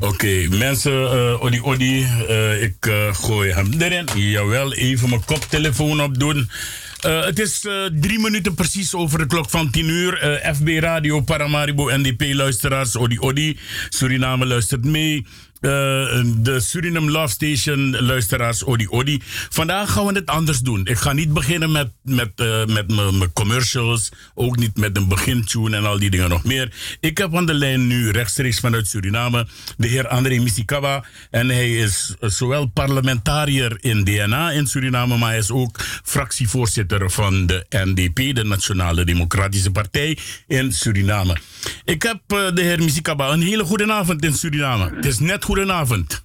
Oké, mensen, uh, Odi Odi, uh, ik uh, gooi hem erin. Jawel, even mijn koptelefoon opdoen. Het is drie minuten precies over de klok van tien uur. FB Radio Paramaribo NDP-luisteraars, Odi Odi. Suriname luistert mee. Uh, de Suriname Love Station luisteraars Odi Odi. Vandaag gaan we het anders doen. Ik ga niet beginnen met, met, uh, met mijn commercials. Ook niet met een begintune en al die dingen nog meer. Ik heb aan de lijn nu rechtstreeks vanuit Suriname de heer André Misikaba. En hij is zowel parlementariër in DNA in Suriname, maar hij is ook fractievoorzitter van de NDP, de Nationale Democratische Partij in Suriname. Ik heb uh, de heer Misikaba een hele goede avond in Suriname. Het is net goedenavond.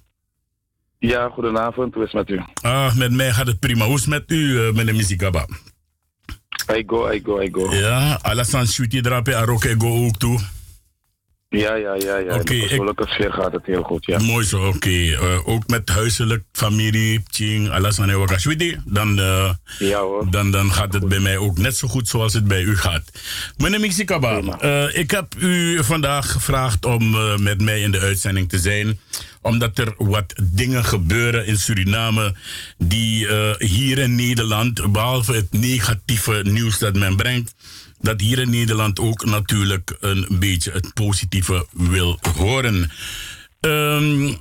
Ja, goedenavond. Hoe is het met u? Ah, met mij gaat het prima. Hoe is het met u, uh, meneer Misikaba? I go, I go, I go. Ja, Alassane Shuti drape Arok, I go ook toe. Ja, ja, ja. ja. In de persoonlijke sfeer gaat het heel goed, ja. Mooi zo, oké. Uh, ook met huiselijk, familie, Ching, Alassane Wakashwiti, dan, uh, Ja hoor. dan, dan gaat het bij mij ook net zo goed zoals het bij u gaat. Meneer Mixikaba, uh, ik heb u vandaag gevraagd om met mij in de uitzending te zijn omdat er wat dingen gebeuren in Suriname die hier in Nederland, behalve het negatieve nieuws dat men brengt, dat hier in Nederland ook natuurlijk een beetje het positieve wil horen. Um,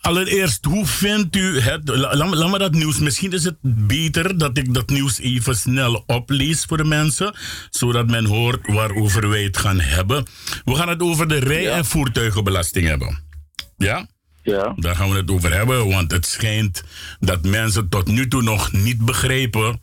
allereerst, hoe vindt u het? Laat, laat me dat nieuws. Misschien is het beter dat ik dat nieuws even snel oplees voor de mensen, zodat men hoort waarover wij het gaan hebben. We gaan het over de rij- en voertuigenbelasting hebben. Ja? Ja. Daar gaan we het over hebben, want het schijnt dat mensen tot nu toe nog niet begrijpen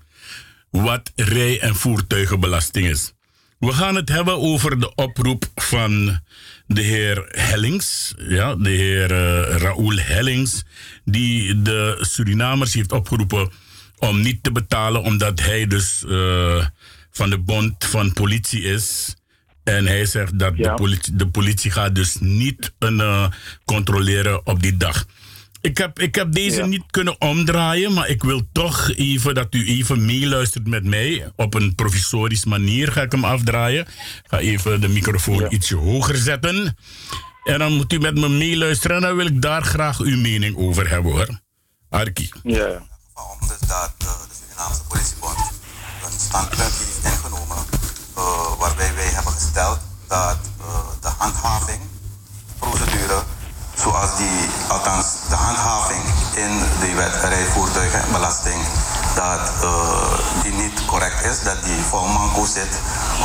wat rij- en voertuigenbelasting is. We gaan het hebben over de oproep van de heer Hellings, ja, de heer uh, Raoul Hellings, die de Surinamers heeft opgeroepen om niet te betalen, omdat hij dus uh, van de bond van politie is. En hij zegt dat Ja. de, politie, de politie gaat dus niet uh, controleren op die dag. Ik heb, ik heb deze Ja. niet kunnen omdraaien, maar ik wil toch even dat u even meeluistert met mij. Op een provisorisch manier ga ik hem afdraaien. Ik ga even de microfoon Ja. ietsje hoger zetten. En dan moet u met me meeluisteren en dan wil ik daar graag uw mening over hebben hoor. Arki. Ja, dus dat uh, de Surinaamse politiebond een standpunt heeft ingenomen uh, waarbij wij hebben gesteld dat uh, de handhavingprocedure zoals die, althans de handhaving in de wet rijvoertuigenbelasting, dat uh, die niet correct is, dat die vol manco zit,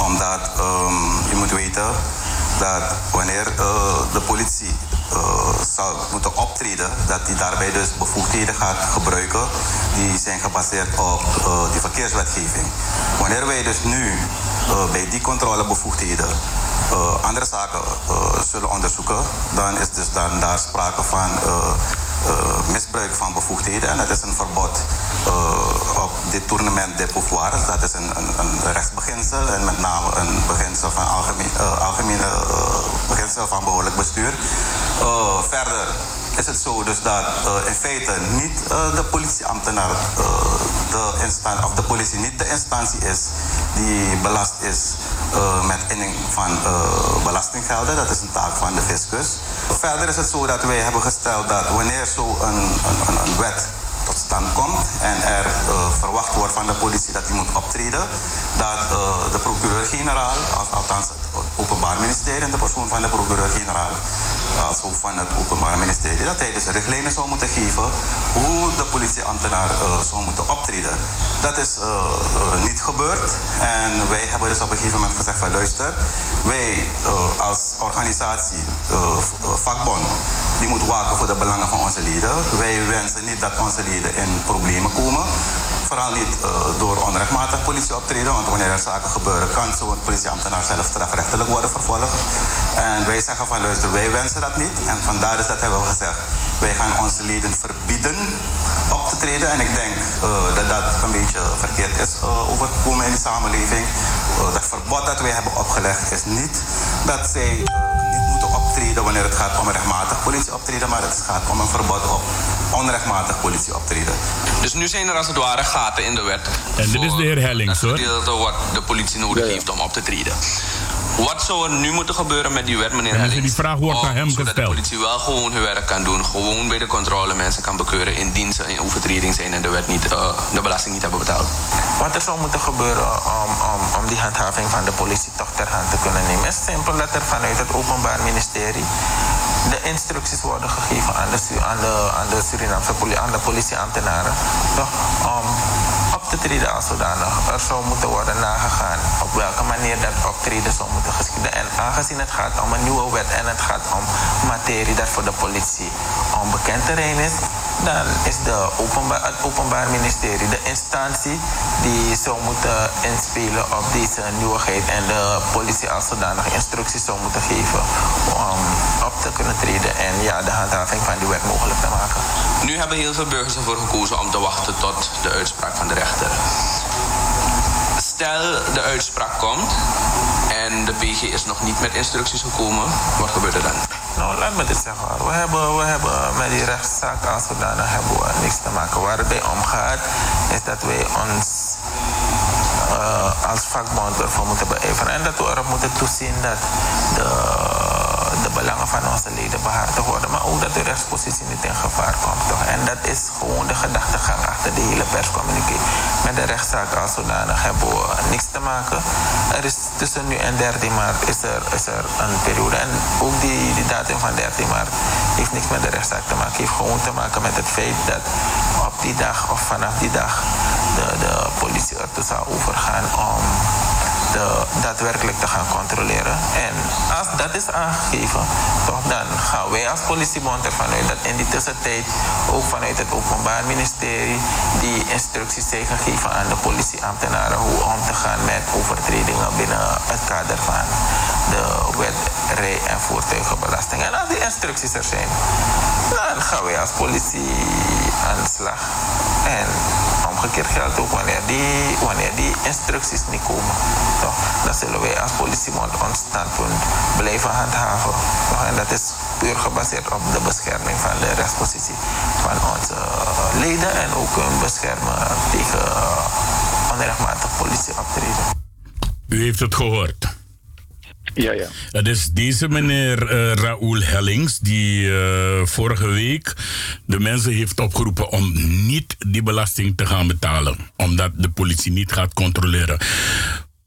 omdat um, je moet weten dat wanneer uh, de politie uh, zal moeten optreden, dat die daarbij dus bevoegdheden gaat gebruiken die zijn gebaseerd op die verkeerswetgeving. Wanneer wij dus nu bij die controlebevoegdheden uh, andere zaken zullen onderzoeken, dan is dus dan daar sprake van misbruik van bevoegdheden. En dat is een verbod op dit toernement de pouvoirs. Dat is een, een, een rechtsbeginsel en met name een beginsel van algemene beginsel van behoorlijk bestuur. Verder is het zo dus dat uh, in feite niet uh, de politieambtenaar uh, de of de politie niet de instantie is die belast is met inning van belastinggelden. Dat is een taak van de fiscus. Verder is het zo dat wij hebben gesteld dat wanneer zo een, een, een, wet tot stand komt en er verwacht wordt van de politie dat hij moet optreden, dat de procureur-generaal, althans het Openbaar Ministerie en de persoon van de procureur-generaal als hoofd van het Openbaar Ministerie, dat hij dus richtlijnen zou moeten geven hoe de politieambtenaar uh, zou moeten optreden. Dat is uh, uh, niet gebeurd en wij hebben dus op een gegeven moment gezegd van luister, wij als organisatie, vakbond, die moet waken voor de belangen van onze leden. Wij wensen niet dat onze leden in problemen komen. Vooral niet uh, door onrechtmatig politieoptreden, want wanneer er zaken gebeuren, kan zo'n politieambtenaar zelf strafrechtelijk worden vervolgd. En wij zeggen van luister, wij wensen dat niet. En vandaar is dat hebben we gezegd, wij gaan onze leden verbieden op te treden. En ik denk uh, dat dat een beetje verkeerd is uh, overgekomen in de samenleving. dat verbod dat wij hebben opgelegd is niet dat zij optreden wanneer het gaat om rechtmatig politieoptreden, maar het gaat om een verbod op onrechtmatig politieoptreden. Dus nu zijn er als het ware gaten in de wet. En dit is de heer Hellings, hoor. gedeelte wat de politie nodig heeft om op te treden. Wat zou er nu moeten gebeuren met die wet, meneer Ja, dus Hellings? die vraag wordt om- aan hem Zodat de politie wel gewoon hun werk kan doen. Gewoon bij de controle mensen kan bekeuren indien ze in overtreding zijn en de, wet niet, eh, de belasting niet hebben betaald. Wat er zou moeten gebeuren om, om, om die handhaving van de politie toch ter hand te kunnen nemen, is simpel dat er vanuit het Openbaar Ministerie de instructies worden gegeven aan de, aan de, aan de Surinaamse politie, aan de politieambtenaren, toch, om op te treden als zodanig. Er zou moeten worden nagegaan op welke manier dat optreden zou moeten geschieden. En aangezien het gaat om een nieuwe wet en het gaat om materie dat voor de politie onbekend terrein is, dan is de openbaar, het Openbaar Ministerie de instantie die zou moeten inspelen op deze nieuwigheid en de politie als zodanig instructies zou moeten geven om op te kunnen treden en ja, de handhaving van die wet mogelijk te maken. Nu hebben heel veel burgers ervoor gekozen om te wachten tot de uitspraak van de rechter. Stel de uitspraak komt en de PG is nog niet met instructies gekomen, wat gebeurt er dan? Nou, laat me dit zeggen. hoor. We hebben, we hebben met die rechtszaak als zodanig hebben niks te maken. Waar het bij omgaat, is dat wij ons eh, als vakbond ervoor moeten beijveren. En dat we erop moeten toezien dat de, de belangen van onze leden behartigd worden. Maar ook dat de rechtspositie niet in gevaar komt. Toch? En dat is gewoon de gedachtegang achter de hele perscommuniqué. Met de rechtszaak als zodanig hebben we niks te maken. Er is tussen nu en 13 maart is er, is er een periode. En ook die, die datum van 13 maart heeft niks met de rechtszaak te maken. heeft gewoon te maken met het feit dat op die dag of vanaf die dag de, de politie ertoe zou overgaan om de, daadwerkelijk te gaan controleren. En als dat is aangegeven, dan gaan wij als politiebond ervan uit dat in die tussentijd ook vanuit het Openbaar Ministerie die instructies zijn gegeven aan de politieambtenaren hoe om te gaan met overtredingen binnen het kader van de wet rij- en voertuigenbelasting. En als die instructies er zijn, dan gaan wij als politie aan de slag. En omgekeerd geldt ook wanneer die, wanneer die instructies niet komen. Dan zullen wij als politiebond ons standpunt blijven handhaven. En dat is puur gebaseerd op de bescherming van de rechtspositie van onze leden en ook een beschermen tegen onrechtmatig politieoptreden. U heeft het gehoord. Ja, ja. Het is deze meneer eh Raoul Hellings die eh, vorige week de mensen heeft opgeroepen om niet die belasting te gaan betalen, omdat de politie niet gaat controleren.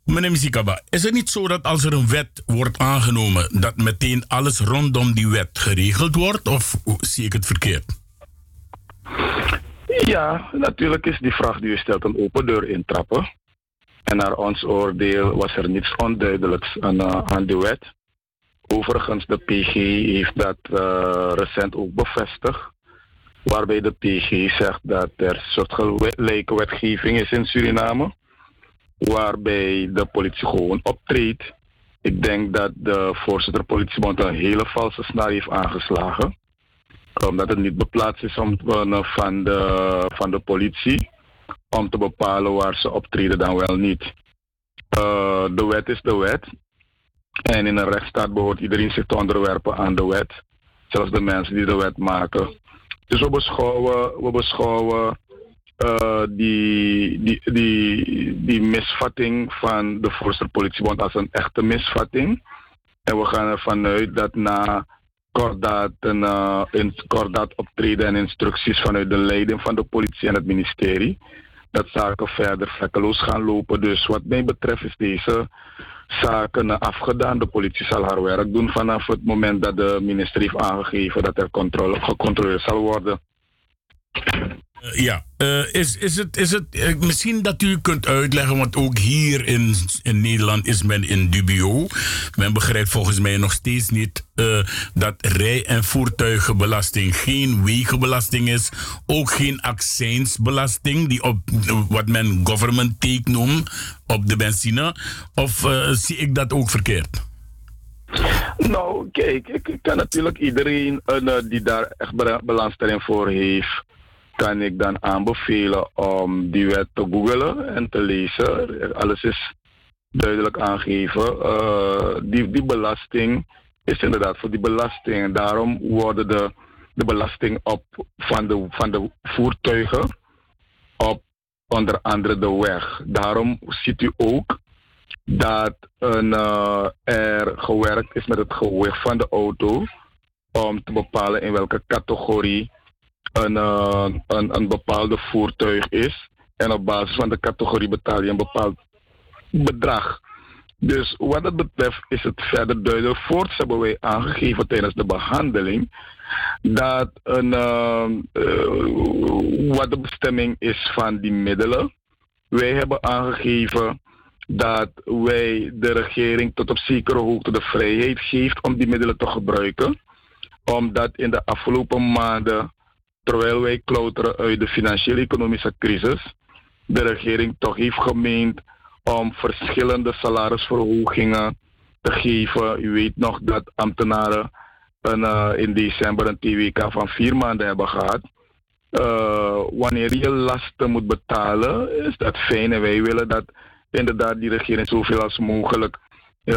Meneer Misikaba, is het niet zo dat als er een wet wordt aangenomen, dat meteen alles rondom die wet geregeld wordt, of zie ik het verkeerd? Ja, natuurlijk is die vraag die u stelt een open deur intrappen. En naar ons oordeel was er niets onduidelijks aan, eh, aan de wet. Overigens, de PG heeft dat eh, recent ook bevestigd. Waarbij de PG zegt dat er een soort gelijke wetgeving is in Suriname. Waarbij de politie gewoon optreedt. Ik denk dat de voorzitter politiebond een hele valse snaar heeft aangeslagen omdat het niet beplaatst is om, eh, van, de, van de politie om te bepalen waar ze optreden dan wel niet. Eh, de wet is de wet. En in een rechtsstaat behoort iedereen zich te onderwerpen aan de wet. Zelfs de mensen die de wet maken. Dus we beschouwen, we beschouwen eh, die, die, die, die misvatting van de voorzitter politiebond als een echte misvatting. En we gaan ervan uit dat na kordaat, en, eh, in, optreden en instructies vanuit de leiding van de politie en het ministerie, dat zaken verder vlekkeloos gaan lopen. Dus wat mij betreft is deze zaken afgedaan. De politie zal haar werk doen vanaf het moment dat de minister heeft aangegeven dat er controle, gecontroleerd zal worden. Eh, ja, eh, is, is het, is het eh, misschien dat u kunt uitleggen, want ook hier in, in Nederland is men in dubio. Men begrijpt volgens mij nog steeds niet dat rij- en voertuigenbelasting geen wegenbelasting is, ook geen accijnsbelasting, die op wat men government take noemt, op de benzine. Of zie ik dat ook verkeerd? Nou, kijk, ik kan natuurlijk iedereen die daar echt be- belangstelling voor heeft, kan ik dan aanbevelen om die wet te googelen en te lezen. Alles is duidelijk aangegeven. Eh, die, die belasting is inderdaad voor die belasting. Daarom worden de, de belasting op van de, van de voertuigen op onder andere de weg. Daarom ziet u ook dat een, uh, er gewerkt is met het gewicht van de auto om te bepalen in welke categorie een, uh, een, een bepaalde voertuig is. En op basis van de categorie betaal je een bepaald bedrag. Dus wat dat betreft is het verder duidelijk. Voorts hebben wij aangegeven tijdens de behandeling dat een, uh, uh, wat de bestemming is van die middelen. Wij hebben aangegeven dat wij de regering tot op zekere hoogte de vrijheid geeft om die middelen te gebruiken. Omdat in de afgelopen maanden, terwijl wij klauteren uit de financiële economische crisis, de regering toch heeft gemeend om verschillende salarisverhogingen te geven. U weet nog dat ambtenaren een, uh, in december een TWK van vier maanden hebben gehad. Uh, wanneer je lasten moet betalen, is dat fijn. En wij willen dat inderdaad die regering zoveel als mogelijk uh,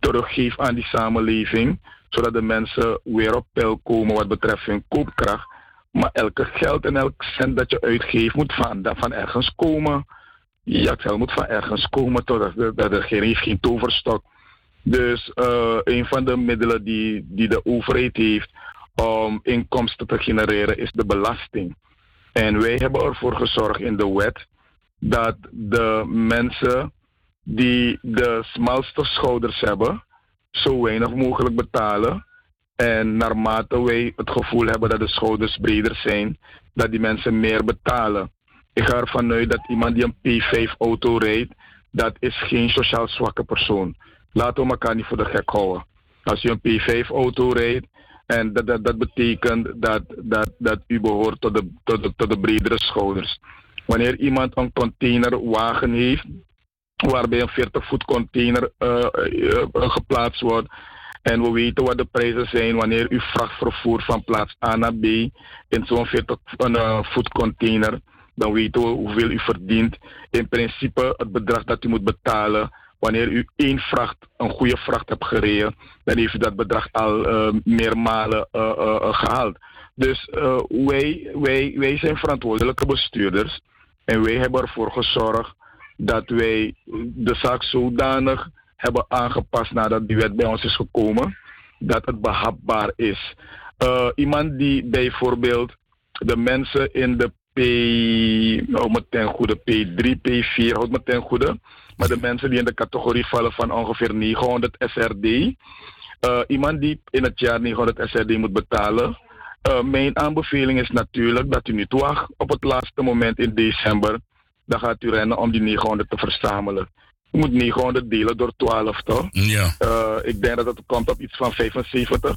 teruggeeft aan die samenleving. Zodat de mensen weer op peil komen wat betreft hun koopkracht. Maar elke geld en elk cent dat je uitgeeft moet van, van ergens komen. Ja, geld moet van ergens komen, totdat de, de regering heeft geen toverstok. Dus uh, een van de middelen die, die de overheid heeft om inkomsten te genereren is de belasting. En wij hebben ervoor gezorgd in de wet dat de mensen die de smalste schouders hebben, zo weinig mogelijk betalen. En naarmate wij het gevoel hebben dat de schouders breder zijn, dat die mensen meer betalen. Ik ga ervan uit dat iemand die een P5-auto rijdt, dat is geen sociaal zwakke persoon. Laten we elkaar niet voor de gek houden. Als je een P5-auto rijdt, en dat, dat, betekent dat, dat, dat u behoort tot de, tot, de, tot de bredere schouders. Wanneer iemand een containerwagen heeft, waarbij een 40 voet container uh, uh, geplaatst wordt, en we weten wat de prijzen zijn wanneer u vracht vervoert van plaats A naar B in zo'n 40 uh, voet container, dan weten we hoeveel u verdient. In principe het bedrag dat u moet betalen wanneer u één vracht, een goede vracht hebt gereden, dan heeft u dat bedrag al uh, meermalen uh, gehaald. Dus wij, wij, wij zijn verantwoordelijke bestuurders en wij hebben ervoor gezorgd dat wij de zaak zodanig hebben aangepast nadat die wet bij ons is gekomen, dat het behapbaar is. iemand die bijvoorbeeld de mensen in de P, nou, ten goede, P3, P4, houd me ten goede maar de mensen die in de categorie vallen van ongeveer 900 SRD. Uh, iemand die in het jaar 900 SRD moet betalen. Uh, mijn aanbeveling is natuurlijk dat u niet wacht op het laatste moment in december. Dan gaat u rennen om die 900 te verzamelen. Moet 900 delen door 12, toch? Ja. Uh, ik denk dat het komt op iets van 75.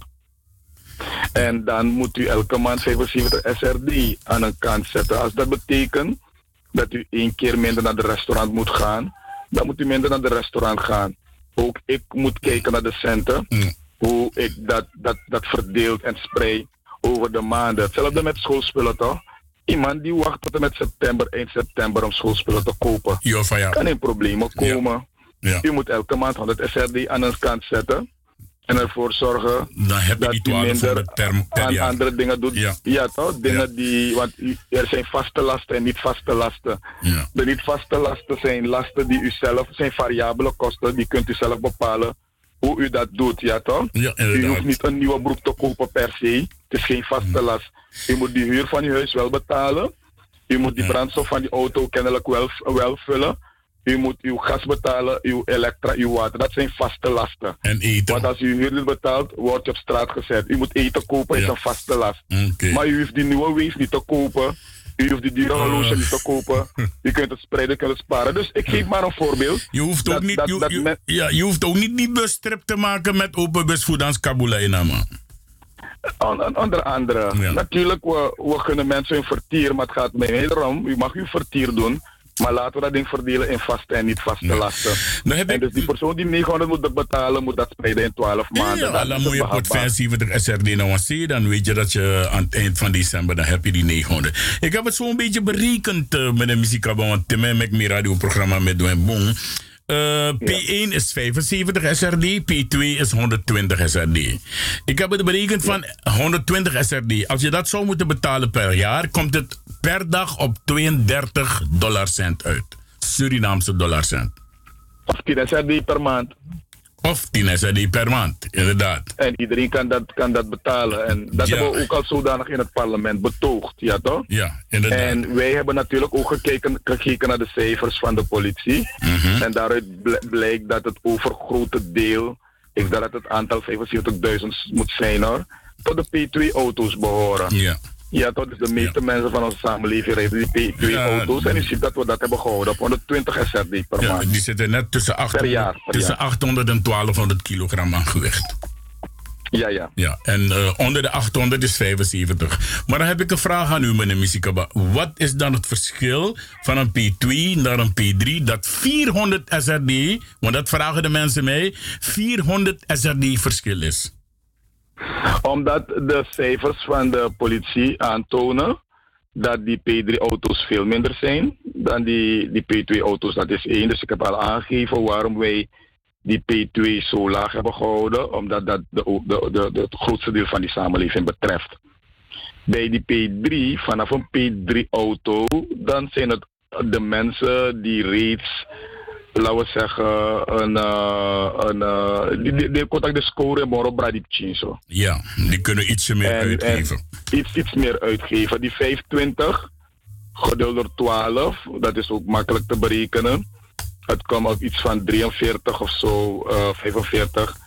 En dan moet u elke maand 75 SRD aan een kant zetten. Als dat betekent dat u één keer minder naar de restaurant moet gaan, dan moet u minder naar de restaurant gaan. Ook ik moet kijken naar de centen. Mm. Hoe ik dat, dat, dat verdeelt en spreid over de maanden. Hetzelfde met schoolspullen toch? Iemand die wacht tot en met september, eind september om schoolspullen te kopen. Jo, van ja. Kan in problemen komen. Ja. U moet elke maand 100 SRD aan een kant zetten en ervoor zorgen dan heb je dat u minder per, per aan andere dingen doet. Ja. Ja, toch? Dingen die, want er zijn vaste lasten en niet vaste lasten. Ja. De niet vaste lasten zijn lasten die u zelf, zijn variabele kosten, die kunt u zelf bepalen hoe u dat doet, ja toch? Ja, U hoeft niet een nieuwe broek te kopen per se. Het is geen vaste last. U moet die huur van uw huis wel betalen. U moet die brandstof van die auto kennelijk wel, wel vullen. U moet uw gas betalen, uw elektra, uw water. Dat zijn vaste lasten. En eten. Want als u huur niet betaalt, wordt je op straat gezet. U moet eten kopen, is Ja. een vaste last. Maar u hoeft die nieuwe wees niet te kopen. U hoeft die dure horloge niet te kopen. U kunt het spreiden, kunt het sparen. Dus ik geef maar een voorbeeld. Je hoeft ook Dat- niet, dat- je, dat je- men- ja, je hoeft ook niet die bustrip te maken met open bus voor dans Kabula in man. On- on- onder andere. Ja. Natuurlijk, we, we gunnen mensen hun vertier, maar het gaat mij niet erom. U mag uw vertier doen. Maar laten we dat ding verdelen in vaste en niet vaste Ja. lasten. Dan heb En ik- dus die persoon die 900 moet betalen, moet dat spreiden in 12 maanden. Ja, dan moet je. 75 SRD nou eens zien. Dan weet je dat je aan het eind van december, dan heb je die 900. Ik heb het zo een beetje berekend uh, met de muziek. Want Tim en mijn radioprogramma met Doen Bon. Uh, P1 is 75 SRD, P2 is 120 SRD. Ik heb het berekend van 120 SRD. Als je dat zou moeten betalen per jaar, komt het per dag op 32 dollarcent uit. Surinaamse dollarcent. Of 10 SRD per maand. Of 10 SRD per maand, inderdaad. En iedereen kan dat, kan dat betalen. En dat Ja. hebben we ook al zodanig in het parlement betoogd, ja toch? Ja, inderdaad. En wij hebben natuurlijk ook gekeken, gekeken naar de cijfers van de politie. Mhm. En daaruit bl- blijkt dat het overgrote deel, ik denk dat het aantal 75.000 moet zijn hoor, tot de P2-auto's behoren. Ja. Ja, toch? Dus de meeste mensen van onze samenleving rijden die P2-auto's. Ja. en je ziet dat we dat hebben gehouden op 120 SRD per ja, maand. die zitten net tussen, 800, jaar, per tussen jaar. 800 en 1200 kilogram aan gewicht. Ja, ja. Ja, en eh, onder de 800 is 75. Maar dan heb ik een vraag aan u, meneer Misikaba. Wat is dan het verschil van een P2 naar een P3 dat 400 SRD, want dat vragen de mensen mij, 400 SRD verschil is? Omdat de cijfers van de politie aantonen dat die P3-auto's veel minder zijn dan die, die P2-auto's. Dat is één. Dus ik heb al aangegeven waarom wij die P2 zo laag hebben gehouden, omdat dat de, de, de, de, het grootste deel van die samenleving betreft. Bij die P3, vanaf een P3-auto, dan zijn het de mensen die reeds laten we zeggen, een, uh, een, uh, die, die, contact de score bradip zo. Ja, die kunnen ietsje meer En- uitgeven. en iets, iets meer uitgeven. Die 25 gedeeld door 12, dat is ook makkelijk te berekenen. Het komt op iets van 43 of zo, eh 45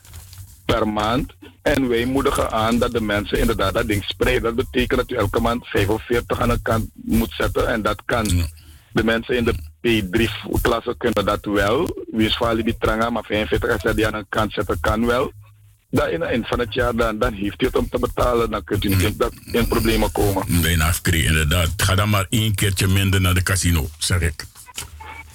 per maand. En wij moedigen aan dat de mensen inderdaad dat ding spreiden. Dat betekent dat u elke maand 45 aan de kant moet zetten. En dat kan. Ja. De mensen in de P3-klasse kunnen dat wel. Wie is Fali Bitranga, maar 45 als hij die aan de kant zetten kan wel. Dan in het eind van het jaar, dan, dan heeft u het om te betalen. Dan kunt u niet in, dat- in problemen komen. Bijna afkregen, inderdaad. Ga dan maar één keertje minder naar de casino, zeg ik.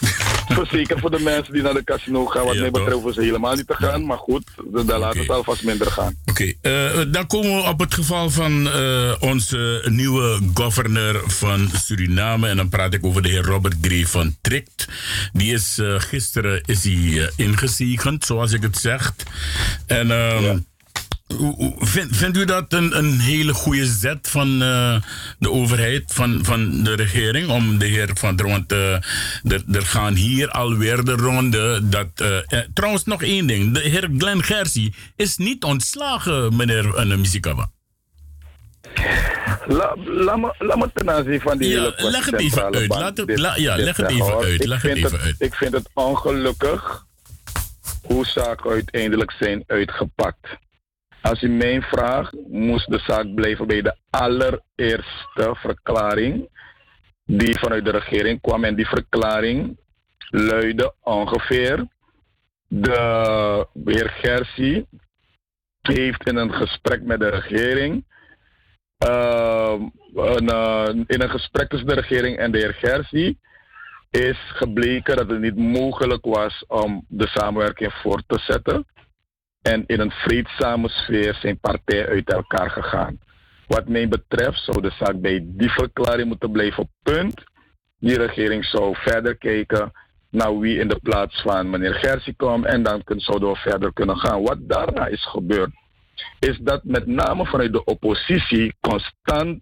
Zeker voor de mensen die naar de casino gaan. Wat Ja, mij betreft hoeven ze helemaal niet te gaan. Maar goed, dan dan laat het Oké. alvast minder gaan. Oké, eh, dan komen we op het geval van eh, onze nieuwe governor van Suriname. En dan praat ik over de heer Robert Gray van Trikt. Die is eh, gisteren is hij, ingezegend, zoals ik het zeg. En ehm, vind, vindt u dat een, een hele goede zet van eh, de overheid, van, van de regering, om de heer Van der, want eh, er, er gaan hier alweer de ronde. Dat, eh, eh, trouwens, nog één ding. De heer Glenn Gersie is niet ontslagen, meneer uh, Misikaba. La- Laat me, ten aanzien van die Ja, hele leg het even uit. Laat het- la- ja, leg het even hoor. uit. Ik Leg het vind even uit. Ik vind het ongelukkig hoe zaken uiteindelijk zijn uitgepakt. Als u mij vraagt, moest de zaak blijven bij de allereerste verklaring die vanuit de regering kwam. En die verklaring luidde ongeveer: de heer Gersie heeft in een gesprek met de regering uh, een, uh, in een gesprek tussen de regering en de heer Gersie is gebleken dat het niet mogelijk was om de samenwerking voor te zetten. En in een vreedzame sfeer zijn partijen uit elkaar gegaan. Wat mij betreft zou de zaak bij die verklaring moeten blijven. Punt. Die regering zou verder kijken naar wie in de plaats van meneer Gersie komt. En dan zouden we verder kunnen gaan. Wat daarna is gebeurd, is dat met name vanuit de oppositie constant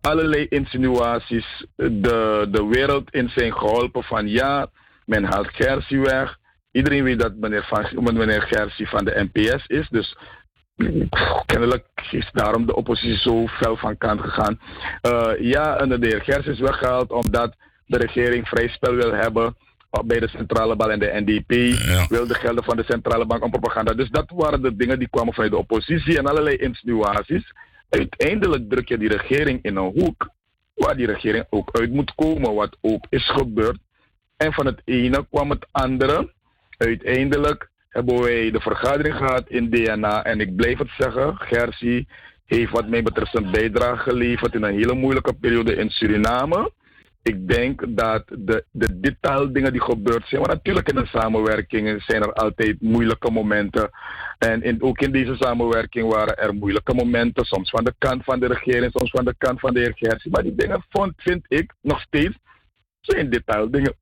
allerlei insinuaties de, de wereld in zijn geholpen van ja, men haalt Gersie weg. Iedereen weet dat meneer, van, meneer Gersie van de NPS is. Dus kennelijk is daarom de oppositie zo fel van kant gegaan. Uh, ja, en de heer Gersie is weggehaald omdat de regering vrij spel wil hebben bij de centrale bank en de NDP Ja. wil de gelden van de centrale bank om propaganda. Dus dat waren de dingen die kwamen vanuit de oppositie en allerlei insinuaties. Uiteindelijk druk je die regering in een hoek waar die regering ook uit moet komen, wat ook is gebeurd. En van het ene kwam het andere. Uiteindelijk hebben wij de vergadering gehad in DNA en ik blijf het zeggen, Gersie heeft wat mij betreft een bijdrage geleverd in een hele moeilijke periode in Suriname ik denk dat de, de detaildingen die gebeurd zijn, maar natuurlijk in de samenwerking zijn er altijd moeilijke momenten. En ook in deze samenwerking waren er moeilijke momenten, soms van de kant van de regering, soms van de kant van de heer Gersie. Maar die dingen vond, vind ik nog steeds zijn detaildingen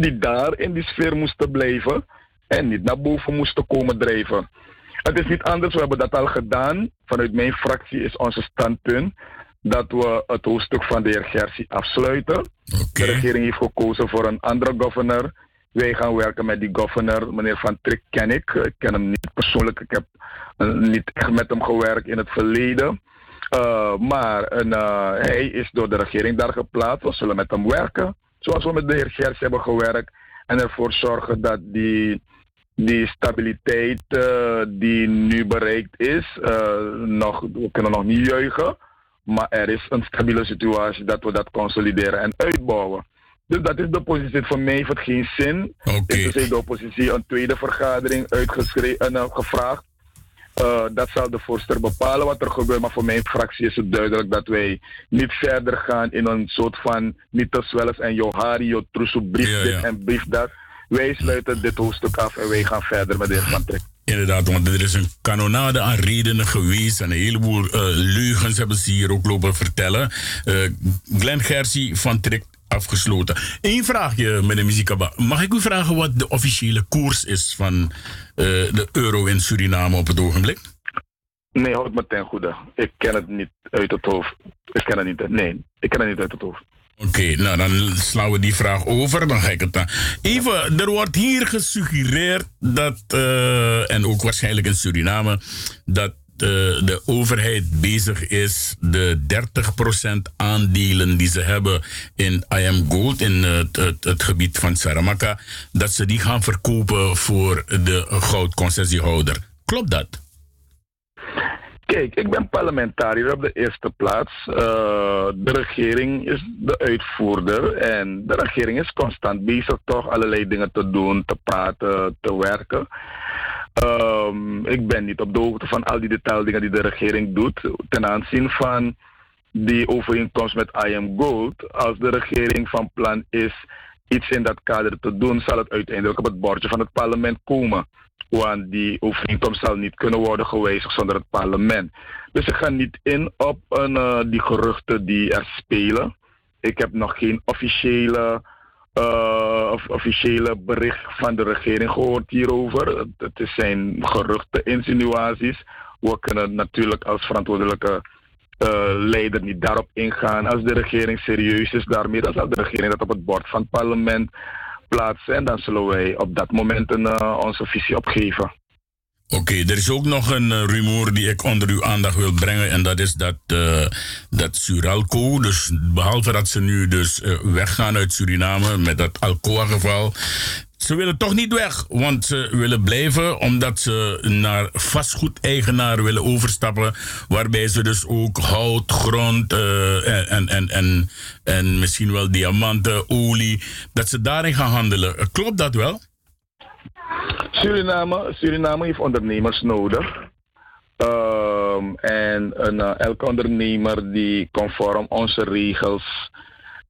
die daar in die sfeer moesten blijven en niet naar boven moesten komen drijven. Het is niet anders, we hebben dat al gedaan. Vanuit mijn fractie is onze standpunt dat we het hoofdstuk van de heer Gersie afsluiten. De regering heeft gekozen voor een andere governor Wij gaan werken met die governor, meneer Van Trick ken ik. Ik ken hem niet persoonlijk. Ik heb uh, niet echt met hem gewerkt in het verleden. Uh, maar uh, hij is door de regering daar geplaatst. We zullen met hem werken. Zoals we met de heer Gers hebben gewerkt. En ervoor zorgen dat die, die stabiliteit uh, die nu bereikt is, nog, we kunnen nog niet juichen. Maar er is een stabiele situatie dat we dat consolideren en uitbouwen. Dus dat is de positie. Voor mij heeft het geen zin. Okay. Is dus de oppositie een tweede vergadering uitgeschreven, uh, gevraagd. Uh, dat zal de voorzitter bepalen wat er gebeurt. Maar voor mijn fractie is het duidelijk dat wij niet verder gaan in een soort van niet te zwelles en Johari, Jotrusu, brief Ja, dit en brief dat. Wij sluiten dit hoofdstuk af en wij gaan verder met de heer Van Trek. Inderdaad, want er is een kanonade aan redenen geweest en een heleboel uh, leugens hebben ze hier ook lopen vertellen. Uh, Glenn Gersie van Trek afgesloten. Eén vraagje, meneer Mizikaba. Mag ik u vragen wat de officiële koers is van uh, de euro in Suriname op het ogenblik? Nee, houd me ten goede. Ik ken het niet uit het hoofd. Ik ken het niet. Nee, ik ken het niet uit het hoofd. Oké, okay, nou dan slaan we die vraag over. Dan ga ik het dan. Even, er wordt hier gesuggereerd dat, uh, en ook waarschijnlijk in Suriname, dat de, de overheid bezig is de 30% aandelen die ze hebben in IM Gold, in het, gebied van Saramaka, dat ze die gaan verkopen voor de goudconcessiehouder. Klopt dat? Kijk, ik ben parlementariër op de eerste plaats. Uh, de regering is de uitvoerder en de regering is constant bezig toch allerlei dingen te doen, te praten, te werken. Um, ik ben niet op de hoogte van al die detaildingen die de regering doet ten aanzien van die overeenkomst met IM Gold. Als de regering van plan is iets in dat kader te doen, zal het uiteindelijk op het bordje van het parlement komen. Want die overeenkomst zal niet kunnen worden gewijzigd zonder het parlement. Dus ik ga niet in op een, uh, die geruchten die er spelen. Ik heb nog geen officiële, uh, officiële bericht van de regering gehoord hierover. Het zijn geruchten, insinuaties. We kunnen natuurlijk als verantwoordelijke uh, leider niet daarop ingaan. Als de regering serieus is daarmee, dan zal de regering dat op het bord van het parlement plaatsen. En dan zullen wij op dat moment een, uh, onze visie opgeven. Oké, er is ook nog een uh, rumoer die ik onder uw aandacht wil brengen. En dat is dat, uh, dat Suralco, dus behalve dat ze nu dus uh, weggaan uit Suriname met dat Alcoa-geval. Ze willen toch niet weg, want ze willen blijven omdat ze naar vastgoedeigenaar willen overstappen. Waarbij ze dus ook hout, grond en, en, en, en misschien wel diamanten, olie, dat ze daarin gaan handelen. Klopt dat wel? Suriname, Suriname heeft ondernemers nodig. Um, en uh, elke ondernemer die conform onze regels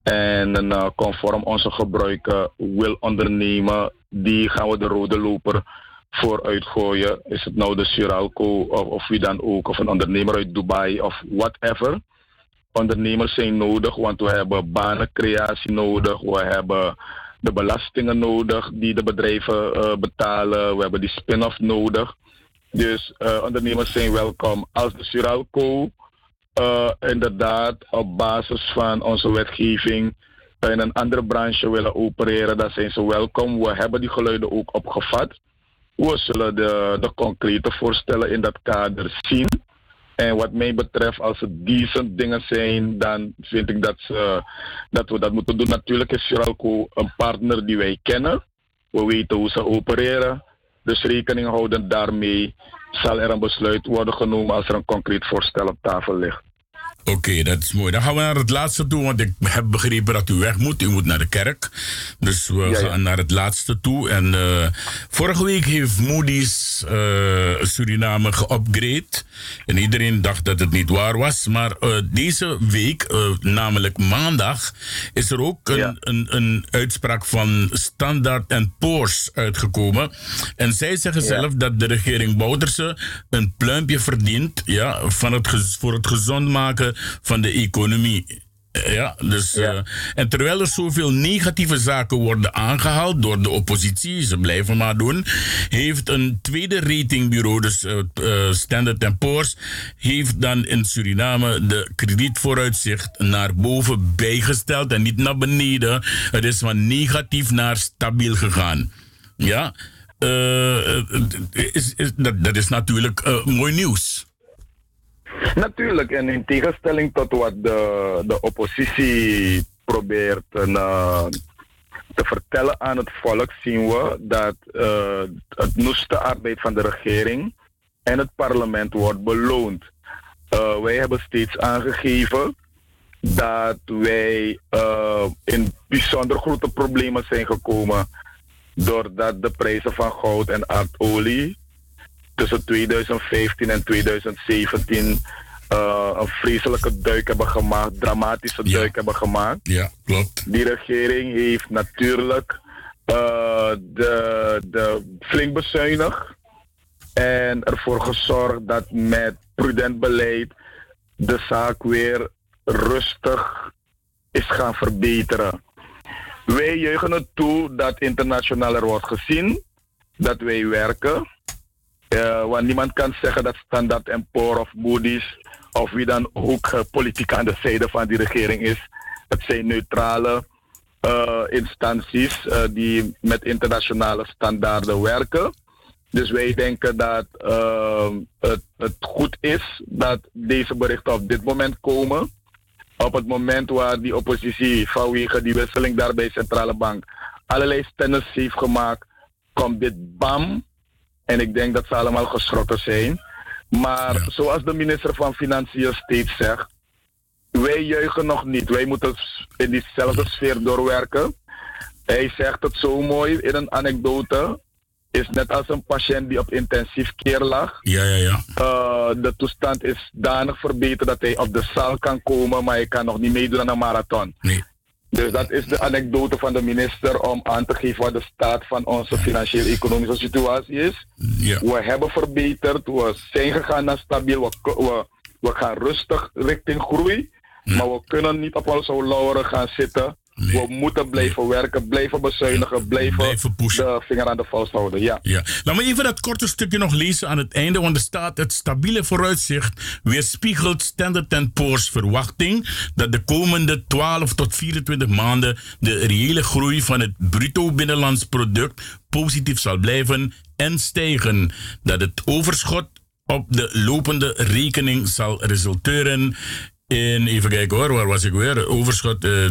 en uh, conform onze gebruiken wil ondernemen, die gaan we de rode loper voor uitgooien. Is het nou de Suralco of, of wie dan ook, of een ondernemer uit Dubai of whatever. Ondernemers zijn nodig, want we hebben banencreatie nodig, we hebben de belastingen nodig die de bedrijven uh, betalen, we hebben die spin-off nodig. Dus uh, ondernemers zijn welkom. Als de Suralco uh, inderdaad op basis van onze wetgeving in een andere branche willen opereren, dan zijn ze welkom. We hebben die geluiden ook opgevat. We zullen de, de concrete voorstellen in dat kader zien. En wat mij betreft, als het decent dingen zijn, dan vind ik dat, ze, dat we dat moeten doen. Natuurlijk is Suralco een partner die wij kennen. We weten hoe ze opereren. Dus rekening houden daarmee zal er een besluit worden genomen als er een concreet voorstel op tafel ligt. Oké, okay, dat is mooi. Dan gaan we naar het laatste toe, want ik heb begrepen dat u weg moet. U moet naar de kerk. Dus we ja, gaan naar het laatste toe. En uh, vorige week heeft Moody's uh, Suriname geupgrade. En iedereen dacht dat het niet waar was. Maar uh, deze week, namelijk maandag, is er ook een, ja. een, een uitspraak van Standard Poor's uitgekomen. En zij zeggen zelf dat de regering Bouterse een pluimpje verdient ja, van het, voor het gezond maken van de economie. Ja, dus, eh, en terwijl er zoveel negatieve zaken worden aangehaald door de oppositie, ze blijven maar doen, heeft een tweede ratingbureau, dus uh, Standard Poor's, heeft dan in Suriname de kredietvooruitzicht naar boven bijgesteld en niet naar beneden. Het is van negatief naar stabiel gegaan. Ja, is, is, dat, dat, is natuurlijk mooi nieuws. Natuurlijk, en in tegenstelling tot wat de, de oppositie probeert uh, te vertellen aan het volk, zien we dat uh, het noeste arbeid van de regering en het parlement wordt beloond. Uh, wij hebben steeds aangegeven dat wij in bijzonder grote problemen zijn gekomen doordat de prijzen van goud en aardolie tussen 2015 en 2017 uh, een vreselijke duik hebben gemaakt, dramatische duik hebben gemaakt. Ja, klopt. Die regering heeft natuurlijk uh, de, de flink bezuinigd en ervoor gezorgd dat met prudent beleid de zaak weer rustig is gaan verbeteren. Wij juichen het toe dat internationaal er wordt gezien dat wij werken uh, want niemand kan zeggen dat Standard Poor of Moody's of wie dan ook uh, politiek aan de zijde van die regering is. Het zijn neutrale uh, instanties die met internationale standaarden werken. Dus wij denken dat het, het goed is dat deze berichten op dit moment komen. Op het moment waar die oppositie vanwege die wisseling daar bij centrale bank allerlei stennis heeft gemaakt, komt dit bam en ik denk dat ze allemaal geschrokken zijn. Maar zoals de minister van Financiën steeds zegt, wij juichen nog niet. Wij moeten in diezelfde sfeer doorwerken. Hij zegt het zo mooi in een anekdote. Is net als een patiënt die op intensief keer lag. Ja, ja, ja. Uh, de toestand is danig verbeterd dat hij op de zaal kan komen, maar hij kan nog niet meedoen aan een marathon. Nee. Dus dat is de anekdote van de minister om aan te geven wat de staat van onze financieel-economische situatie is. Ja. We hebben verbeterd, we zijn gegaan naar stabiel, we, we, we gaan rustig richting groei. Maar we kunnen niet op onze lauren gaan zitten we moeten blijven werken, blijven bezuinigen, blijven, blijven de vinger aan de vast houden. Ja. ja. Laat me even dat korte stukje nog lezen aan het einde, want er staat het stabiele vooruitzicht weerspiegelt Standard Poor's verwachting dat de komende 12 tot 24 maanden de reële groei van het bruto binnenlands product positief zal blijven en stijgen. Dat het overschot op de lopende rekening zal resulteren in, even kijken hoor, waar was ik weer? Overschot, uh,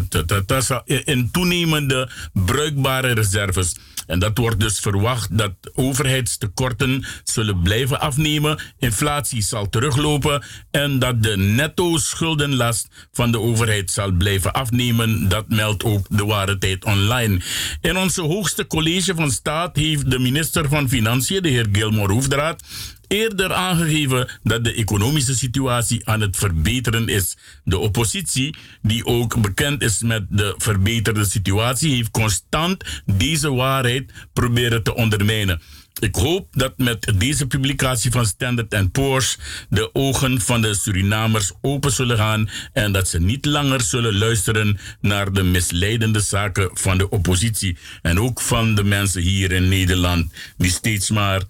in toenemende bruikbare reserves. En dat wordt dus verwacht dat overheidstekorten zullen blijven afnemen, inflatie zal teruglopen en dat de netto schuldenlast van de overheid zal blijven afnemen. Dat meldt ook de Ware Tijd Online. In onze hoogste college van staat heeft de minister van Financiën, de heer Gilmore Hoefdraad, eerder aangegeven dat de economische situatie aan het verbeteren is. De oppositie, die ook bekend is met de verbeterde situatie, heeft constant deze waarheid proberen te ondermijnen. Ik hoop dat met deze publicatie van Standard Poor's de ogen van de Surinamers open zullen gaan en dat ze niet langer zullen luisteren naar de misleidende zaken van de oppositie en ook van de mensen hier in Nederland die steeds maar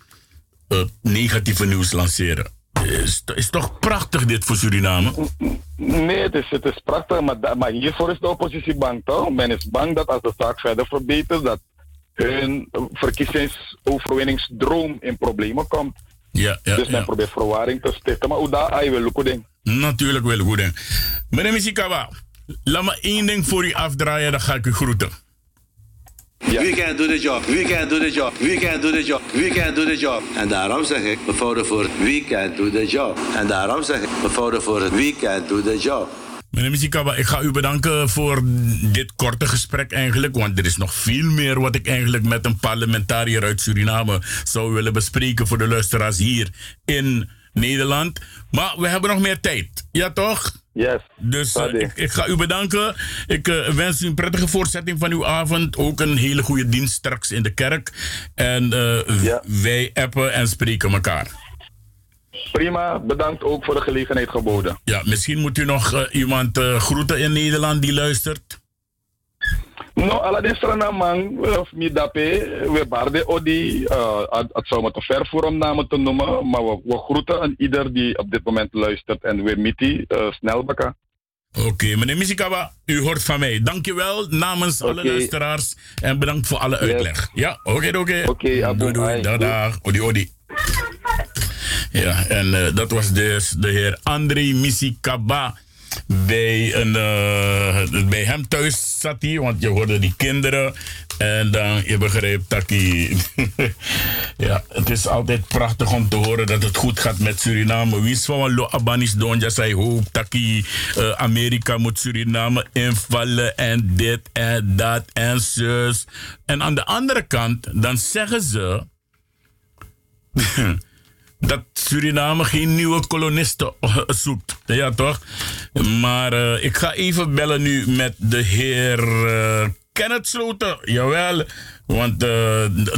uh, negatieve nieuws lanceren. Is, is toch prachtig dit voor Suriname? Nee, het is, het is prachtig, maar, maar hiervoor is de oppositie bang toch? Men is bang dat als de zaak verder verbetert, dat hun verkiezingsoverwinningsdroom in problemen komt. Ja, ja, dus men probeert verwarring te stichten. Maar hoe daar wil goed Natuurlijk wel goed. Meneer Misikawa, laat me één ding voor u afdraaien, dan ga ik u groeten. Ja. We can do the job, we can do the job, we can do the job, we can do the job. En daarom zeg ik, mevrouw voor we can do the job. En daarom zeg ik, mevrouw voor we can do the job. Meneer Mizikawa, ik ga u bedanken voor dit korte gesprek eigenlijk. Want er is nog veel meer wat ik eigenlijk met een parlementariër uit Suriname zou willen bespreken voor de luisteraars hier in Nederland. Maar we hebben nog meer tijd. Ja, toch? Yes. Dus uh, ik, ik, ga u bedanken. Ik uh, wens u een prettige voortzetting van uw avond. Ook een hele goede dienst straks in de kerk. En uh, ja. wij appen en spreken elkaar. Prima, bedankt ook voor de gelegenheid geboden. Ja, misschien moet u nog iemand groeten in Nederland die luistert. No, ala de strana man, of mi dape, we barde odi, uh, het zou me te ver voor om namen te noemen, maar we, we groeten aan ieder die op dit moment luistert en we miti uh, snel baka. Oké, okay, meneer Misikaba, u hoort van mij. Dankjewel namens okay. alle luisteraars en bedankt voor alle uitleg. Yes. Ja, oké, okay, oké. Oké, doei, doei, dag, dag, odi, odi. Ja, en uh, dat was dus de heer André Misikaba. Bij, een, uh, bij hem thuis zat hij, want je hoorde die kinderen. En dan, je begreep dat hij... ja, het is altijd prachtig om te horen dat het goed gaat met Suriname. Wie is van lo abanis donja zei hoop dat uh, Amerika moet Suriname invallen en dit en dat en zus. En aan de andere kant, dan zeggen ze dat Suriname geen nieuwe kolonisten zoekt. Ja, toch? Maar uh, ik ga even bellen nu met de heer uh, Kenneth Sloten. Jawel. Want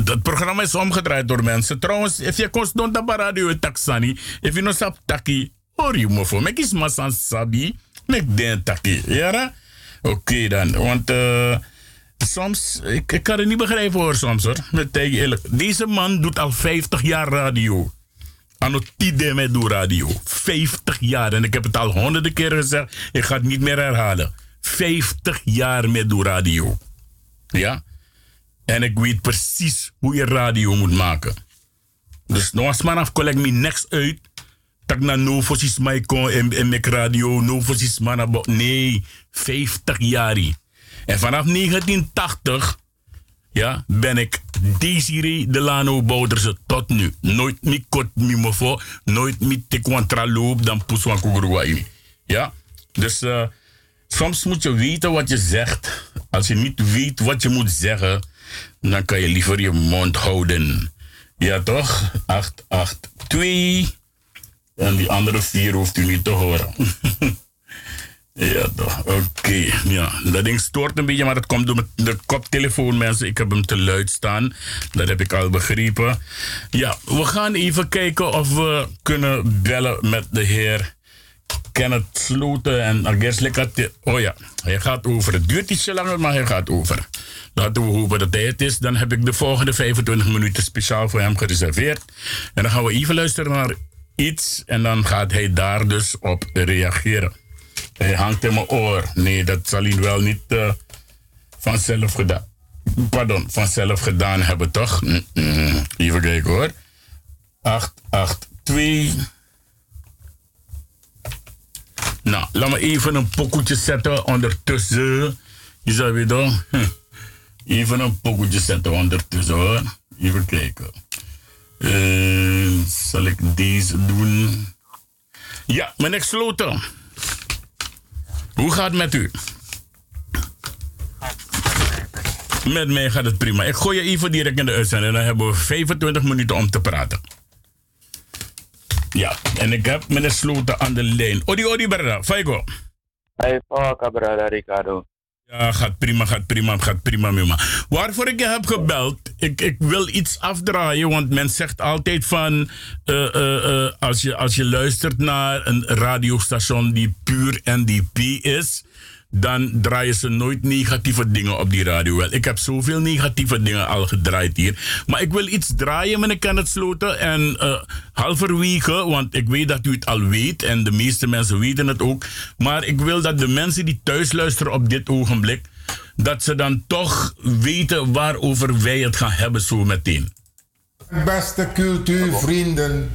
het programma is omgedraaid door mensen. Trouwens, if je don taba radio taxani, if je no sap taki, hoor je me voor. Mek is masan sabi, mek den taki. Ja, Oké dan. Want soms, ik, ik, kan het niet begrijpen hoor, soms hoor. Met eerlijk. Deze man doet al 50 jaar radio. Anno met doe radio. 50 jaar. En ik heb het al honderden keren gezegd. Ik ga het niet meer herhalen. 50 jaar met radio. Ja? En ik weet precies hoe je radio moet maken. Dus nog eens maar collect me niks uit. Tak na no fosis mij en, en met radio. No fosis man. Nee, 50 jaar. En vanaf 1980 ja, ben ik Desiree Delano Bouderse tot nu. Nooit mi kot mi mofo, nooit mi te loop dan puswan kugurwai. Ja, dus uh, soms moet je weten wat je zegt. Als je niet weet wat je moet zeggen, dan kan je liever je mond houden. Ja, toch? 882. En die andere vier hoeft u niet te horen. Ja. Oké. Ja, dat ding stoort een beetje, maar dat komt door de koptelefoon, mensen. Ik heb hem te luid staan. Dat heb ik al begrepen. Ja, we gaan even kijken of we kunnen bellen met de heer Kenneth Sloten. En Agers Lekate. Oh ja, hij gaat over. Het duurt ietsje langer, maar hij gaat over. Laten we hopen dat hij het is. Dan heb ik de volgende 25 minuten speciaal voor hem gereserveerd. En dan gaan we even luisteren naar iets. En dan gaat hij daar dus op reageren. Hij hangt in mijn oor. Nee, dat zal hij wel niet uh, vanzelf gedaan. Pardon, vanzelf gedaan hebben, toch? Mm -mm. Even kijken hoor. 882. Nou, laat me even een pokoetje zetten ondertussen. Je zou weer doen. Even een pokoetje zetten ondertussen hoor. Even kijken. Uh, zal ik deze doen? Ja, mijn sloten. Hoe gaat het met u? Met mij gaat het prima. Ik gooi je even direct in de uitzending. Dan hebben we 25 minuten om te praten. Ja, en ik heb meneer Sloten aan de lijn. Odi, odi, brada. Faigo. Hey, fuck, brada, Ricardo. Ja, gaat prima, gaat prima, gaat prima, mama. Waarvoor ik je heb gebeld, ik, ik wil iets afdraaien, want men zegt altijd van, uh, uh, uh, als, je, als je luistert naar een radiostation die puur NDP is, dan draaien ze nooit negatieve dingen op die radio. Wel, ik heb zoveel negatieve dingen al gedraaid hier. Maar ik wil iets draaien, meneer Kenneth Sloten. En uh, halverwege, want ik weet dat u het al weet. En de meeste mensen weten het ook. Maar ik wil dat de mensen die thuis luisteren op dit ogenblik... dat ze dan toch weten waarover wij het gaan hebben zo meteen. Beste cultuurvrienden,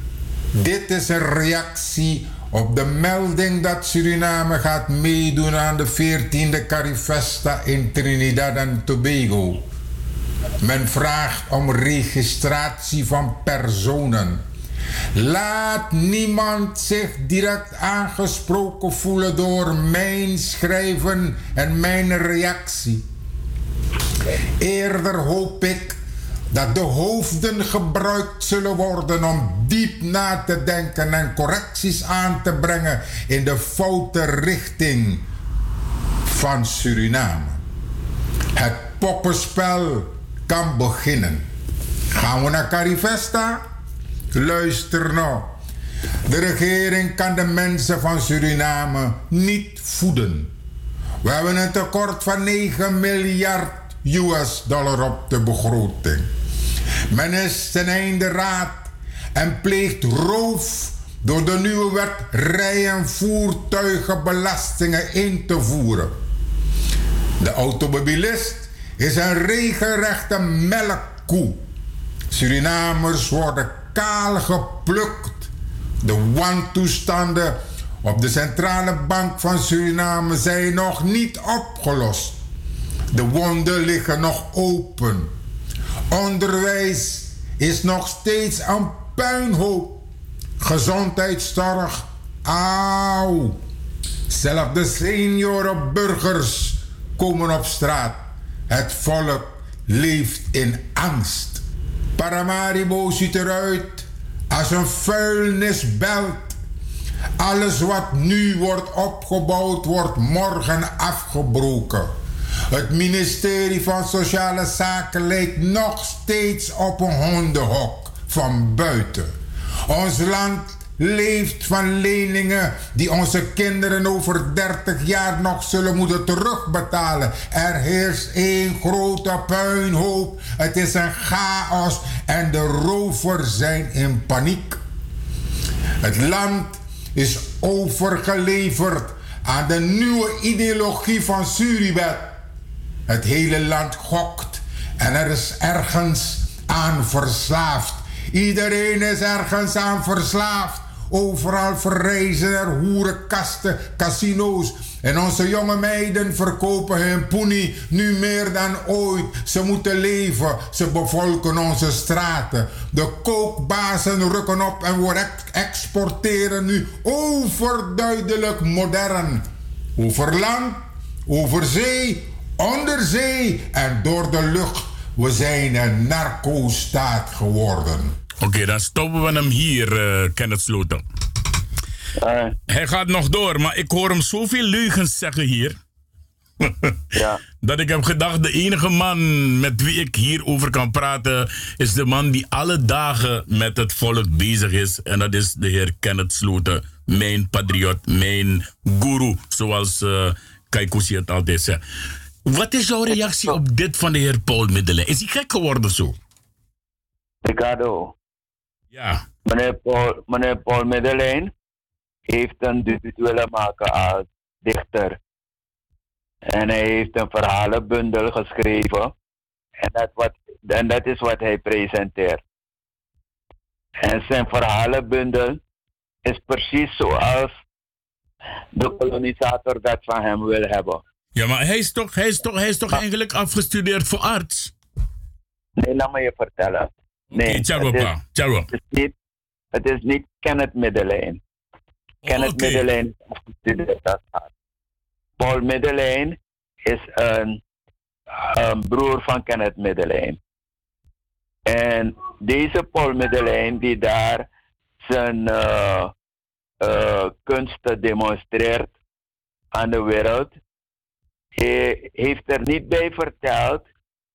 dit is een reactie op de melding dat Suriname gaat meedoen aan de 14e Carifesta in Trinidad en Tobago. Men vraagt om registratie van personen. Laat niemand zich direct aangesproken voelen door mijn schrijven en mijn reactie. Eerder hoop ik dat de hoofden gebruikt zullen worden om diep na te denken en correcties aan te brengen in de foute richting van Suriname. Het poppenspel kan beginnen. Gaan we naar Carifesta? Luister nou. De regering kan de mensen van Suriname niet voeden. We hebben een tekort van 9 miljard US dollar op de begroting. Men is ten einde raad en pleegt roof door de nieuwe wet rij- en voertuigenbelastingen in te voeren. De automobilist is een regelrechte melkkoe. Surinamers worden kaal geplukt. De wantoestanden op de centrale bank van Suriname zijn nog niet opgelost. De wonden liggen nog open. Onderwijs is nog steeds een puinhoop. Gezondheidszorg, auw. Zelfs de seniorenburgers komen op straat. Het volk leeft in angst. Paramaribo ziet eruit als een vuilnisbelt. Alles wat nu wordt opgebouwd, wordt morgen afgebroken. Het ministerie van Sociale Zaken lijkt nog steeds op een hondenhok van buiten. Ons land leeft van leningen die onze kinderen over 30 jaar nog zullen moeten terugbetalen. Er heerst één grote puinhoop. Het is een chaos en de rovers zijn in paniek. Het land is overgeleverd aan de nieuwe ideologie van Suribet. Het hele land gokt en er is ergens aan verslaafd. Iedereen is ergens aan verslaafd. Overal verrijzen er hoerenkasten, casino's. En onze jonge meiden verkopen hun poenie nu meer dan ooit. Ze moeten leven, ze bevolken onze straten. De kookbazen rukken op en we exporteren nu overduidelijk modern. Over land, over zee, onder zee en door de lucht. We zijn een narco-staat geworden. Oké, dan stoppen we hem hier, uh, Kenneth Sloten. Uh, Hij gaat nog door, maar ik hoor hem zoveel leugens zeggen hier. ja. Dat ik heb gedacht, de enige man met wie ik hierover kan praten, is de man die alle dagen met het volk bezig is. En dat is de heer Kenneth Sloten, mijn patriot, mijn guru, zoals uh, Kaikousi het altijd zegt. Wat is jouw reactie op dit van de heer Paul Middelen? Is hij gek geworden zo? Ricardo. Ja. Meneer Paul, meneer Paul Middelijn heeft een willen maken als dichter. En hij heeft een verhalenbundel geschreven. En dat, wat, en dat is wat hij presenteert. En zijn verhalenbundel is precies zoals de kolonisator dat van hem wil hebben. Ja, maar hij is toch, hij is toch, hij is toch eigenlijk afgestudeerd voor arts? Nee, laat me je vertellen. Nee, is, Tjaro. het, is niet, het is niet Kenneth Middelijn. Kenneth Oké. Middelijn is afgestudeerd als arts. Paul Middelijn is een, een broer van Kenneth Middelijn. En deze Paul Middelijn die daar zijn eh, kunsten demonstreert aan de wereld, hij heeft er niet bij verteld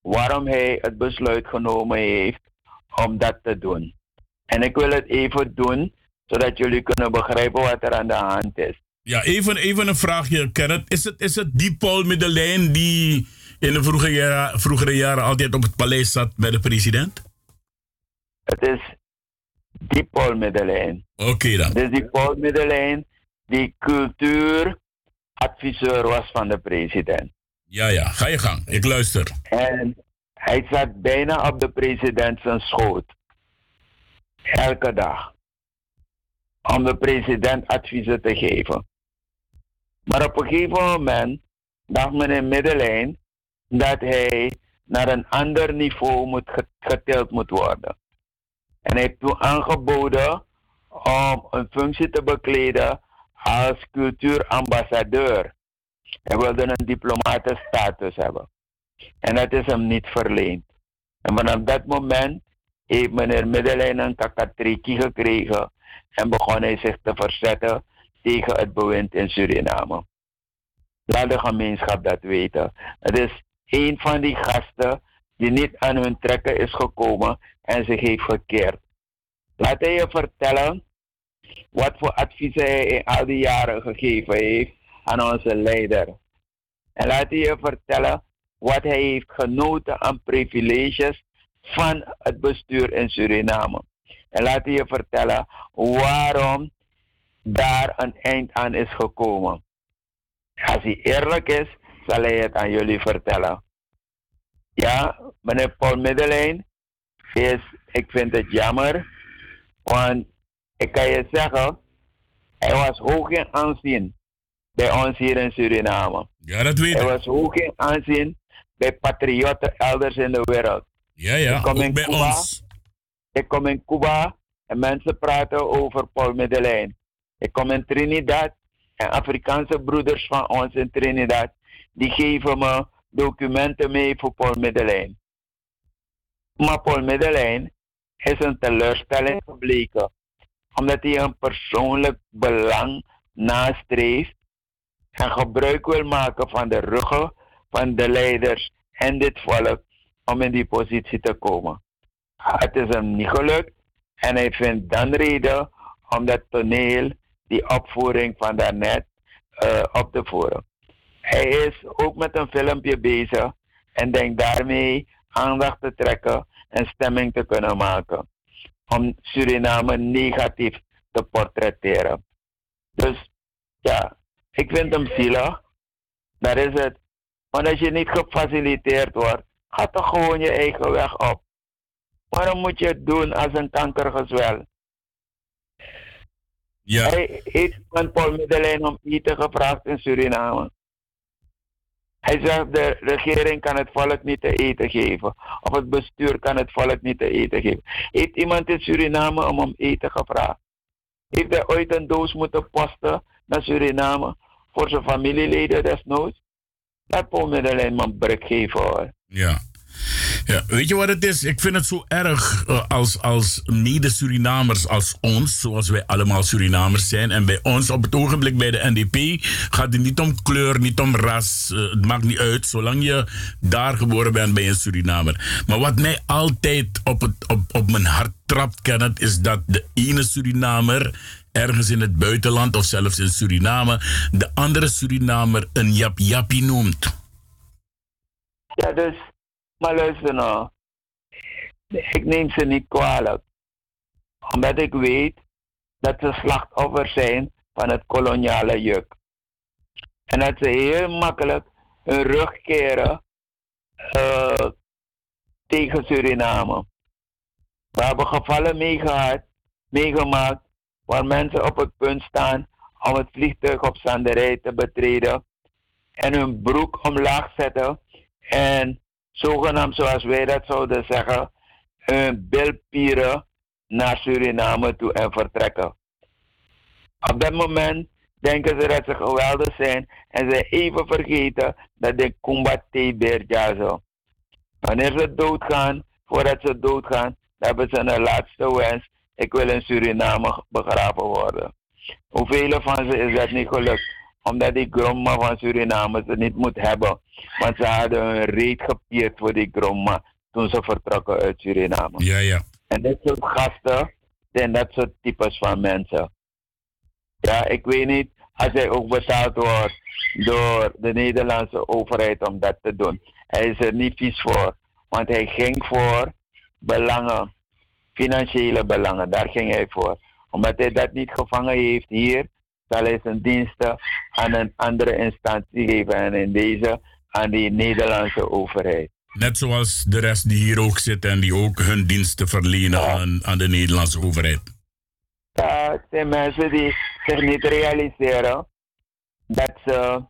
waarom hij het besluit genomen heeft om dat te doen. En ik wil het even doen, zodat jullie kunnen begrijpen wat er aan de hand is. Ja, even, even een vraagje, Kenneth. Is het, is het die Paul Middelijn die in de vroege jaren, vroegere jaren altijd op het paleis zat bij de president? Het is die Paul Middelijn. Oké dan. Het is die Paul Middelijn die cultuuradviseur was van de president. Ja, ja. Ga je gang. Ik luister. En hij zat bijna op de president zijn schoot. Elke dag. Om de president adviezen te geven. Maar op een gegeven moment dacht meneer Middelijn dat hij naar een ander niveau moet getild moet worden. En hij heeft toen aangeboden om een functie te bekleden als cultuurambassadeur. Hij wilde een diplomatenstatus hebben. En dat is hem niet verleend. En vanaf dat moment heeft meneer Middelijn een kakatriki gekregen en begon hij zich te verzetten tegen het bewind in Suriname. Laat de gemeenschap dat weten. Het is een van die gasten die niet aan hun trekken is gekomen en zich heeft gekeerd. Laat hij je vertellen wat voor adviezen hij in al die jaren gegeven heeft aan onze leider. En laat hij je vertellen wat hij heeft genoten aan privileges van het bestuur in Suriname. En laat hij je vertellen waarom daar een eind aan is gekomen. Als hij eerlijk is, zal hij het aan jullie vertellen. Ja, meneer Paul Middelijn is, ik vind het jammer, want ik kan je zeggen, hij was hoog in aanzien bij ons hier in Suriname. Ja, dat weet ik. Hij was hoog in aanzien bij patriotten elders in de wereld. Ja, ja, ik kom ook in bij Cuba, ons. Ik kom in Cuba en mensen praten over Paul Middelijn. Ik kom in Trinidad en Afrikaanse broeders van ons in Trinidad, die geven me documenten mee voor Paul Middelijn. Maar Paul Middelijn is een teleurstelling gebleken, omdat hij een persoonlijk belang nastreeft en gebruik wil maken van de ruggen van de leiders en dit volk om in die positie te komen. Het is hem niet gelukt en hij vindt dan reden om dat toneel, die opvoering van daarnet, uh, op te voeren. Hij is ook met een filmpje bezig en denkt daarmee aandacht te trekken en stemming te kunnen maken. Om Suriname negatief te portretteren. Dus ja, ik vind hem zielig. Dat is het. Want als je niet gefaciliteerd wordt, ga toch gewoon je eigen weg op. Waarom moet je het doen als een kankergezwel? Ja. Hij heeft van Paul Middelijn om eten gevraagd in Suriname. Hij zegt de regering kan het volk niet te eten geven. Of het bestuur kan het volk niet te eten geven. Heeft iemand in Suriname om om eten gevraagd? Heeft hij ooit een doos moeten posten naar Suriname voor zijn familieleden desnoods? Laat Paul Middelijn man brek geven hoor. Ja. Ja, weet je wat het is? Ik vind het zo erg uh, als, als mede-Surinamers als ons, zoals wij allemaal Surinamers zijn. En bij ons op het ogenblik bij de NDP gaat het niet om kleur, niet om ras. Uh, het maakt niet uit, zolang je daar geboren bent bij een Surinamer. Maar wat mij altijd op, het, op, op mijn hart trapt, Kenneth, is dat de ene Surinamer ergens in het buitenland of zelfs in Suriname de andere Surinamer een jap-jappie noemt. Ja, dus maar luister nou. Ik neem ze niet kwalijk. Omdat ik weet dat ze slachtoffers zijn van het koloniale juk. En dat ze heel makkelijk hun rug keren uh, tegen Suriname. We hebben gevallen meegemaakt waar mensen op het punt staan om het vliegtuig op zanderij te betreden en hun broek omlaag zetten en zogenaamd zoals wij dat zouden zeggen, hun bilpieren naar Suriname toe en vertrekken. Op dat moment denken ze dat ze geweldig zijn en ze even vergeten dat de Kumbate Berjazo. Wanneer ze doodgaan, voordat ze doodgaan, hebben ze een laatste wens. Ik wil in Suriname begraven worden. Hoeveel van ze is dat niet gelukt? Omdat die gromma van Suriname ze niet moet hebben. Want ze hadden hun reet gepierd voor die gromma toen ze vertrokken uit Suriname. Ja, ja. En dit soort gasten zijn dat soort types van mensen. Ja, ik weet niet als hij ook betaald wordt door de Nederlandse overheid om dat te doen. Hij is er niet vies voor. Want hij ging voor belangen, financiële belangen. Daar ging hij voor. Omdat hij dat niet gevangen heeft hier, zal hij zijn diensten aan een andere instantie geven. En in deze aan die Nederlandse overheid. Net zoals de rest die hier ook zitten en die ook hun diensten verlenen aan, aan de Nederlandse overheid. Ja, het zijn mensen die zich niet realiseren dat ze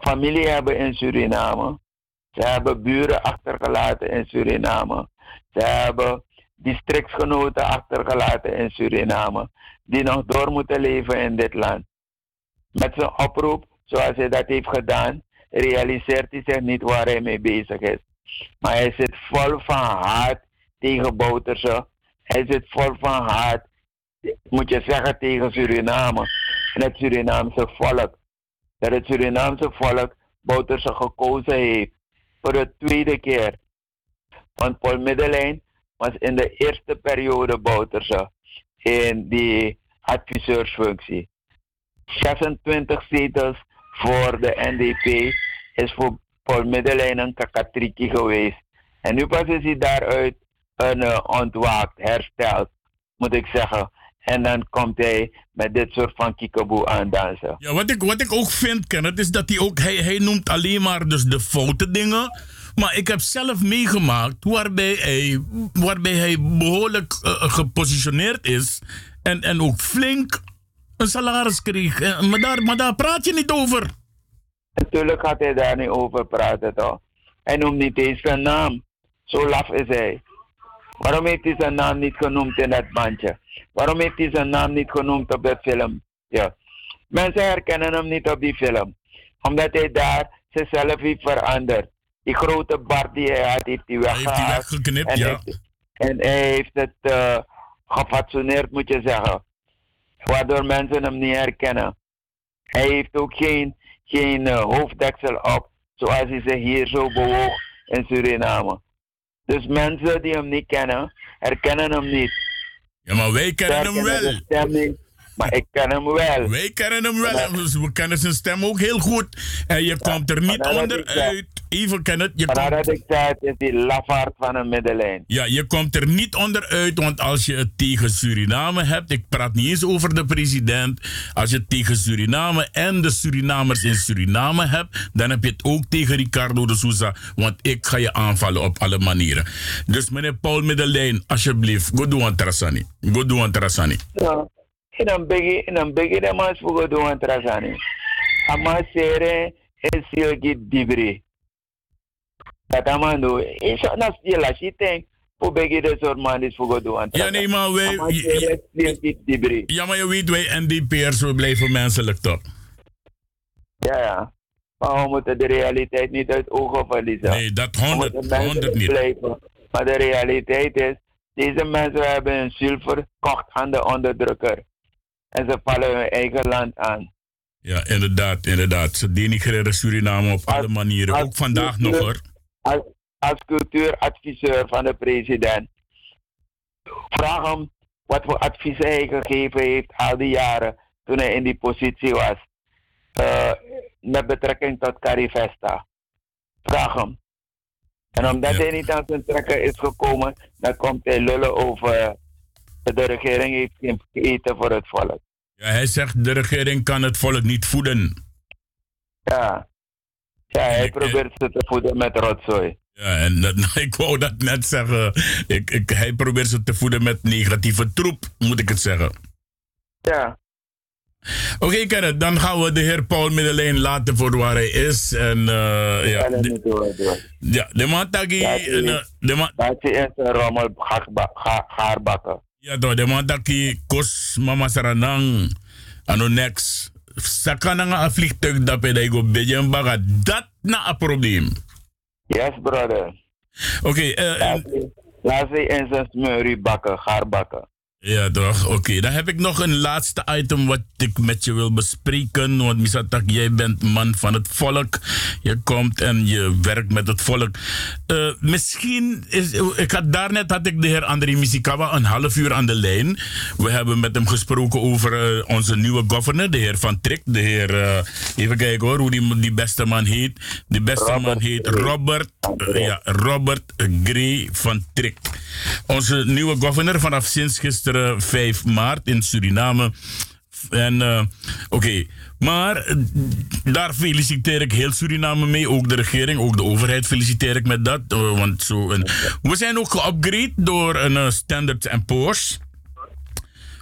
familie hebben in Suriname. Ze hebben buren achtergelaten in Suriname. Ze hebben districtsgenoten achtergelaten in Suriname. Die nog door moeten leven in dit land. Met zijn oproep, zoals hij dat heeft gedaan, realiseert hij zich niet waar hij mee bezig is. Maar hij zit vol van haat tegen Bouterse. Hij zit vol van haat, moet je zeggen, tegen Suriname. En het Surinaamse volk. Dat het Surinaamse volk Bouterse gekozen heeft. Voor de tweede keer. Want Paul Middelijn was in de eerste periode Bouterse. In die adviseursfunctie. 26 zetels voor de NDP is voor Paul Middelijn een kakatriki geweest. En nu pas is hij daaruit een, uh, ontwaakt, hersteld, moet ik zeggen. En dan komt hij met dit soort van kikaboe aandansen. Ja, wat ik, wat ik ook vind, Kenneth, is dat hij ook, hij, hij noemt alleen maar dus de foute dingen. Maar ik heb zelf meegemaakt waarbij hij, waarbij hij behoorlijk uh, gepositioneerd is. En, en ook flink een salaris kreeg. Maar daar, maar daar praat je niet over. Natuurlijk gaat hij daar niet over praten, toch? Hij noemt niet eens zijn naam. Zo laf is hij. Waarom heeft hij zijn naam niet genoemd in dat bandje? Waarom heeft hij zijn naam niet genoemd op de film? Ja. Mensen herkennen hem niet op die film. Omdat hij daar zichzelf heeft veranderd. Die grote bart die hij had, heeft hij weggehaald. Hij heeft weggeknipt, en ja. Heeft, en hij heeft het uh, gefatsoeneerd, moet je zeggen. Waardoor mensen hem niet herkennen. Hij heeft ook geen, geen uh, hoofddeksel op, zoals hij zich hier zo bewoog in Suriname. Dus mensen die hem niet kennen, herkennen hem niet. Ja, maar wij kennen hem wel. Maar ik ken hem wel. Wij kennen hem wel. Dus we kennen zijn stem ook heel goed. En je komt er niet onderuit. Even kennen je maar komt... dat ik zei, het is die lafaard van een middenlijn. Ja, je komt er niet onderuit. Want als je het tegen Suriname hebt. Ik praat niet eens over de president. Als je het tegen Suriname en de Surinamers in Suriname hebt. Dan heb je het ook tegen Ricardo de Souza. Want ik ga je aanvallen op alle manieren. Dus meneer Paul Middelijn, alsjeblieft. Go doen Trasani. Go doen Trasani. Ja bigi in een bigi de mas fugo do antrasani. Ama sere e silgi dibri. Dat amando is na stila shiteng voor bigi de soort man is fugo do antrasani. Ja nee maar wij ja maar je weet wij NDP'ers we blijven menselijk toch? Ja ja. Maar we moeten de realiteit niet uit ogen verliezen. Nee dat honderd honderd niet. blijven. maar de realiteit is deze mensen hebben een zilver kocht aan de onderdrukker en ze vallen hun eigen land aan. Ja, inderdaad, inderdaad. Ze denigreren Suriname op alle manieren. Ook vandaag nog hoor. Als, als cultuuradviseur van de president. Vraag hem wat voor adviezen hij gegeven heeft al die jaren toen hij in die positie was. Uh, met betrekking tot Carifesta. Vraag hem. En omdat ja. hij niet aan zijn trekken is gekomen, dan komt hij lullen over de regering heeft geen eten voor het volk. Ja, hij zegt de regering kan het volk niet voeden. Ja, ja hij probeert ze te voeden met rotzooi. Ja, en dat, ik wou dat net zeggen. Ik, ik, hij probeert ze te voeden met negatieve troep, moet ik het zeggen. Ja. Oké, okay, Kenneth, dan gaan we de heer Paul Middelijn laten voor waar hij is. En uh, ja. De. Ja, de man tagi. De man. Dat is een rommel gaarbakken. Ja, toch, de man dat kos mama saranang. Ano next. Saka na nga vliegtuig dat je go bedje baga. Dat na een probleem. Yes, brother. Oké. Okay, uh, Laat ze in zijn smurrie bakken, gaar bakken. Ja, toch. Oké, dan heb ik nog een laatste item wat ik met je wil bespreken. Want Misatak, jij bent man van het volk. Je komt en je werkt met het volk. Uh, misschien is. Ik had daarnet had ik de heer André Misikawa een half uur aan de lijn. We hebben met hem gesproken over uh, onze nieuwe governor, de heer Van Trick. De heer. Uh, even kijken hoor, hoe die, die beste man heet. Die beste Robert man heet Robert. ja, Robert Gray van Trick. Onze nieuwe governor vanaf sinds gisteren 5 maart in Suriname. En uh, oké, okay. maar uh, daar feliciteer ik heel Suriname mee. Ook de regering, ook de overheid feliciteer ik met dat. Uh, want zo een, we zijn ook geupgrade door een Standard Poor's.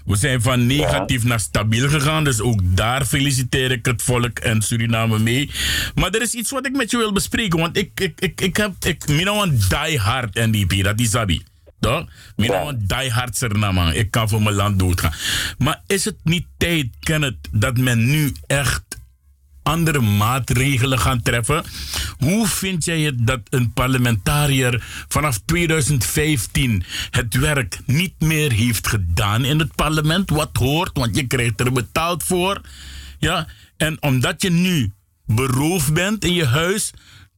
We zijn van negatief naar stabiel gegaan. Dus ook daar feliciteer ik het volk en Suriname mee. Maar er is iets wat ik met je wil bespreken. Want ik, ik, ik, ik heb. Ik, ik een die hard NDP, dat is Sabi. Toch? Mina ja. een diehardser. Ik kan voor mijn land doodgaan. Maar is het niet tijd, Kenneth, dat men nu echt andere maatregelen gaat treffen? Hoe vind jij het dat een parlementariër vanaf 2015 het werk niet meer heeft gedaan in het parlement? Wat hoort, want je krijgt er betaald voor. Ja, en omdat je nu beroofd bent in je huis,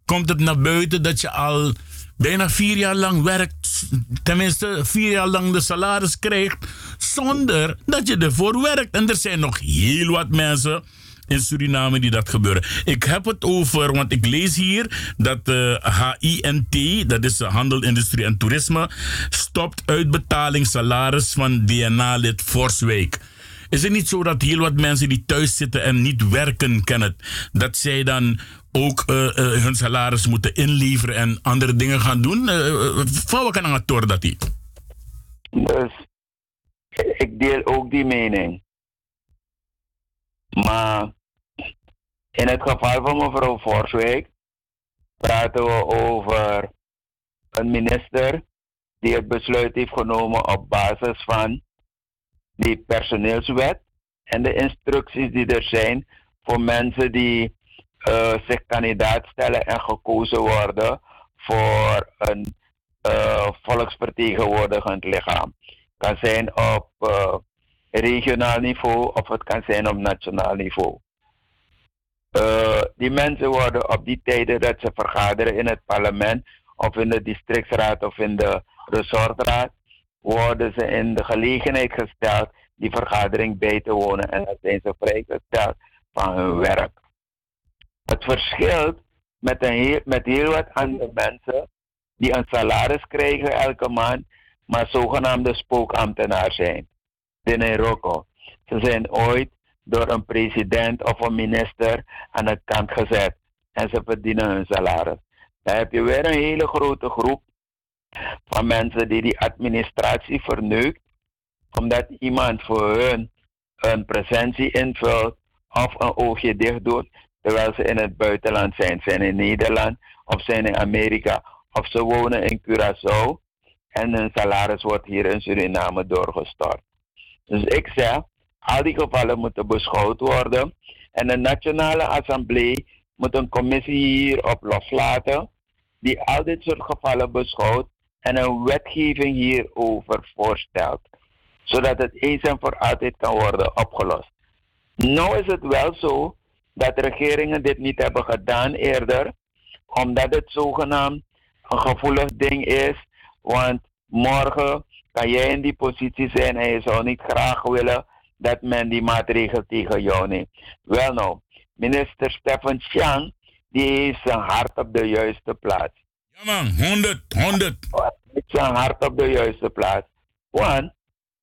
komt het naar buiten dat je al bijna vier jaar lang werkt, tenminste vier jaar lang de salaris krijgt, zonder dat je ervoor werkt. En er zijn nog heel wat mensen in Suriname die dat gebeuren. Ik heb het over, want ik lees hier dat de HINT, dat is de Handel, Industrie en Toerisme, stopt uitbetaling salaris van DNA-lid Forswijk. Is het niet zo dat heel wat mensen die thuis zitten en niet werken kennen, dat zij dan ook uh, uh, hun salaris moeten inleveren en andere dingen gaan doen? Van wat kan het dat die? Dus ik deel ook die mening. Maar in het geval van mevrouw Forswijk praten we over een minister die het besluit heeft genomen op basis van die personeelswet en de instructies die er zijn voor mensen die uh, zich kandidaat stellen en gekozen worden voor een uh, volksvertegenwoordigend lichaam. Kan zijn op uh, regionaal niveau of het kan zijn op nationaal niveau. die mensen worden op die tijden dat ze vergaderen in het parlement of in de districtsraad of in de resortraad, worden ze in de gelegenheid gesteld die vergadering bij te wonen en dan zijn ze vrijgesteld van hun werk. Het verschilt met, heel, met heel wat andere mensen die een salaris krijgen elke maand, maar zogenaamde spookambtenaar zijn binnen Rocco. Ze zijn ooit door een president of een minister aan de kant gezet en ze verdienen hun salaris. Dan heb je weer een hele grote groep van mensen die die administratie verneukt, omdat iemand voor hun een presentie invult of een oogje dicht doet, terwijl ze in het buitenland zijn. Zijn in Nederland of zijn in Amerika of ze wonen in Curaçao en hun salaris wordt hier in Suriname doorgestort. Dus ik zeg, al die gevallen moeten beschouwd worden en de Nationale Assemblée moet een commissie hierop loslaten die al dit soort gevallen beschouwt en een wetgeving hierover voorstelt, zodat het eens en voor altijd kan worden opgelost. Nou is het wel zo dat regeringen dit niet hebben gedaan eerder, omdat het zogenaamd een gevoelig ding is, want morgen kan jij in die positie zijn en je zou niet graag willen dat men die maatregel tegen jou neemt. Wel nou, minister Stefan Chang, die heeft zijn hart op de juiste plaats. Ja man, 100, 100. Zijn hart op de juiste plaats. Want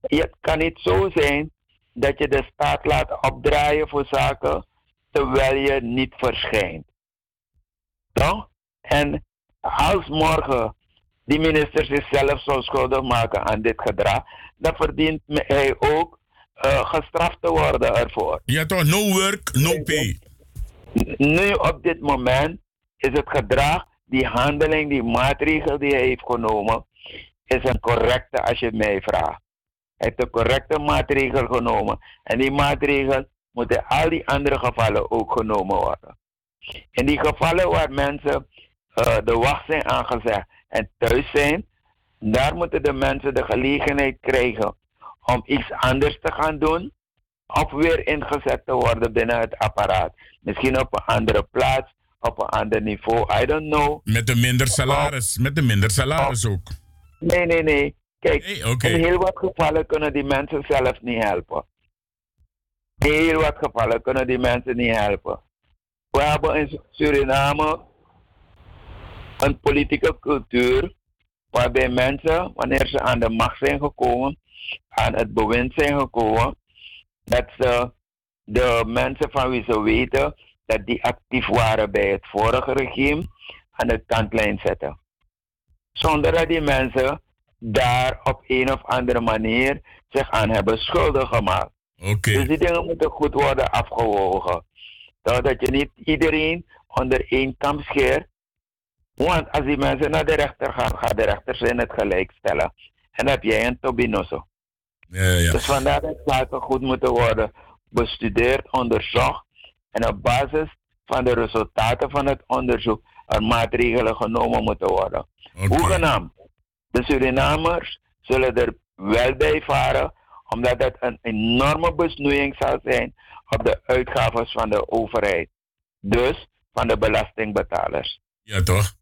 het kan niet zo zijn dat je de staat laat opdraaien voor zaken terwijl je niet verschijnt. Toch? En als morgen die minister zichzelf zou schuldig maken aan dit gedrag, dan verdient hij ook uh, gestraft te worden ervoor. Ja toch, no work, no pay. Nu op dit moment is het gedrag, die handeling, die maatregel die hij heeft genomen, is een correcte als je mij vraagt. Hij heeft een correcte maatregel genomen. En die maatregel moeten al die andere gevallen ook genomen worden. In die gevallen waar mensen uh, de wacht zijn aangezegd en thuis zijn, daar moeten de mensen de gelegenheid krijgen om iets anders te gaan doen of weer ingezet te worden binnen het apparaat. Misschien op een andere plaats, op een ander niveau, I don't know. Met een minder salaris, met een minder salaris ook. Nee, nee, nee. Kijk, in heel wat gevallen kunnen die mensen zelf niet helpen. Heel wat gevallen kunnen die mensen niet helpen. We hebben in Suriname een politieke cultuur waarbij mensen, wanneer ze aan de macht zijn gekomen, aan het bewind zijn gekomen, dat ze de mensen van wie ze weten dat die actief waren bij het vorige regime aan de kantlijn zetten. Zonder dat die mensen daar op een of andere manier zich aan hebben schuldig gemaakt. Okay. Dus die dingen moeten goed worden afgewogen. Dat je niet iedereen onder één kam scheert. Want als die mensen naar de rechter gaan, gaat de rechter ze in het gelijk stellen. En dan heb jij een Tobinoso. Ja, ja. Dus vandaar dat zaken goed moeten worden bestudeerd, onderzocht. En op basis van de resultaten van het onderzoek er maatregelen genomen moeten worden. Okay. Hoegenaamd, de Surinamers zullen er wel bij varen, omdat het een enorme besnoeiing zal zijn op de uitgaven van de overheid. Dus van de belastingbetalers. Ja, toch?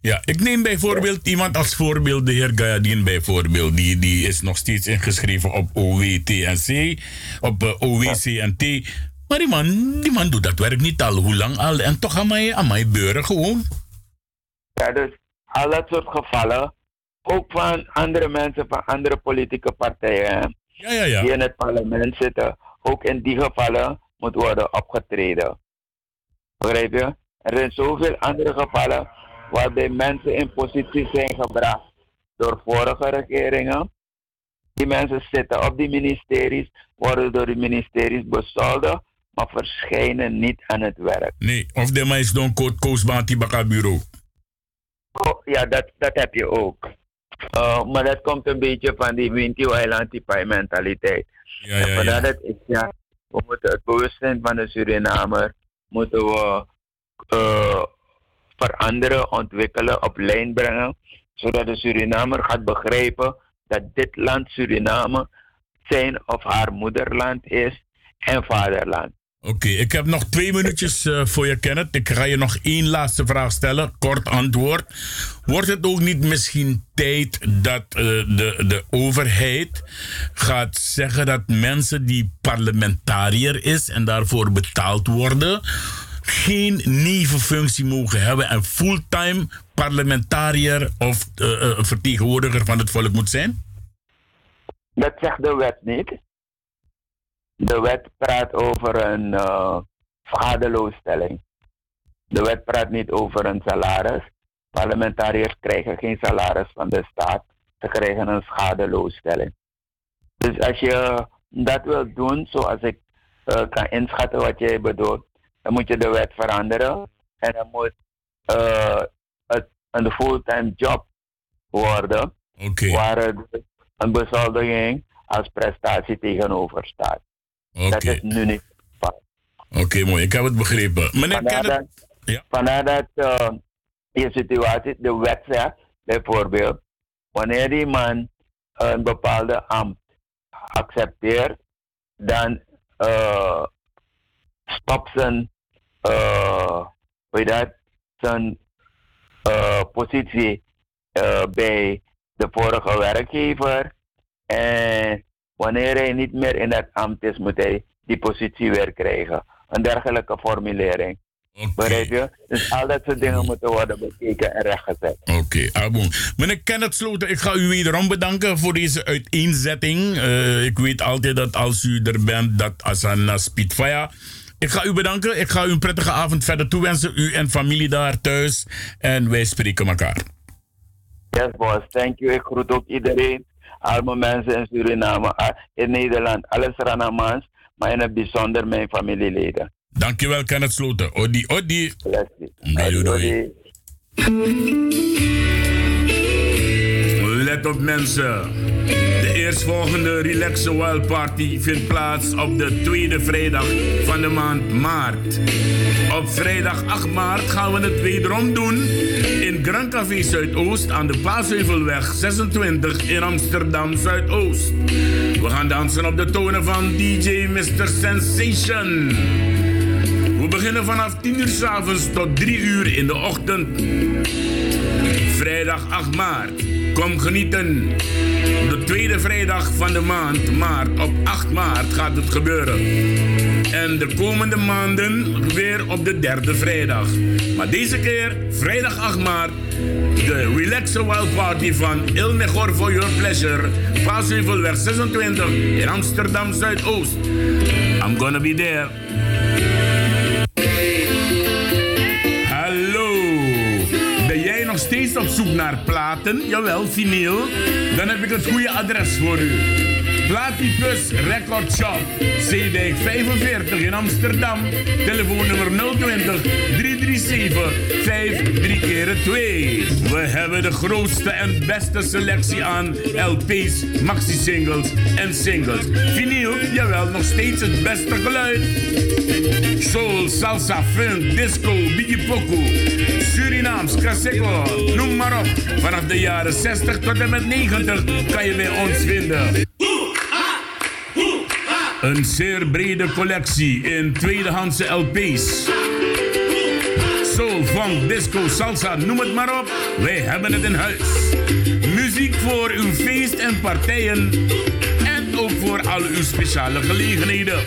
Ja, ik neem bijvoorbeeld iemand als voorbeeld, de heer Gayadin bijvoorbeeld. Die, die is nog steeds ingeschreven op OWTNC, op uh, eh, OWCNT. Maar die man, die man doet dat werk niet al hoe lang al. En toch aan mij, aan mij beuren gewoon. Ja, dus al dat soort gevallen, ook van andere mensen van andere politieke partijen, ja, ja, ja. die in het parlement zitten, ook in die gevallen moet worden opgetreden. Begrijp je? Er zijn zoveel andere gevallen waarbij mensen in posities zijn gebracht door vorige regeringen. Die mensen zitten op die ministeries, worden door die ministeries besolden, maar verschijnen niet aan het werk. Nee, of de meis doen koosbaan bureau. Oh, ja, dat, dat heb je ook. Uh, maar dat komt een beetje van die Winty Island mentaliteit. Ja, ja, ja. Dat is, ja. We moeten het bewustzijn van de Surinamer moeten we uh, veranderen, ontwikkelen, op lijn brengen. Zodat de Surinamer gaat begrijpen dat dit land Suriname zijn of haar moederland is en vaderland. Oké, ik heb nog twee minuutjes uh, voor je, Kenneth. Ik ga je nog één laatste vraag stellen. Kort antwoord. Wordt het ook niet misschien tijd dat uh, de, de overheid gaat zeggen dat mensen die parlementariër is en daarvoor betaald worden, geen nevenfunctie mogen hebben en fulltime parlementariër of uh, vertegenwoordiger van het volk moet zijn? Dat zegt de wet niet. De wet praat over een uh, schadeloosstelling. De wet praat niet over een salaris. Parlementariërs krijgen geen salaris van de staat. Ze krijgen een schadeloosstelling. Dus als je dat wilt doen, zoals ik uh, kan inschatten wat jij bedoelt, dan moet je de wet veranderen. En dan moet uh, het een fulltime job worden. Okay. Waar een bezoldiging als prestatie tegenover staat. Okay. Dat is nu niet Oké, mooi. Ik heb het begrepen. Meneer vandaar dat, ja. vandaar dat uh, je situatie, de wet zegt, bijvoorbeeld, wanneer die man een bepaalde ambt accepteert, dan uh, stopt zijn, uh, weet dat, zijn uh, positie bij de vorige werkgever. En wanneer hij niet meer in het ambt is, moet hij die positie weer krijgen. Een dergelijke formulering. Okay. Begrijp je? Dus al dat soort dingen moeten worden bekeken en rechtgezet. Oké, okay, Abon. Meneer Kenneth Sloten, ik ga u wederom bedanken voor deze uiteenzetting. Uh, ik weet altijd dat als u er bent, dat een Spitfire. Ik ga u bedanken. Ik ga u een prettige avond verder toewensen. U en familie daar thuis. En wij spreken elkaar. Yes, boss. Thank you. Ik groet ook iedereen arme mensen in Suriname, ah, in Nederland, alles Ranamans, maar in het bijzonder mijn familieleden. Dankjewel, Kenneth Sloten. Odi, odi. Bless odi. Let op mensen. De eerstvolgende Relax Wild Party vindt plaats op de tweede vrijdag van de maand maart. Op vrijdag 8 maart gaan we het wederom doen in Grand Café Zuidoost aan de Paasheuvelweg 26 in Amsterdam Zuidoost. We gaan dansen op de tonen van DJ Mr. Sensation. We beginnen vanaf 10 uur s avonds tot 3 uur in de ochtend. Vrijdag 8 maart. Kom genieten. De tweede vrijdag van de maand maart, op 8 maart, gaat het gebeuren. En de komende maanden weer op de derde vrijdag. Maar deze keer, vrijdag 8 maart, de Relaxer Wild Party van Il Mejor for Your Pleasure. Paasheuvelweg 26 in Amsterdam Zuidoost. I'm gonna be there. Op zoek naar platen, jawel, vinyl, dan heb ik het goede adres voor u. Platypus Record Shop, Zeedijk 45 in Amsterdam. Telefoonnummer 020 337 53 keer 2. We hebben de grootste en beste selectie aan LP's, maxi-singles en singles. Vinyl, jawel, nog steeds het beste geluid. Soul, salsa, funk, disco, biggie poku, Surinaams, Kaseko, noem maar op. Vanaf de jaren 60 tot en met 90 kan je bij ons vinden. Een zeer brede collectie in tweedehandse LP's. Soul, funk, disco, salsa, noem het maar op. Wij hebben het in huis. Muziek voor uw feest en partijen. En ook voor al uw speciale gelegenheden.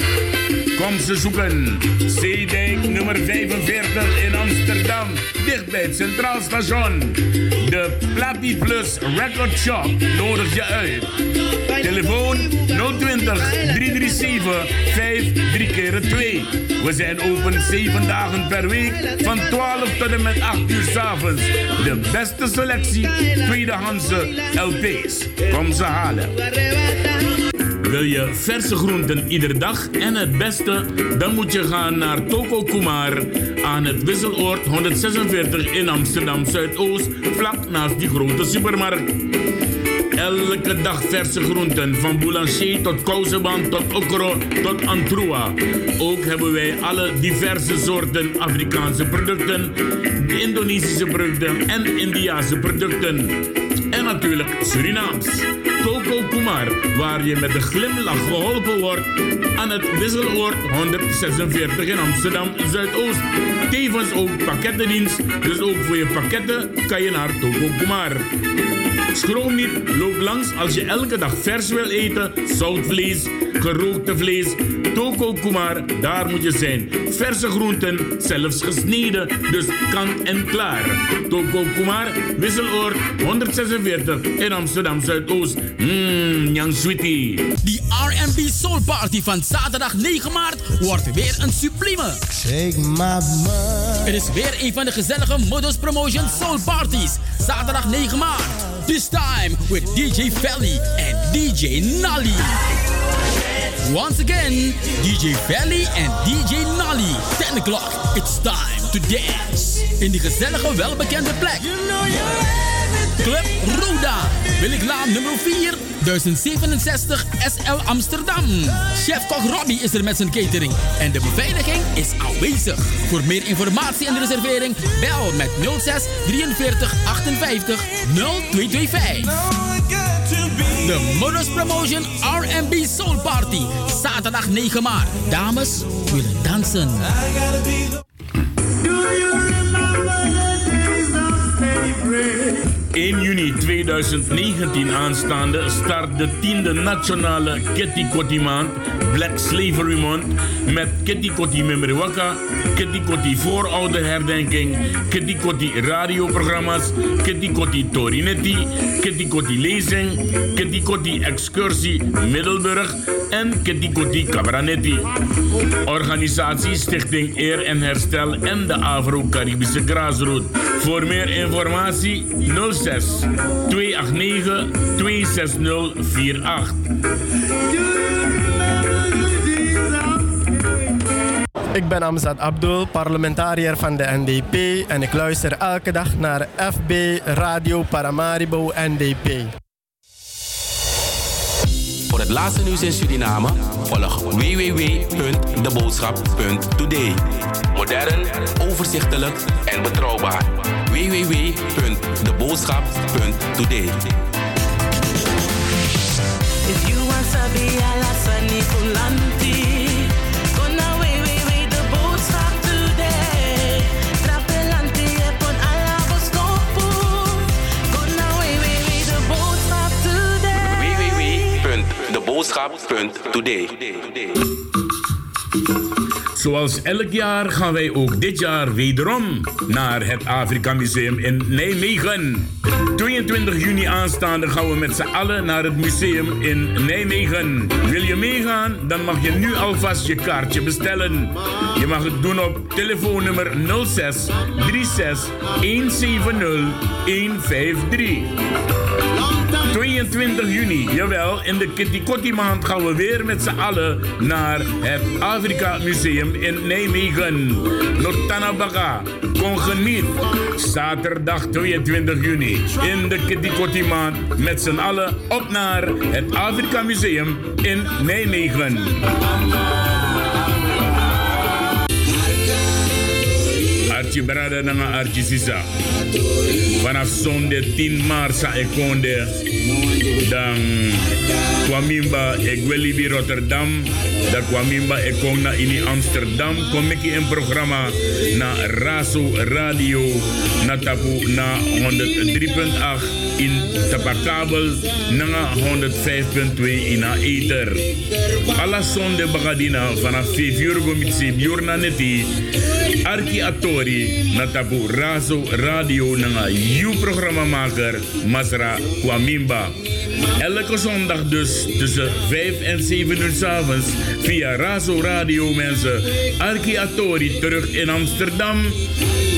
Kom ze zoeken. Zeedijk nummer 45 in Amsterdam. Dicht bij het Centraal Station. De Platy Plus Record Shop nodig je uit. Telefoon 020 337 53 keer 2. We zijn open 7 dagen per week van 12 tot en met 8 uur s avonds. De beste selectie tweedehandse LP's. Kom ze halen. Wil je verse groenten iedere dag en het beste? Dan moet je gaan naar Toko Kumar aan het Wisseloord 146 in Amsterdam Zuidoost, vlak naast die grote supermarkt. Elke dag verse groenten, van boulanger tot kousenband tot okro tot antroa. Ook hebben wij alle diverse soorten Afrikaanse producten, Indonesische producten en Indiase producten. En natuurlijk Surinaams. Toko Kumar, waar je met een glimlach geholpen wordt aan het Wisseloord 146 in Amsterdam Zuidoost. Tevens ook pakkettendienst, dus ook voor je pakketten kan je naar Toko Kumar. Schroom niet, loop langs als je elke dag vers wil eten, zoutvlees, gerookte vlees, toko kumar, daar moet je zijn. Verse groenten, zelfs gesneden, dus kant en klaar. Toko kumar, wisseloord 146 in Amsterdam Zuidoost. Mmm, Jan Sweetie. Die R&B Soul Party van zaterdag 9 maart wordt weer een sublieme. Shake my Het is weer een van de gezellige Modus Promotion Soul Parties. Zaterdag 9 maart. This time with DJ Felly and DJ Nally. Once again, DJ Felly and DJ Nally. 10 o'clock, it's time to dance. In die gezellige, welbekende plek. Club Roda, Williglaan nummer 4, 1067 SL Amsterdam. Chef-kok Robbie is er met zijn catering en de beveiliging is aanwezig. Voor meer informatie en reservering bel met 06 43 58 0225. De Modus Promotion R&B Soul Party, zaterdag 9 maart. Dames willen dansen. 1 juni 2019 aanstaande start de tiende nationale Kitty Kotti maand Black Slavery Month met Kitty Kotti Memriwaka, Kitty Kotti voorouderherdenking, Kitty Kotti radioprogramma's, Kitty Kotti Torinetti, Kitty Kotti lezing, Kitty Kotti excursie Middelburg en Kitty Kotti Cabranetti. Organisatie Stichting Eer en Herstel en de Afro-Caribische Grassroot. Voor meer informatie 06 289 26048. Ik ben Amzad Abdul, parlementariër van de NDP en ik luister elke dag naar FB Radio Paramaribo NDP. Voor het laatste nieuws in Suriname volg www.deboodschap.today. Modern, overzichtelijk en betrouwbaar. www.deboodschap.today. If you want kulanti, go boodschap today. Trapelanti pon ala boskopu, go today. www.deboodschap.today. Zoals elk jaar gaan wij ook dit jaar wederom naar het Afrika Museum in Nijmegen. 22 juni aanstaande gaan we met z'n allen naar het museum in Nijmegen. Wil je meegaan? Dan mag je nu alvast je kaartje bestellen. Je mag het doen op telefoonnummer 06 36 170 153. 22 juni, jawel, in de Kitty Kotti maand gaan we weer met z'n allen naar het Afrika Museum in Nijmegen. Notanabaka, kom geniet. Zaterdag 22 juni in de maand met z'n allen op naar het Afrika Museum in Nijmegen. Archie Brada nanga Sisa. Vanaf zondag 10 maart sa ekonde. Dan kwamimba Egwelibi Rotterdam. Dan kwamimba ekong na ini Amsterdam. Kom ik in programma na Raso Radio. Na tapu na 103.8 in tapakabel. Nanga 105.2 in a ether. Alla zonde bagadina vanaf 5 uur gomitsi biurna neti. Arki Atori na tapu Razo Radio nanga programma maker Masra Kwamimba. Elke zondag dus tussen 5 en 7 uur s'avonds via Razo Radio mensen. Arki Atori terug in Amsterdam.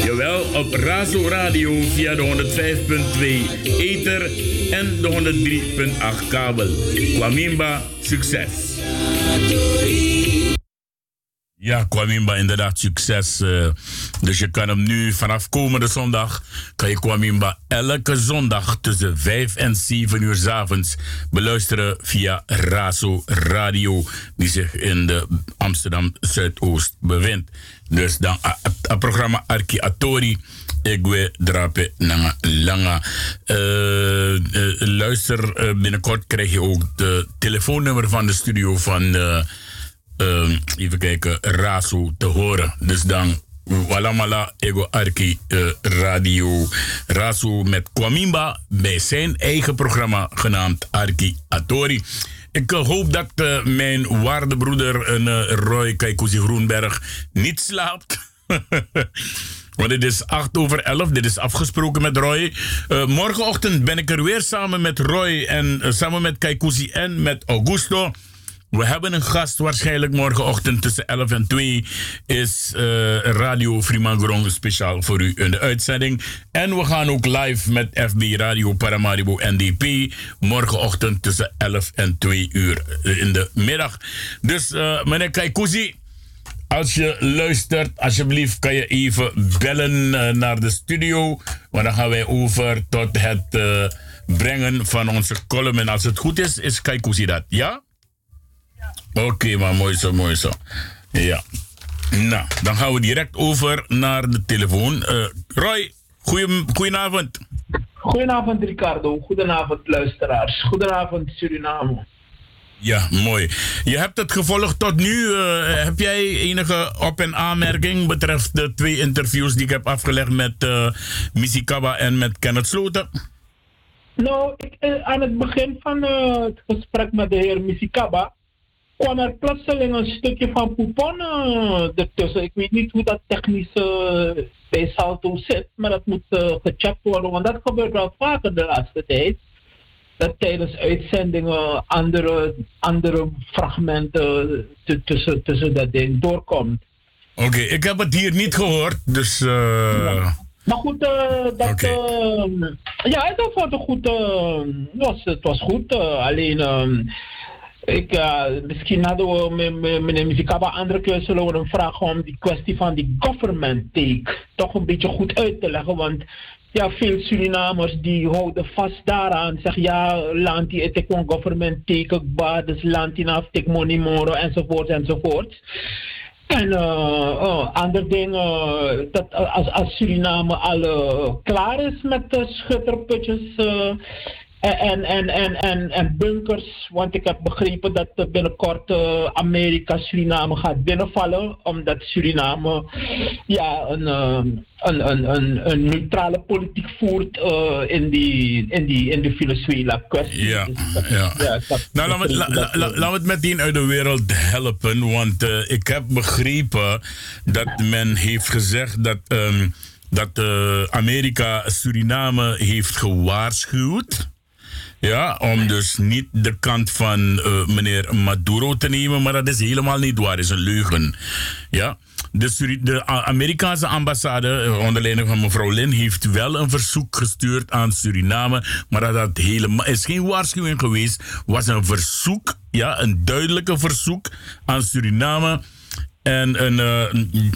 Jawel, op Razo Radio via de 105.2 ether en de 103.8 kabel. Kwamimba, succes! Ja, Kwamimba, inderdaad, succes. eh. dus je kan hem nu vanaf komende zondag, kan je Kwamimba elke zondag tussen 5 en 7 uur 's avonds beluisteren via Razo Radio, die zich in de Amsterdam Zuidoost bevindt. Dus dan het programma Arki Atori. Egwe drape nanga langa. Eh, luister, binnenkort krijg je ook de telefoonnummer van de studio van eh, ehm, even kijken, Raso te horen. Dus dan Walamala Ego Arki eh, Radio Raso met Kwamimba bij zijn eigen programma genaamd Arki Atori. Ik eh, hoop dat eh, mijn waarde broeder Roy Kaikuzi Groenberg niet slaapt. Want het is 8 over 11. Dit is afgesproken met Roy. Morgenochtend ben ik er weer samen met Roy en samen met Kaikuzi en met Augusto. We hebben een gast waarschijnlijk morgenochtend tussen 11 en 2 is eh, Radio Fremangorong speciaal voor u in de uitzending. En we gaan ook live met FB Radio Paramaribo NDP morgenochtend tussen 11 en 2 uur eh, in de middag. Dus eh, meneer Kaikuzi, als je luistert, alsjeblieft kan je even bellen naar de studio. Want dan gaan wij over tot het brengen van onze column. En als het goed is, is Kaikuzi dat, ja? Oké, maar mooi zo, mooi zo. Ja. Nou, dan gaan we direct over naar de telefoon. Eh, Roy, goeie, goedenavond. Goedenavond Ricardo, goedenavond luisteraars, goedenavond Suriname. Ja, mooi. Je hebt het gevolgd tot nu. Eh, heb jij enige op- en aanmerking betreft de twee interviews die ik heb afgelegd met Missy Kaba en met Kenneth Sloten? Nou, ik, aan het begin van het gesprek met de heer Misikaba kwam er plotseling een stukje van Poupon eh, ertussen. Ik weet niet hoe dat technisch eh, bij Salto zit, maar dat moet eh, gecheckt worden, want dat gebeurt wel vaker de laatste tijd. Dat tijdens uitzendingen andere, andere fragmenten tussen, tussen dat ding doorkomt. Oké, ik heb het hier niet gehoord, dus... eh, Maar goed, dat, ja, vond het goed. was, het was goed. alleen, ik, eh, misschien hadden we meneer Muzikaba andere keer zullen we hem vragen om die kwestie van die government take toch een beetje goed uit te leggen. Want ja, veel Surinamers die houden vast daaraan. Zeggen ja, land die het gewoon government take, ba, dus land die af, money moro, enzovoort, enzovoort. En uh, uh, ander ding, uh, dat als, als Suriname al klaar is met de schutterputjes en, en, en, en, en bunkers, want ik heb begrepen dat binnenkort uh, Amerika Suriname gaat binnenvallen, omdat Suriname ja, een, uh, een, een, een, een neutrale politiek voert uh, in, die, in, die, in de Venezuela-kwestie. Ja, Dus ja. Nou, laten we, la- la- la- laten we het meteen uit de wereld helpen. Want eh, ik heb begrepen dat men heeft gezegd dat, ehm, dat eh, Amerika Suriname heeft gewaarschuwd. Ja, om dus niet de kant van eh, meneer Maduro te nemen, maar dat is helemaal niet waar, dat is een leugen. Ja. De, de Amerikaanse ambassade, eh, onder leiding van mevrouw Lin, heeft wel een verzoek gestuurd aan Suriname, maar dat, dat helemaal, is geen waarschuwing geweest, was een verzoek, ja, een duidelijke verzoek aan Suriname. En eh,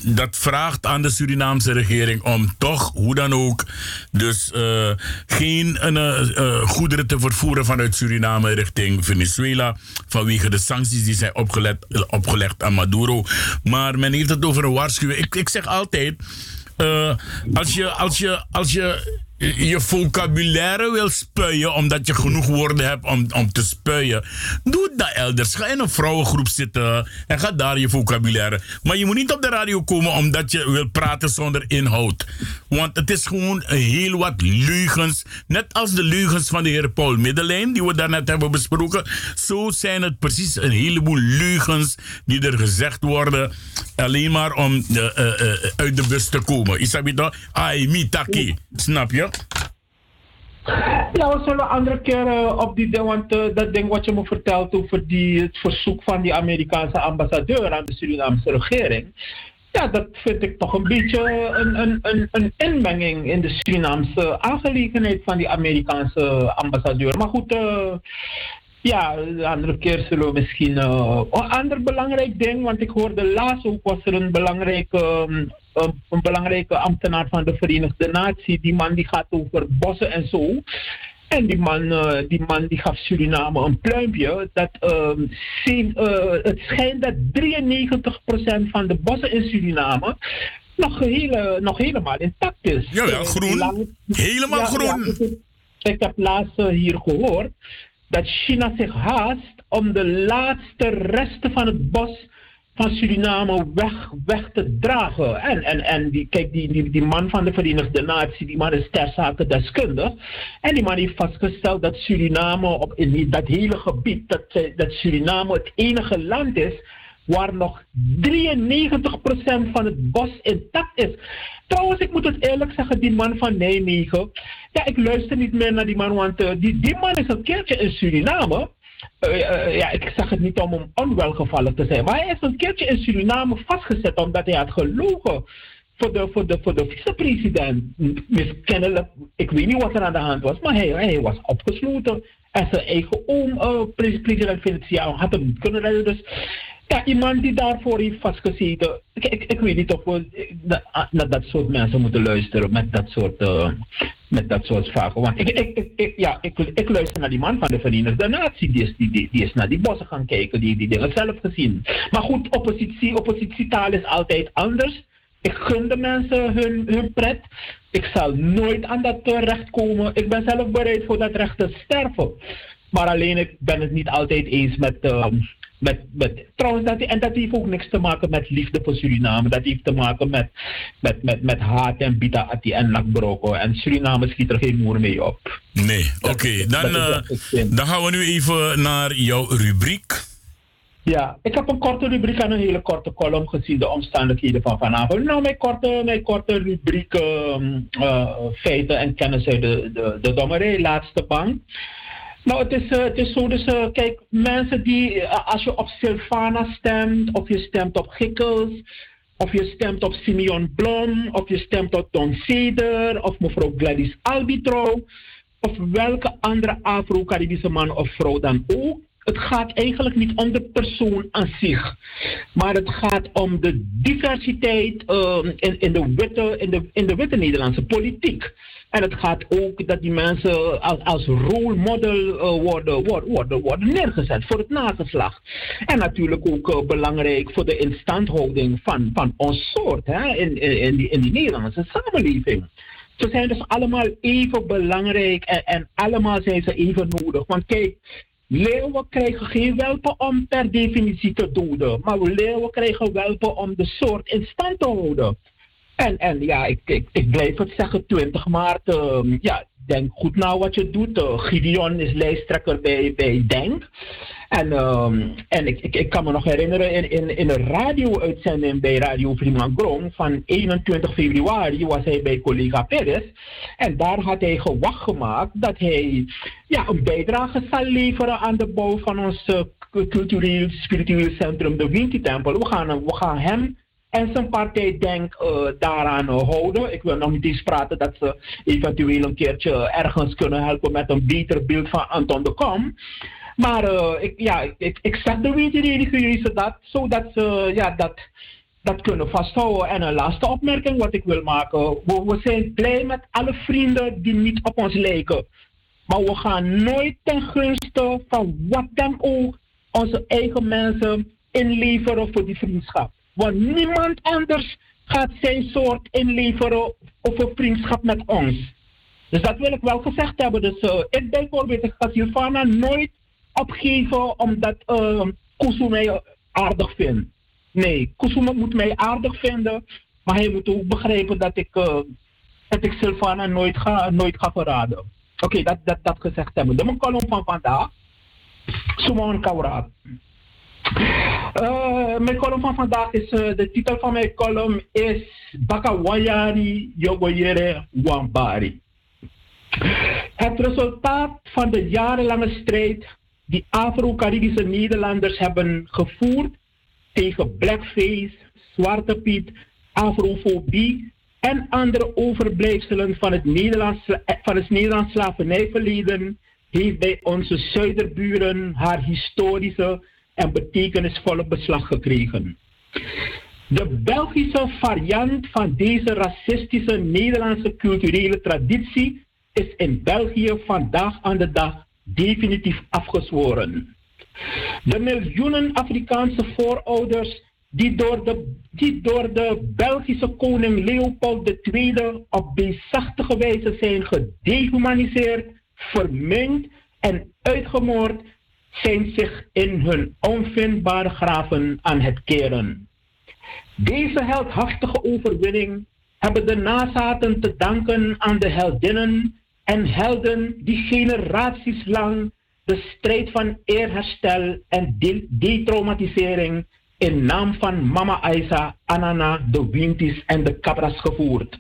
dat vraagt aan de Surinaamse regering om toch, hoe dan ook, dus eh, geen eh, goederen te vervoeren vanuit Suriname richting Venezuela. Vanwege de sancties die zijn opgelegd, aan Maduro. Maar men heeft het over een waarschuwing. Ik, ik zeg altijd. als je, als je, als je je vocabulaire wil spuien omdat je genoeg woorden hebt om, om te spuien, doe dat elders. Ga in een vrouwengroep zitten en ga daar je vocabulaire. Maar je moet niet op de radio komen omdat je wil praten zonder inhoud. Want het is gewoon heel wat leugens. Net als de leugens van de heer Paul Middelijn, die we daarnet hebben besproken. Zo zijn het precies een heleboel leugens die er gezegd worden. Alleen maar om de, eh, eh, uit de bus te komen. Isabita, ai, mitaki. Snap je? Ja, we zullen andere keer eh, op die ding, want eh, dat ding wat je me vertelt over die, het verzoek van die Amerikaanse ambassadeur aan de Surinaamse regering. Ja, dat vind ik toch een beetje een, een, een, een inmenging in de Surinaamse aangelegenheid van die Amerikaanse ambassadeur. Maar goed, eh, ja, de andere keer zullen we misschien. eh, een ander belangrijk ding, want ik hoorde laatst ook was er een belangrijke, ehm, een, belangrijke ambtenaar van de Verenigde Naties. Die man die gaat over bossen en zo. En die man, eh, die man die gaf Suriname een pluimpje. Dat, zien, eh, het schijnt dat 93% van de bossen in Suriname nog, hele, nog helemaal intact is. Jawel, Eh, groen. lang- Helemaal Ja, groen. ja, ik, ik heb laatst hier gehoord dat China zich haast om de laatste resten van het bos van Suriname weg, weg te dragen. En, en, en die, kijk, die, die, die man van de Verenigde Naties, die man is ter zake deskundig. En die man heeft vastgesteld dat Suriname op in dat hele gebied, dat, zij- dat Suriname het enige land is waar nog 93% van het bos intact is. Trouwens, ik moet het eerlijk zeggen, die man van Nijmegen, ja, ik luister niet meer naar die man, want eh, die, die man is een keertje in Suriname. Eh, eh, ja, ik zeg het niet om hem onwelgevallig te zijn, maar hij is een keertje in Suriname vastgezet omdat hij had gelogen voor de, voor de, voor de vicepresident. Miskennelijk, ik weet niet wat er aan de hand was, maar hij, hij was opgesloten. En zijn eigen oom, pre- president Feliciano, had hem niet kunnen redden. Dus ja, iemand die daarvoor heeft vastgezeten. Ik, ik, ik weet niet of we na- naar dat soort mensen moeten luisteren met dat soort, eh, met dat soort vragen. Want ik, ik, ik, ja, ik, ik luister naar die man van de Verenigde Naties. Die is, die, die, die is naar die bossen gaan kijken, die die dingen zelf gezien. Maar goed, oppositie, oppositietaal is altijd anders. Ik gun de mensen hun, hun pret. Ik zal nooit aan dat eh, recht komen. Ik ben zelf bereid voor dat recht te sterven. Maar alleen ik ben het niet altijd eens met. ehm, met, met trouwens, dat, en dat heeft ook niks te maken met liefde voor Suriname. Dat heeft te maken met, met, met, met haat en bita en nakbroko. En Suriname schiet er geen moer mee op. Nee, oké. Dan, eh, dan gaan we nu even naar jouw rubriek. Ja, ik heb een korte rubriek en een hele korte column gezien, de omstandigheden van vanavond. Nou, mijn korte, mijn korte rubriek, ehm, eh, feiten en kennis uit de, de, de dommerij, laatste bank. Nou, het is, eh, het is zo, dus eh, kijk, mensen die, eh, als je op Silvana stemt, of je stemt op Gikkels, of je stemt op Simeon Blom, of je stemt op Don Ceder, of mevrouw Gladys Albitro, of welke andere Afro-Caribische man of vrouw dan ook. Het gaat eigenlijk niet om de persoon aan zich, maar het gaat om de diversiteit ehm, in, in, de witte, in, de, in de Nederlandse politiek. En het gaat ook dat die mensen als, als role model eh, worden, worden, worden, neergezet voor het nageslacht. En natuurlijk ook eh, belangrijk voor de instandhouding van, van ons soort hè, in, in, in, die, in die Nederlandse samenleving. Ze zijn dus allemaal even belangrijk en, en allemaal zijn ze even nodig. Want kijk, leeuwen krijgen geen welpen om per definitie te doden. Maar leeuwen krijgen welpen om de soort in stand te houden. En, en ja, ik, ik, blijf het zeggen, 20 maart, ehm, ja, denk goed na wat je doet. Eh, Gideon is lijsttrekker bij, bij Denk. En, ehm, en ik, ik, ik kan me nog herinneren, in, in, in een radio-uitzending bij Radio Fremangrom van 21 februari was hij bij collega Perez. En daar had hij gewacht gemaakt dat hij ja, een bijdrage zal leveren aan de bouw van ons eh, cultureel spiritueel centrum, de Winti-tempel. We gaan, we gaan hem en zijn partij denk eh, daaraan houden. Ik wil nog niet eens praten dat ze eventueel een keertje ergens kunnen helpen met een beter beeld van Anton de Kom. Maar eh, ik, ja, ik, ik de weten-religieuze dat, zodat ze ja, dat, dat kunnen vasthouden. En een laatste opmerking wat ik wil maken. We, we zijn blij met alle vrienden die niet op ons lijken. Maar we gaan nooit ten gunste van wat dan ook onze eigen mensen inleveren voor die vriendschap. Want niemand anders gaat zijn soort inleveren over vriendschap met ons. Dus dat wil ik wel gezegd hebben. Dus eh, ik bijvoorbeeld, ik ga Silvana nooit opgeven omdat uh, Kusu mij aardig vindt. Nee, Kusu moet mij aardig vinden, maar hij moet ook begrijpen dat ik, eh, dat ik Silvana nooit ga, nooit ga verraden. Oké, dat, dat, dat gezegd hebben. De column van vandaag. Suman Kauraat. Uh, mijn column van vandaag is, uh, de titel van mijn column is Baka Wayari Yogoyere Wambari. Het resultaat van de jarenlange strijd die Afro-Caribische Nederlanders hebben gevoerd tegen blackface, zwarte piet, afrofobie en andere overblijfselen van het Nederlands, van het Nederlands slavernijverleden heeft bij onze zuiderburen haar historische en betekenisvolle beslag gekregen. De Belgische variant van deze racistische Nederlandse culturele traditie is in België vandaag aan de dag definitief afgezworen. De miljoenen Afrikaanse voorouders die door de, die door de Belgische koning Leopold II op beestachtige wijze zijn gedehumaniseerd, verminkt en uitgemoord, zijn zich in hun onvindbare graven aan het keren. Deze heldhaftige overwinning hebben de nazaten te danken aan de heldinnen en helden die generaties lang de strijd van eerherstel en de detraumatisering in naam van Mama Aisa, Anana, de Wintis en de Cabras gevoerd.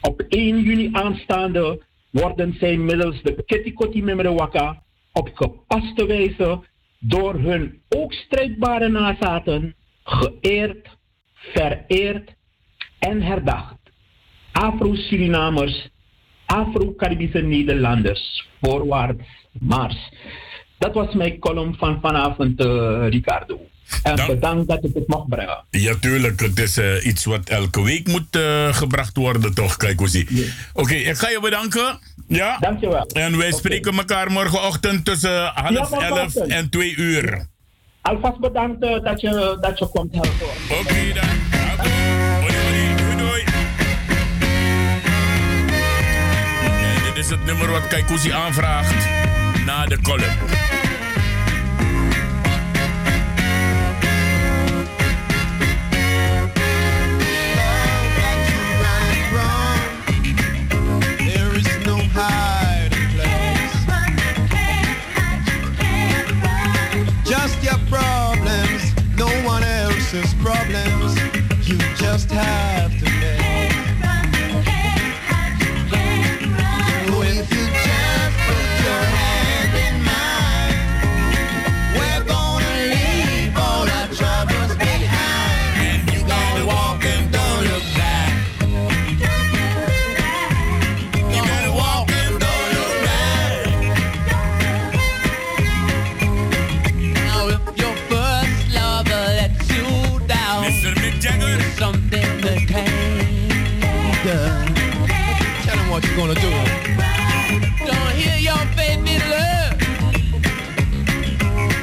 Op 1 juni aanstaande worden zij middels de Ketikoti Memrewaka op gepaste wijze door hun ook strijdbare nazaten geëerd, vereerd en herdacht. Afro-Surinamers, Afro-Caribische Nederlanders, voorwaarts, mars. Dat was mijn column van vanavond, uh, Ricardo. En Dank. bedankt dat ik het mag brengen. Ja, tuurlijk. Het is uh, iets wat elke week moet uh, gebracht worden, toch? Kijk hoe zie. Oké, okay, ik ga je bedanken. Ja? Dankjewel. En wij okay. spreken elkaar morgenochtend tussen half ja, elf en twee uur. Alvast bedankt dat, je, dat je komt helpen. Oké, okay, dan. Is het nummer wat Kaikousi aanvraagt na de column. Just your problems, no one else's problems. You just have You're gonna do. Don't hear your baby love.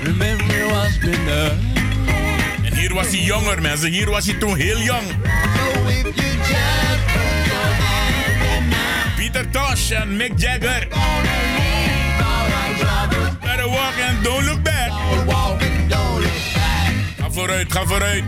Remember what's been done. En hier was hij jonger, mensen. Hier was hij toen heel jong. So if you just put your hand in mine, Peter Tosh en Mick Jagger. Better walk and don't look back. Walk and don't look back. Ga vooruit, ga vooruit.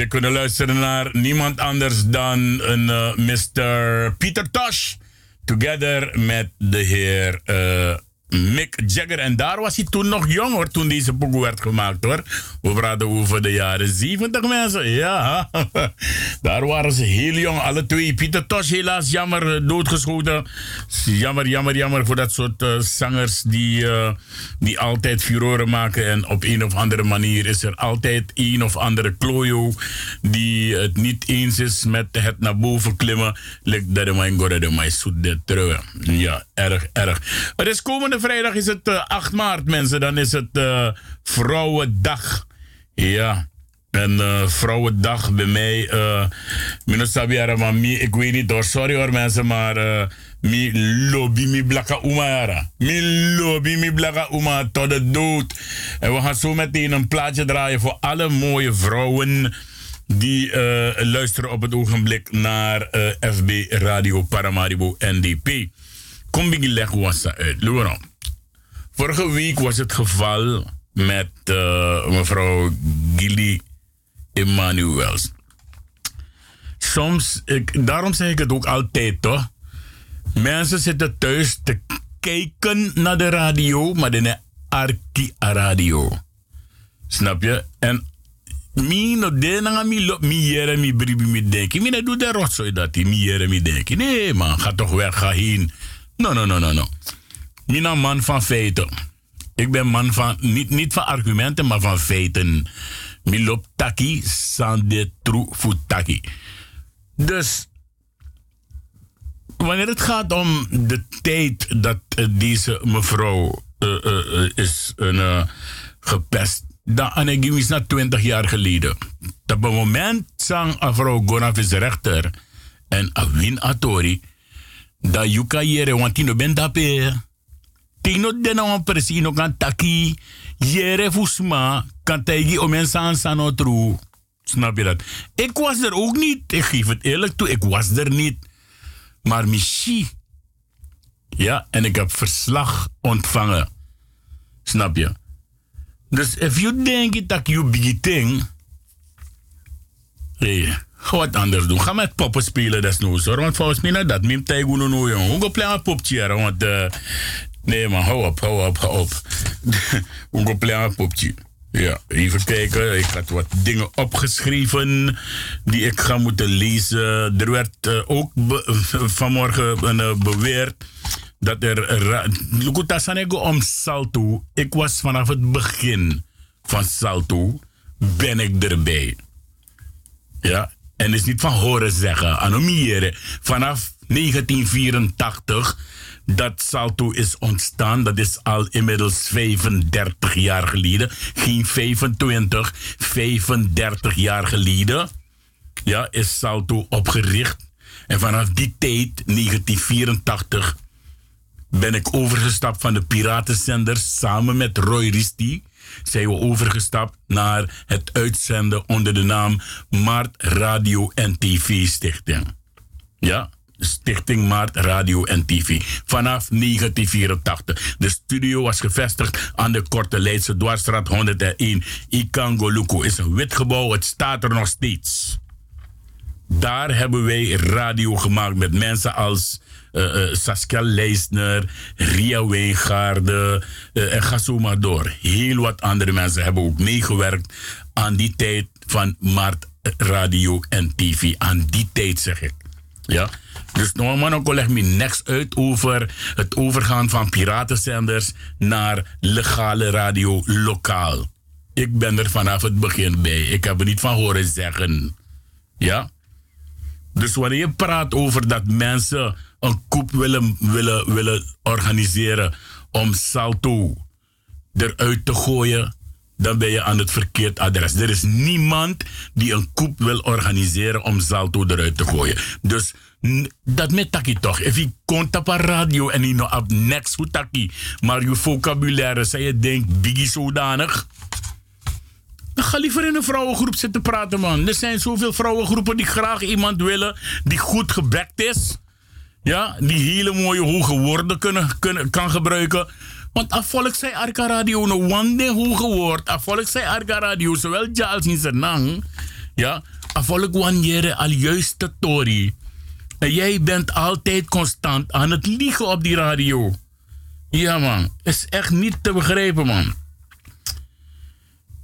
Je kunnen luisteren naar niemand anders dan een eh, Mr. Peter Tosh. Together met de heer eh, Mick Jagger. En daar was hij toen nog jong hoor, toen deze pokoe werd gemaakt hoor. We praten over de jaren 70 mensen. Ja, daar waren ze heel jong, alle twee. Peter Tosh helaas jammer eh, doodgeschoten. Jammer, jammer, jammer voor dat soort eh, zangers die, eh, die altijd furoren maken. En op een of andere manier is er altijd een of andere klojo die het niet eens is met het naar boven klimmen. Lijkt dat de mijn gore de zoet de terug. Ja, erg, erg. Het is komende vrijdag is het eh, 8 maart mensen. Dan is het Vrouwendag. Ja. En eh, Vrouwendag bij mij. eh uh, sabiara, maar mi, ik weet niet hoor. Sorry hoor mensen, maar eh, mi lobby mi blaka umara. Mi lobby mi blaka uma tot de dood. En we gaan zo meteen een plaatje draaien voor alle mooie vrouwen die luisteren op het ogenblik naar FB Radio Paramaribo NDP. Kom ik leg was uit. Vorige week was het geval met eh, mevrouw Gilly Emmanuels. Soms, daarom zeg ik het ook altijd toch. Mensen zitten thuis te kijken naar de radio, maar de arki radio. Snap je? En mi no de na mi lo mi yere mi bribi mi denki. Mi ne doe de dat mi. Nee man, ga toch weg, ga heen. No, no, no, no, no. Mi na man van feiten. Ik ben man van, niet, niet van argumenten, maar van feiten. Mi loopt taki, san de true futaki. Dus, wanneer het gaat om de tijd dat eh, deze mevrouw eh, eh, eh, is uh, gepest, dan anegim is na 20 jaar geleden. Op het moment zang mevrouw Gonaf is rechter en Awin Atori, dat je kan want die bent. Tino de nou precies no kan taki, jere fusma, kan tegi om en san san true. Snap je dat? Ik was er ook niet. Ik geef het eerlijk toe, ik was er niet. Maar Michi. Ja, en ik heb verslag ontvangen. Snap je? Dus if you denk dat you big thing. Hey, ga wat anders doen. Ga met poppen spelen desnoods hoor. Want volgens mij nou dat. Mim tegen no no jong. Hoe ga een popje Want uh, nee man, hou op, hou op, hou op. Hoe ga een popje. Ja, even kijken. Ik had wat dingen opgeschreven die ik ga moeten lezen. Er werd uh, ook vanmorgen uh, beweerd dat er. Lukutasanego om Salto. Ik was vanaf het begin van Salto. Ben ik erbij. Ja, en is niet van horen zeggen. Anomieren. Vanaf 1984 dat Salto is ontstaan. Dat is al inmiddels 35 jaar geleden. Geen 25, 35 jaar geleden. Ja, is Salto opgericht. En vanaf die tijd, 1984, ben ik overgestapt van de piratenzenders samen met Roy Risti. Zijn we overgestapt naar het uitzenden onder de naam Maart Radio en TV Stichting. Ja, Stichting Maart Radio en TV. Vanaf 1984. De studio was gevestigd aan de Korte Leidse Dwarsstraat 101. Ikangoluku is een wit gebouw. Het staat er nog steeds. Daar hebben wij radio gemaakt met mensen als uh, uh, Saskia Leisner, Ria Wijngaarden uh, en ga zo maar door. Heel wat andere mensen hebben ook meegewerkt aan die tijd van Maart Radio en TV. Aan die tijd zeg ik. Ja. Dus normaal leg me niks uit over het overgaan van piratenzenders naar legale radio lokaal. Ik ben er vanaf het begin bij. Ik heb er niet van horen zeggen. Ja? Dus wanneer je praat over dat mensen een koep willen, willen, willen organiseren om Salto eruit te gooien, dan ben je aan het verkeerd adres. Er is niemand die een koep wil organiseren om Zalto eruit te gooien. Dus dat met taki toch. If je komt op een radio en je nog next hoe maar je vocabulaire, zei je denkt, biggie zodanig. Dan ga liever in een vrouwengroep zitten praten, man. Er zijn zoveel vrouwengroepen die graag iemand willen die goed gebekt is. Ja, die hele mooie hoge woorden kunnen, kunnen, kan gebruiken. Want afvolk zei Arca Radio no one day hoge woord. Afvolk zei Arca Radio zowel ja als in zijn nang. Ja, afvolk wanneer al juiste tori. Jij bent altijd constant aan het liegen op die radio. Ja, man. Is echt niet te begrijpen, man.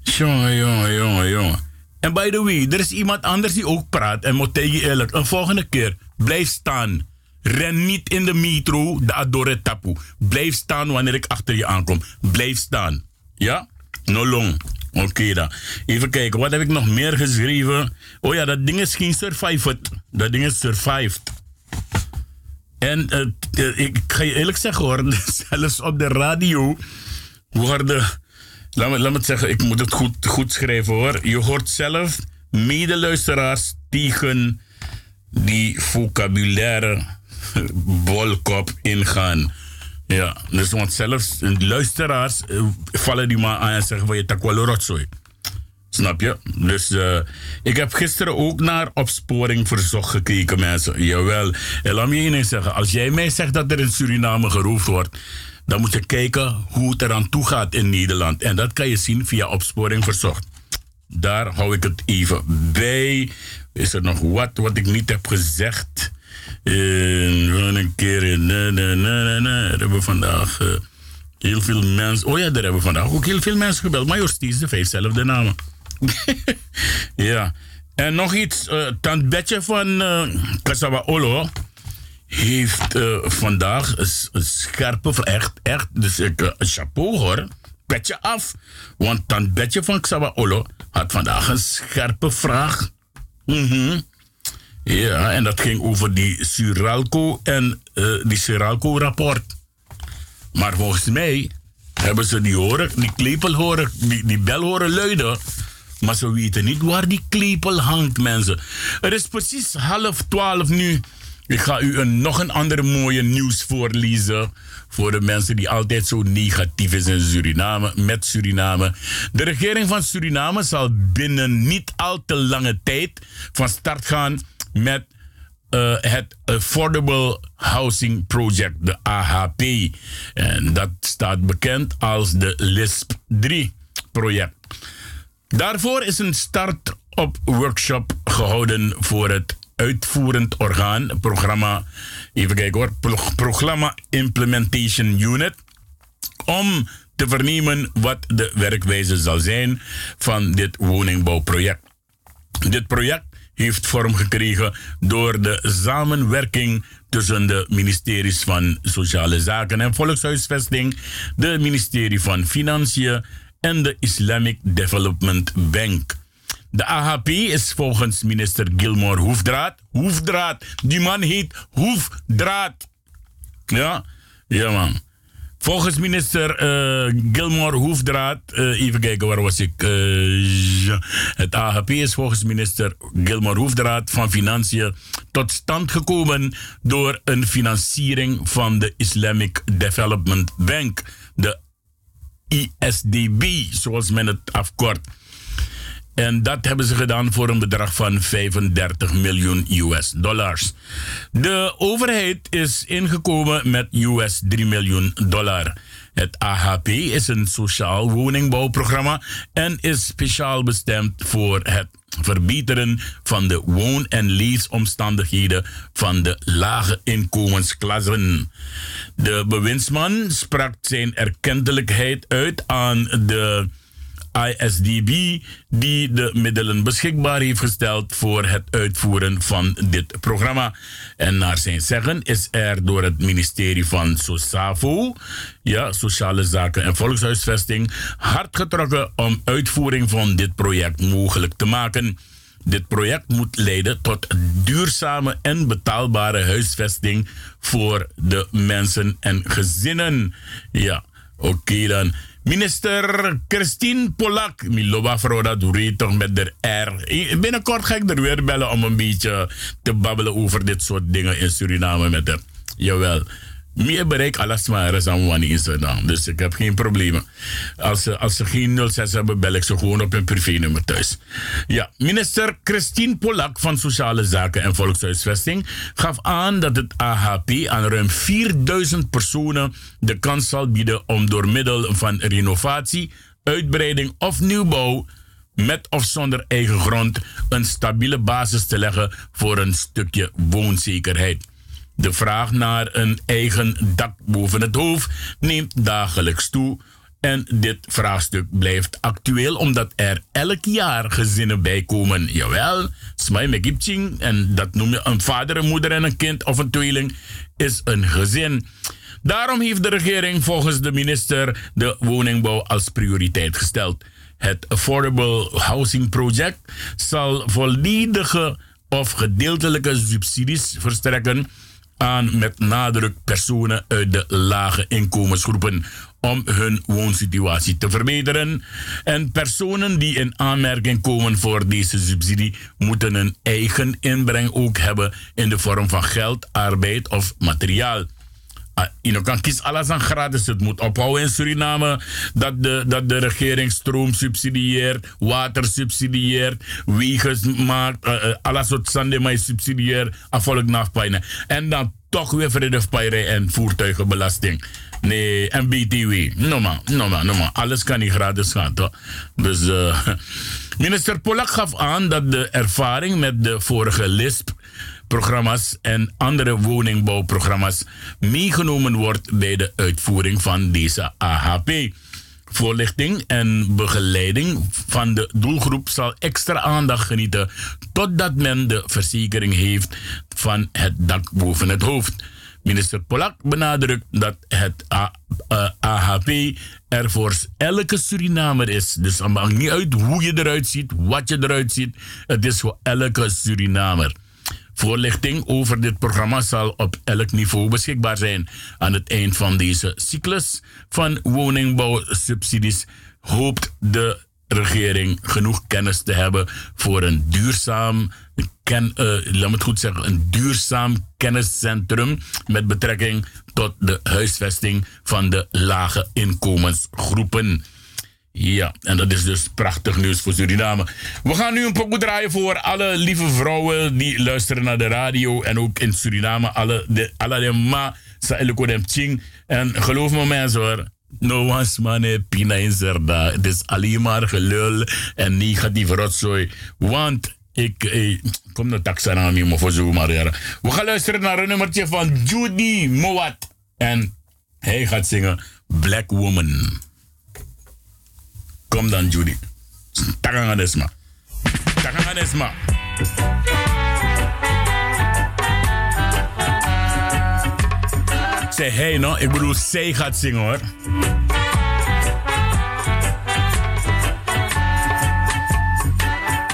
Jongen, jongen, jongen, jongen. En by the way, er is iemand anders die ook praat. En moet tegen je eerlijk, een volgende keer, blijf staan. Ren niet in de metro, de Adore Tapu. Blijf staan wanneer ik achter je aankom. Blijf staan. Ja? No long. Oké dan. Even kijken, wat heb ik nog meer geschreven? Oh ja, dat ding is geen survived. Dat ding is survived. En eh, eh, ik ga je eerlijk zeggen hoor, zelfs op de radio worden. Laat me, laat me het zeggen, ik moet het goed, goed schrijven hoor. Je hoort zelf medeluisteraars tegen die vocabulaire bolkop ingaan. Ja, dus want zelfs luisteraars eh, vallen die maar aan en zeggen van je takwalo rotzooi. Snap je? Dus eh, ik heb gisteren ook naar opsporing verzocht gekeken, mensen. Jawel. En laat me één ding zeggen. Als jij mij zegt dat er in Suriname geroofd wordt, dan moet je kijken hoe het eraan toe gaat in Nederland. En dat kan je zien via opsporing verzocht. Daar hou ik het even bij. Is er nog wat wat ik niet heb gezegd? Uh, een keer nee, nee, nee. Er hebben vandaag eh, heel veel mensen. Oh ja, daar hebben vandaag ook heel veel mensen gebeld. Maar Josties, de vijf zelfde namen. ja. En nog iets. eh Tant Betje van uh, Olo heeft vandaag een, scherpe, echt, echt, dus ik, chapeau hoor, petje af. Want Tant Betje van Xawa Olo had vandaag een scherpe vraag. Mhm. Ja, en dat ging over die Suralco en eh, die Suralco-rapport. Maar volgens mij hebben ze die horen, die klepel horen, die, die bel horen luiden. Maar ze weten niet waar die klepel hangt, mensen. Het is precies half twaalf nu. Ik ga u een, nog een andere mooie nieuws voorlezen. Voor de mensen die altijd zo negatief is in Suriname, met Suriname. De regering van Suriname zal binnen niet al te lange tijd van start gaan met eh, het Affordable Housing Project, de AHP. En dat staat bekend als de LISP 3-project. Daarvoor is een start-up workshop gehouden voor het uitvoerend orgaan, programma, even kijken hoor, pro- programma Implementation Unit, om te vernemen wat de werkwijze zal zijn van dit woningbouwproject. Dit project heeft vorm gekregen door de samenwerking tussen de ministeries van Sociale Zaken en Volkshuisvesting, de ministerie van Financiën en de Islamic Development Bank. De AHP is volgens minister Gilmore Hoefdraad. Hoefdraad, die man heet Hoefdraad. Ja, ja man. Volgens minister eh, Gilmore Hoefdraad, eh, even kijken waar was ik. Ja. het AHP is volgens minister Gilmore Hoefdraad van Financiën tot stand gekomen door een financiering van de Islamic Development Bank, de ISDB, zoals men het afkort. En dat hebben ze gedaan voor een bedrag van 35 miljoen US dollars. De overheid is ingekomen met US 3 miljoen dollar. Het AHP is een sociaal woningbouwprogramma en is speciaal bestemd voor het verbeteren van de woon- en leefomstandigheden van de lage inkomensklassen. De bewindsman sprak zijn erkentelijkheid uit aan de ISDB, die de middelen beschikbaar heeft gesteld voor het uitvoeren van dit programma. En naar zijn zeggen is er door het ministerie van SOSAVO, ja, Sociale Zaken en Volkshuisvesting, hard getrokken om uitvoering van dit project mogelijk te maken. Dit project moet leiden tot duurzame en betaalbare huisvesting voor de mensen en gezinnen. Ja, oké dan. Minister Christine Polak, Miloba Froda doe toch met de R. Binnenkort ga ik er weer bellen om een beetje te babbelen over dit soort dingen in Suriname met haar. Jawel. Meer bereik alles maar aan wanneer in Suriname. Dus ik heb geen problemen. Als ze, als ze geen 06 hebben, bel ik ze gewoon op hun privénummer thuis. Ja, minister Christine Polak van Sociale Zaken en Volkshuisvesting gaf aan dat het AHP aan ruim 4000 personen de kans zal bieden om door middel van renovatie, uitbreiding of nieuwbouw met of zonder eigen grond een stabiele basis te leggen voor een stukje woonzekerheid. De vraag naar een eigen dak boven het hoofd neemt dagelijks toe. En dit vraagstuk blijft actueel omdat er elk jaar gezinnen bijkomen. Jawel, smai me gipching. En dat noem je een vader, een moeder en een kind of een tweeling is een gezin. Daarom heeft de regering volgens de minister de woningbouw als prioriteit gesteld. Het Affordable Housing Project zal volledige of gedeeltelijke subsidies verstrekken aan met nadruk personen uit de lage inkomensgroepen om hun woonsituatie te verbeteren. En personen die in aanmerking komen voor deze subsidie moeten een eigen inbreng ook hebben in de vorm van geld, arbeid of materiaal. Ah, Je kan kies alles aan gratis. Het moet ophouden in Suriname dat de, dat de regering stroom subsidieert, water subsidieert, wegen maakt, eh, alles wat zandemai subsidieert, afvolk nafpijnen. En dan toch weer vredefpijnen en voertuigenbelasting. Nee, en BTW. No man, no. Alles kan niet gratis gaan, toch? Dus eh, minister Polak gaf aan dat de ervaring met de vorige LISP programma's en andere woningbouwprogramma's meegenomen wordt bij de uitvoering van deze AHP. Voorlichting en begeleiding van de doelgroep zal extra aandacht genieten totdat men de verzekering heeft van het dak boven het hoofd. Minister Polak benadrukt dat het A- eh, AHP er voor elke Surinamer is. Dus het maakt niet uit hoe je eruit ziet, wat je eruit ziet. Het is voor elke Surinamer. Voorlichting over dit programma zal op elk niveau beschikbaar zijn. Aan het eind van deze cyclus van woningbouwsubsidies hoopt de regering genoeg kennis te hebben voor een duurzaam, ken, eh, laat me het goed zeggen, een duurzaam kenniscentrum met betrekking tot de huisvesting van de lage inkomensgroepen. Ja, en dat is dus prachtig nieuws voor Suriname. We gaan nu een pokoe draaien voor alle lieve vrouwen die luisteren naar de radio. En ook in Suriname, alle de, alle de ma, sa dem ching. En geloof me mensen hoor, no one's money, pina in zerda. Het is alleen maar gelul en negatief rotzooi. Want ik, eh, kom naar taxanami, maar voor zo maar. We gaan luisteren naar een nummertje van Judy Mowat. En hij gaat zingen Black Woman. Kom dan, Judy. Takanga desma. Takanga desma. Zeg hey no, ik bedoel zij gaat zingen hoor.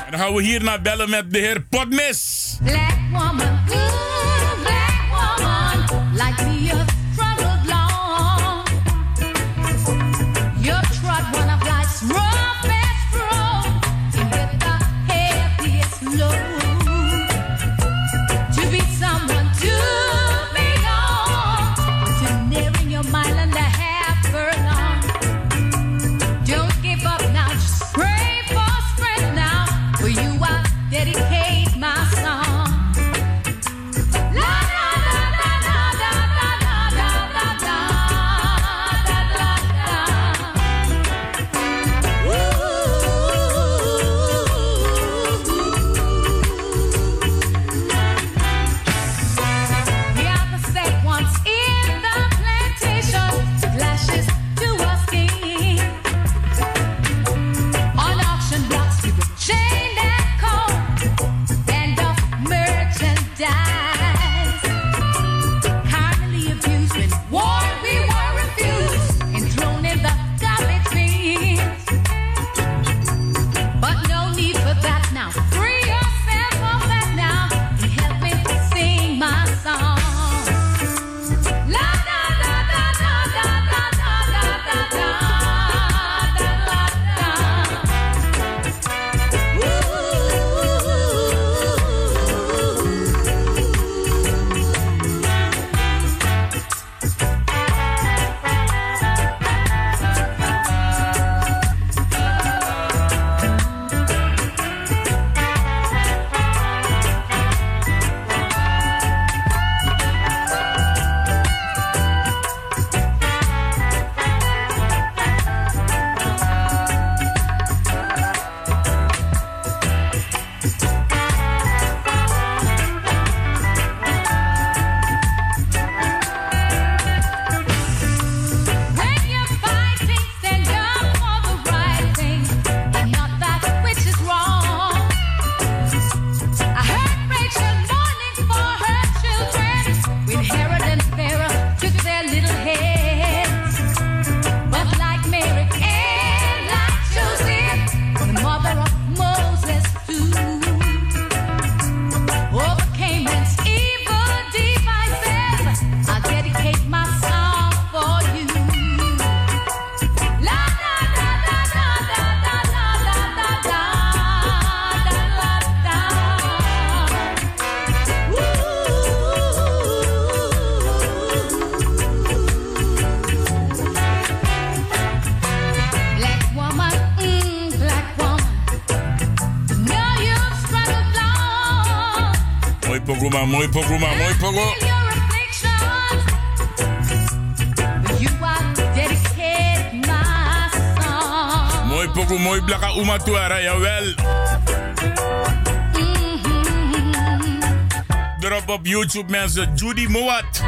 En dan gaan we hier naar bellen met de heer Potmis. Black woman, ooh, black like earth YouTube mensen, Judy Moat.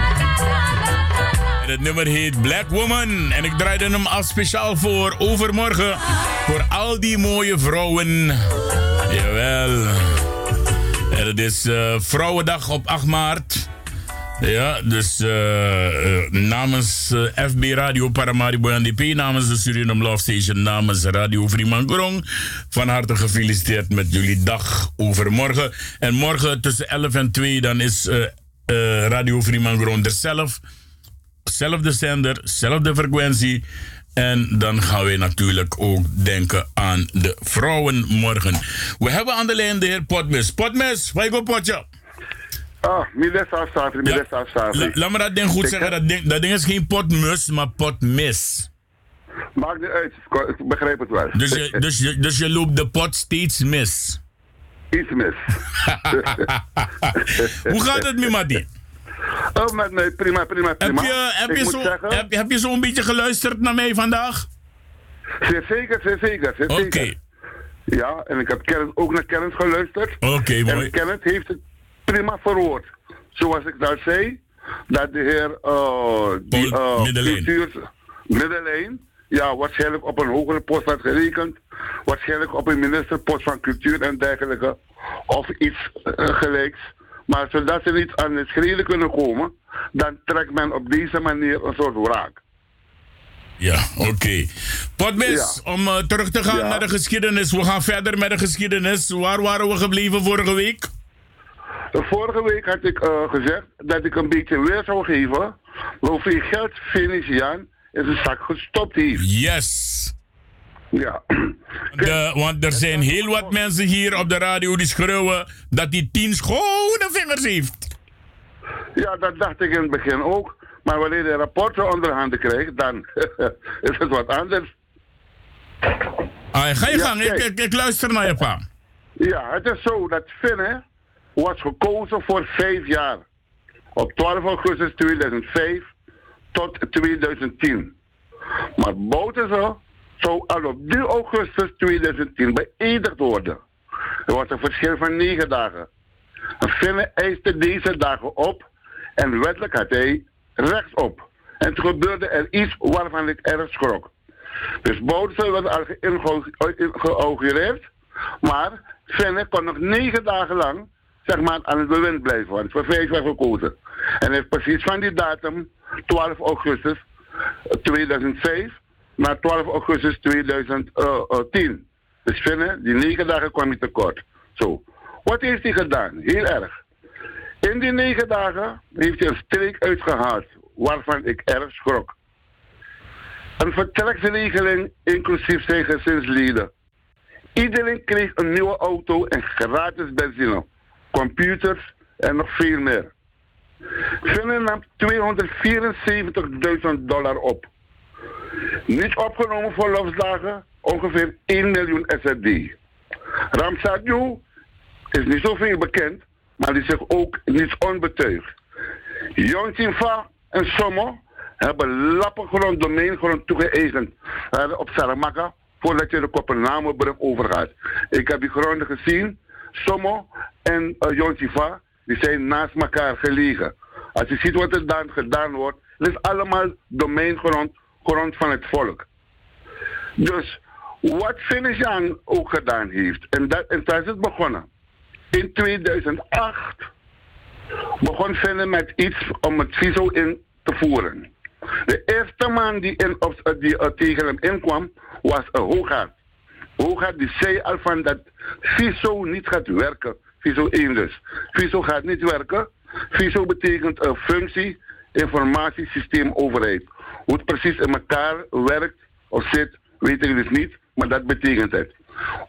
Het nummer heet Black Woman. En ik draaide hem al speciaal voor overmorgen. Voor al die mooie vrouwen. Jawel. En het is eh, Vrouwendag op 8 maart. Ja, dus eh, eh, namens FB Radio Paramaribo NDP, namens de Suriname Love Station, namens Radio Fremangorong. Van harte gefeliciteerd met jullie dag overmorgen. En morgen tussen 11 en 2 dan is eh, eh, Radio Fremangorong er zelf. Zelfde zender, zelfde frequentie. En dan gaan wij natuurlijk ook denken aan de vrouwen morgen. We hebben aan de lijn de heer Potmes. Potmes, waar go potje? Ah, Miles Afsafri, Miles Afsafri. Laat me dat ding goed zeggen. Dat ding, dat ding is geen potmus, maar potmis. Maakt niet uit, ik- begrijp het wel. Dus je, dus, je, dus je loopt de pot steeds mis. Iets mis. Hoe gaat het met Matti? Oh, met mij, prima, prima, Heb prima. je, heb, ik je moet zo, zeggen, heb, heb je zo een beetje geluisterd naar mij vandaag? zeer zeker, zeer zeker, zeer Oké. zeker. Ja, en ik heb Kenneth, ook naar Kenneth geluisterd. Oké, mooi. En Kenneth heeft het prima verwoord. Zoals ik daar zei, dat de heer uh, die, uh, Middeleen. cultuur- Middeleen, ja, waarschijnlijk op een hogere post had gerekend. Waarschijnlijk op een ministerpost van cultuur en dergelijke. Of iets eh, gelijks. Maar zodat ze niet aan het schreden kunnen komen, dan trekt men op deze manier een soort wraak. Ja, oké. Potmis, om eh, terug te gaan naar de geschiedenis. We gaan verder met de geschiedenis. Waar waren we gebleven vorige week? Vorige week had ik eh, gezegd dat ik een beetje weer zou geven hoeveel geld Venetiaan in zijn zak gestopt heeft. Yes. Ja. De, want er zijn heel wat mensen hier op de radio die schreeuwen dat hij tien schone vingers heeft. Ja, dat dacht ik in het begin ook. Maar wanneer je rapporten onder handen krijgt, dan is het wat anders. Ah, ga je Ja, gang, ik, kijk. ik, ik luister naar je pa. Ja, het is zo dat Finne was gekozen voor vijf jaar. Op 12 augustus 2005 tot 2010. Maar Bouterse zou al op 3 augustus 2010 beëdigd worden. Er was een verschil van negen dagen. En Finne eiste deze dagen op en wettelijk had hij rechts op. En toen gebeurde er iets waarvan ik erg schrok. Dus Bouterse was al geïnau- geïnaugureerd, maar Fenne kon nog negen dagen lang zeg maar, aan het bewind blijven, want voor vijf jaar gekozen. En heeft precies van die datum, 12 augustus 2005, naar 12 augustus 2010. Dus Fenne, die negen dagen kwam hij tekort. Zo. Wat heeft hij gedaan? Heel erg. In die negen dagen heeft hij een streek uitgehaald, waarvan ik erg schrok. Een vertreksregeling inclusief zijn gezinsleden. Iedereen kreeg een nieuwe auto en gratis benzine, computers en nog veel meer. Finland nam 274.000 dollar op. Niet opgenomen voor lofsdagen, ongeveer 1 miljoen SRD. Ramsadju is niet zoveel bekend, maar die zich ook niet onbetuigd. Jontinfa en Somo hebben lappengrond, domeingrond toegeëigend op Saramaka voordat je de Kopenhagenbrug overgaat. Ik heb die gronden gezien. Somo en uh, die zijn naast elkaar gelegen. Als je ziet wat er dan gedaan wordt, is allemaal domeingrond, grond van het volk. Dus wat Venetiaan ook gedaan heeft, en, dat, en is het begonnen. In 2008 begon Venne met iets om het CISO in te voeren. De eerste man die, eh, die uh, tegen hem inkwam was een Hoogaard. Hoogaard die zei al van dat FISO niet gaat werken. FISO 1 dus. FISO gaat niet werken. FISO betekent een functie, informatiesysteem, overheid. Hoe het precies in elkaar werkt of zit, weet ik dus niet, maar dat betekent het.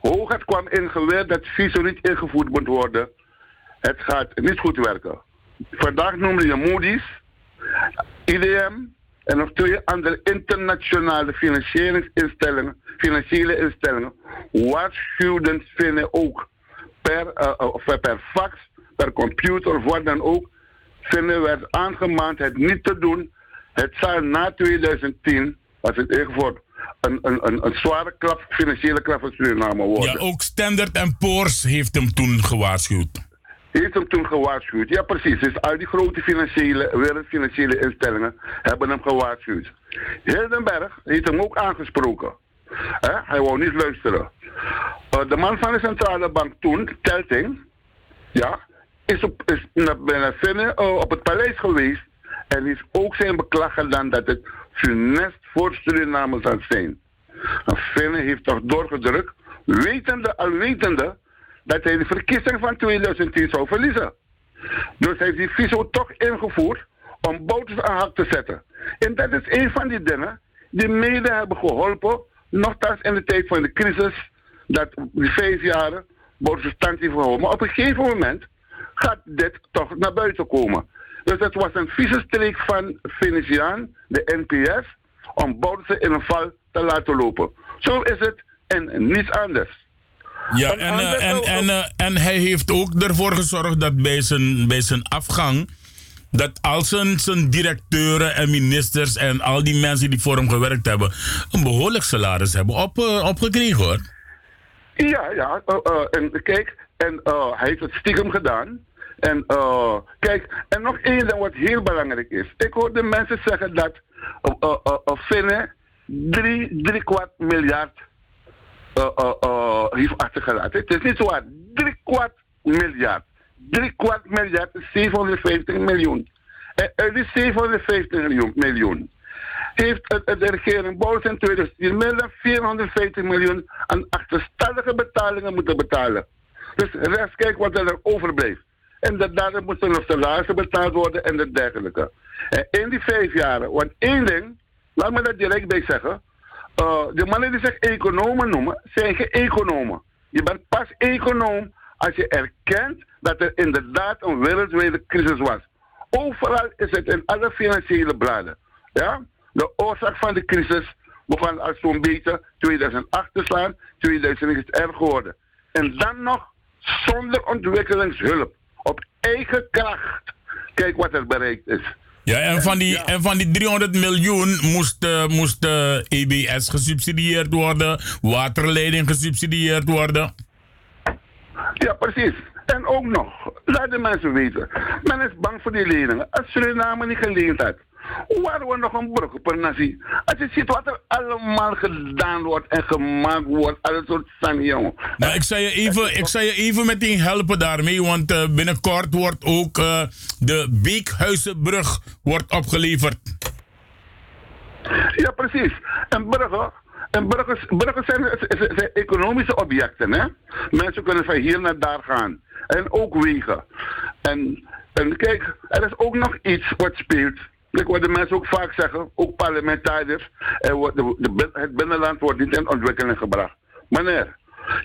Hoogaard kwam in geweer dat FISO niet ingevoerd moet worden. Het gaat niet goed werken. Vandaag noemde je Moody's, IDM en nog twee andere internationale financieringsinstellingen, financiële instellingen waarschuwden vinden ook per, uh, of per fax, per computer of wat dan ook, vinden werd aangemaand het niet te doen. Het zal na 2010, als het echt wordt, een, een, een, een zware klap, financiële klap voor Suriname worden. Ja, ook Standard Poor's heeft hem toen gewaarschuwd. heeft hem toen gewaarschuwd. Ja, precies. Dus al die grote financiële, wereldfinanciële instellingen hebben hem gewaarschuwd. Hildenberg heeft hem ook aangesproken. Hij wou niet luisteren. Eh, de man van de centrale bank toen, Telting, ja, is op, is naar, eh, op het paleis geweest en is ook zijn beklag gedaan dat het funest voor Suriname zou zijn. En Finne heeft toch doorgedrukt, wetende, al wetende, dat hij de verkiezing van 2010 zou verliezen. Dus hij heeft die viso toch ingevoerd om bouters aan hak te zetten. En dat is een van die dingen die mede hebben geholpen, nogthans in de tijd van de crisis, dat die vijf jaren stand heeft gehouden. Maar op een gegeven moment gaat dit toch naar buiten komen. Dus het was een vieze streek van Venetiaan, de NPS, om bouters in een val te laten lopen. Zo is het en niets anders. Ja, en, eh, en, en, eh, en hij heeft ook ervoor gezorgd dat bij zijn, bij zijn afgang. Dat al zijn, zijn directeuren en ministers en al die mensen die voor hem gewerkt hebben. een behoorlijk salaris hebben op, eh, opgekregen hoor. Ja, ja. eh, eh, en kijk, en hij heeft het stiekem gedaan. En kijk, en nog één ding wat heel belangrijk is. Ik hoorde mensen zeggen dat Finne drie, drie kwart miljard heeft achtergelaten. Het is niet waar. Drie kwart miljard. Drie kwart miljard is 750 miljoen. En uit die 750 miljoen, heeft de regering Bouwens in 2010 meer dan 450 miljoen aan achterstallige betalingen moeten betalen. Dus rest kijk wat er overbleef. En dat, daardoor moesten nog salarissen betaald worden en dat dergelijke. En in die vijf jaren, want één ding, laat me dat direct bij zeggen. eh, de mannen die zich economen noemen, zijn geen economen. Je bent pas econoom als je erkent dat er inderdaad een wereldwijde crisis was. Overal is het in alle financiële bladen. Ja? De oorzaak van de crisis begon al zo'n beetje 2008 te slaan, 2009 is het erg geworden. En dan nog zonder ontwikkelingshulp, op eigen kracht. Kijk wat er bereikt is. Ja, en van die, en van die 300 miljoen moest, eh, moest eh, EBS gesubsidieerd worden, waterleiding gesubsidieerd worden. Ja, precies. En ook nog, laat de mensen weten. Men is bang voor die leningen. Als Suriname niet geleend had, waren we nog een brug per natie. Als je ziet wat er allemaal gedaan wordt en gemaakt wordt, alle soort zang, jongen. Nou, ik zou je even, ik zou je even meteen helpen daarmee, want eh, binnenkort wordt ook eh, de Beekhuizenbrug wordt opgeleverd. Ja, precies. En bruggen, en bruggen, bruggen zijn, economische objecten. Hè? Mensen kunnen van hier naar daar gaan. En ook wegen. En, en kijk, er is ook nog iets wat speelt. Ik wat de mensen ook vaak zeggen, ook parlementariërs. Het binnenland wordt niet in ontwikkeling gebracht. Meneer,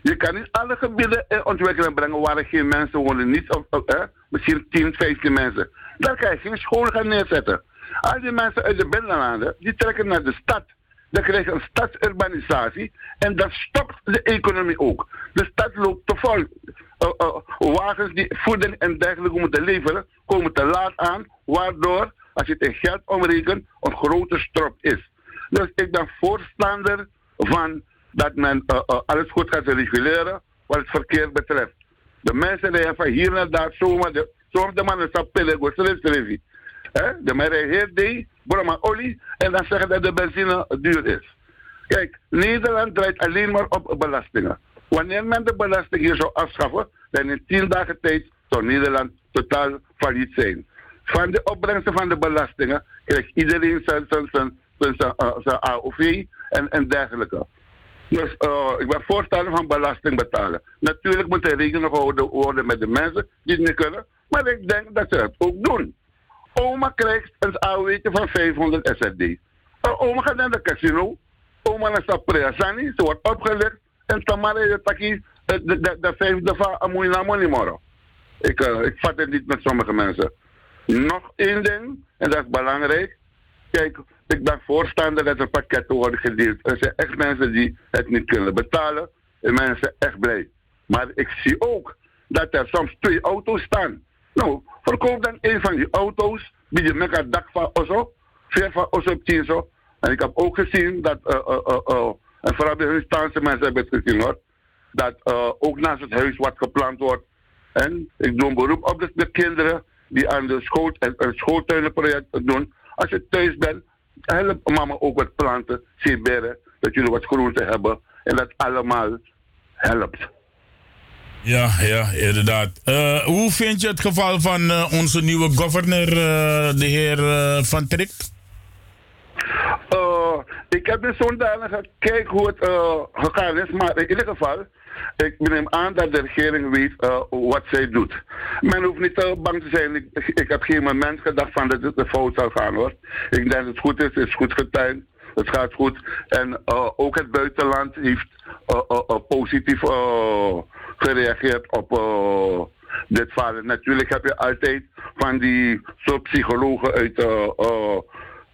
je kan niet alle gebieden in ontwikkeling brengen waar geen mensen wonen. Niet of, misschien 10, 15 mensen. Daar kan je geen scholen gaan neerzetten. Al die mensen uit de binnenlanden, die trekken naar de stad. Dan krijg je een stadsurbanisatie en dat stopt de economie ook. De stad loopt te vol. Uh, uh, wagens die voeding en dergelijke moeten leveren, komen te laat aan, waardoor, als je het in geld omrekent, een grote strop is. Dus ik ben voorstander van dat men uh, alles goed gaat reguleren wat het verkeer betreft. De mensen rijden van hier naar daar zomaar, de, zomaar de mannen zijn pillen, go televisie. Hè? De men rijdt heel die, brengt maar olie en dan zeggen dat de benzine duur is. Kijk, Nederland draait alleen maar op belastingen. Wanneer men de belasting hier zou afschaffen, dan in tien dagen tijd zou Nederland totaal failliet zijn. Van de opbrengsten van de belastingen krijgt iedereen zijn, zijn, zijn, zijn, zijn, zijn AOV en, en dergelijke. Dus uh, ik ben voorstander van belasting betalen. Natuurlijk moet er rekening gehouden worden met de mensen die het niet kunnen, maar ik denk dat ze het ook doen. Oma krijgt een AOW van 500 SRD. Uh, oma gaat naar de casino. Oma naar Sapriasani. Ze wordt opgelicht. En Tamara de Taki, de, de, de, de vijfde van Amoina Monimoro. Ik, uh, ik vat het niet met sommige mensen. Nog één ding, en dat is belangrijk. Kijk, ik ben voorstander dat er pakketten worden gedeeld. Er zijn echt mensen die het niet kunnen betalen. En mensen echt blij. Maar ik zie ook dat er soms twee auto's staan. Nou, verkoop dan een van die auto's, die je met dak van Osso, ver van Osso op Tieso. En ik heb ook gezien dat, eh, eh, eh, eh, en vooral de Hinstaanse mensen hebben het gezien hoor, dat ook naast het huis wat geplant wordt. En ik doe een beroep op de, de kinderen die aan de school, het, het schooltuinenproject doen. Als je thuis bent, help mama ook wat planten, zeeberen, dat jullie wat groente hebben. En dat allemaal helpt. Ja, ja, inderdaad. Eh, hoe vind je het geval van eh, onze nieuwe governor, eh, de heer Van Trikt? Eh, ik heb dus zodanig gekeken hoe het gegaan is, maar in ieder geval, ik neem aan dat de regering weet wat zij doet. Men hoeft niet uh, bang te zijn. Ik, ik heb geen moment gedacht van dat het de fout zou gaan hoor. Ik denk dat het goed is, het is goed getuind, het gaat goed. En ook het buitenland heeft eh, eh, positief gereageerd op eh, dit falen. Natuurlijk heb je altijd van die soort psychologen uit, eh, eh,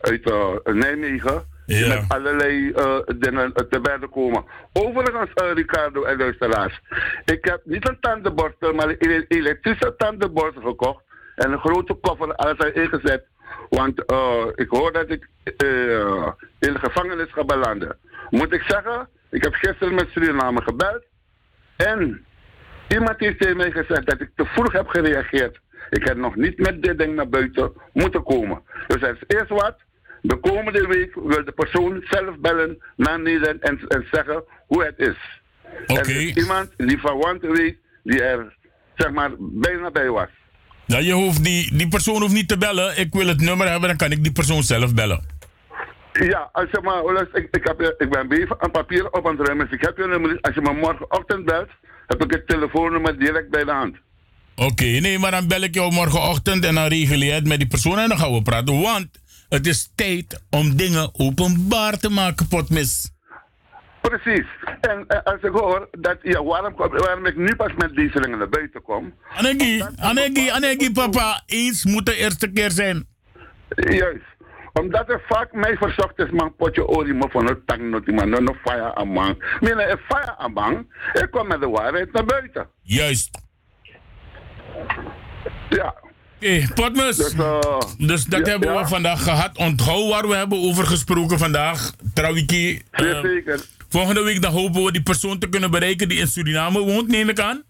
uit Nijmegen. Met allerlei dingen te berden komen. Overigens, Ricardo en luisteraars. Ik heb niet een tandenborstel, maar een ele- elektrische tandenborstel gekocht. En een grote koffer alles erin ingezet. Want eh, ik hoor dat ik eh, in de gevangenis ga belanden. Moet ik zeggen, ik heb gisteren met Suriname gebeld. En iemand heeft tegen mij gezegd dat ik te vroeg heb gereageerd. Ik heb nog niet met dit ding naar buiten moeten komen. Dus er is eerst wat. De komende week wil de persoon zelf bellen naar Nederland en, en zeggen hoe het is. Oké. Is iemand die verwant weet, die er zeg maar bijna bij was. Ja, je hoeft die, die persoon hoeft niet te bellen. Ik wil het nummer hebben, dan kan ik die persoon zelf bellen. Ja, als je maar, ik, ik, heb, ik ben even aan papier op aan het. Dus ik heb je nummer. Als je me morgenochtend belt, heb ik het telefoonnummer direct bij de hand. Oké, nee, maar dan bel ik jou morgenochtend en dan regel je het met die persoon en dan gaan we praten. Want het is tijd om dingen openbaar te maken, potmis. Precies. En eh, als ik hoor dat, ja, waarom, waarom ik nu pas met deze dingen naar buiten kom. Anegi, Anegi, Anegi, papa, eens moet de eerste keer zijn. Juist. Omdat er vaak mij verzocht is, man, potje olie, me van het tang, not man, no fire aan man. Mina, een fire aan man, ik kom met de waarheid naar buiten. Juist. Ja. Oké, potmis. Dus, Dus, dat ja, hebben we ja. vandaag gehad. Onthoud waar we hebben over gesproken vandaag. Trawiki. eh, zeker. volgende week dan hopen we die persoon te kunnen bereiken die in Suriname woont, neem ik aan.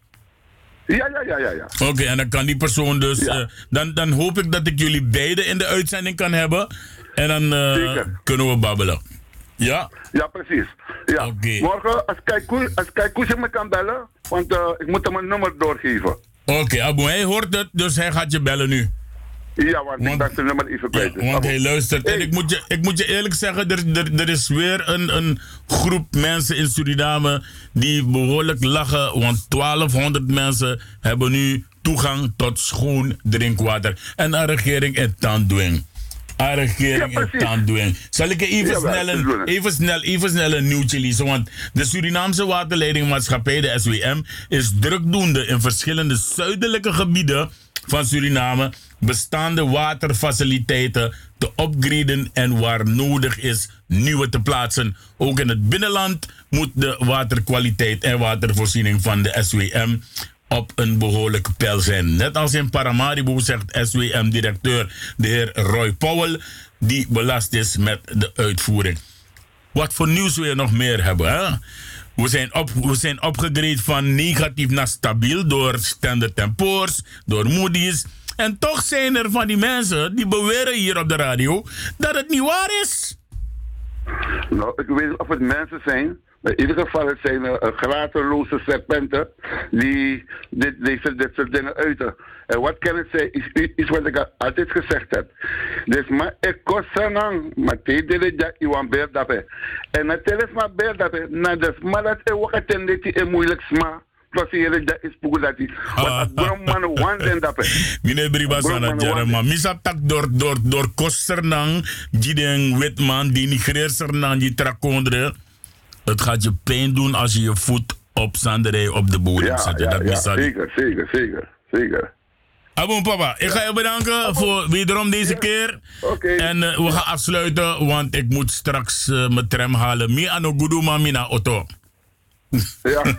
Ja, ja, ja, ja, ja. Oké, en dan kan die persoon dus. eh, dan, dan hoop ik dat ik jullie beiden in de uitzending kan hebben. En dan eh, kunnen we babbelen. Ja? Ja, precies. Ja. Morgen, als Kaiku, als Kaiku me kan bellen, want eh, ik moet hem een nummer doorgeven. Oké, Abu, hij hoort het, dus hij gaat je bellen nu. Ja, want, ik ben zijn nummer even kwijt. Ja, want hij luistert. En ik moet je, ik moet je eerlijk zeggen, er, er, er is weer een, een groep mensen in Suriname die behoorlijk lachen. Want 1200 mensen hebben nu toegang tot schoon drinkwater. En een regering in tandwing. Een regering in tandwing. Zal ik even, snel, een, doen, hè. even, snel, even snel een nieuwtje lezen? Want de Surinaamse waterleidingmaatschappij, de SWM, is drukdoende in verschillende zuidelijke gebieden van Suriname bestaande waterfaciliteiten te upgraden en waar nodig is nieuwe te plaatsen. Ook in het binnenland moet de waterkwaliteit en watervoorziening van de SWM op een behoorlijke peil zijn. Net als in Paramaribo zegt SWM-directeur de heer Roy Powell, die belast is met de uitvoering. Wat voor nieuws wil je nog meer hebben? Hè? We zijn, op, we zijn opgegrade van negatief naar stabiel door Standard Poor's, door Moody's. En toch zijn er van die mensen die beweren hier op de radio dat het niet waar is. Nou, ik weet of het mensen zijn. In ieder geval, het zijn uh, grateloze serpenten die dit, deze, dit soort dingen uiten. En wat kan ik zeggen, is i- iets wat ik al- altijd gezegd heb. Dus maar ik kost sanang, maar te dele ja iwan beer dape. En na teles maar beer dape, na des maar dat e wakaten dit e moeilijk sma. Hier dat is poe dat is. Wat brom man wan den dape. Meneer Bribasana Jarama, misa tak door, door, door kosternang, die witman, die nigreersernang, die trakondre. Het gaat je pijn doen als je je voet op zanderij op de bodem Ja, zet. ja, dat ja, zeker, zeker, zeker, zeker. Abon papa, ik ga je bedanken voor wederom deze keer. En eh, we gaan afsluiten, want ik moet straks eh, mijn tram halen. Mi ano gudu ma mina auto. Ja.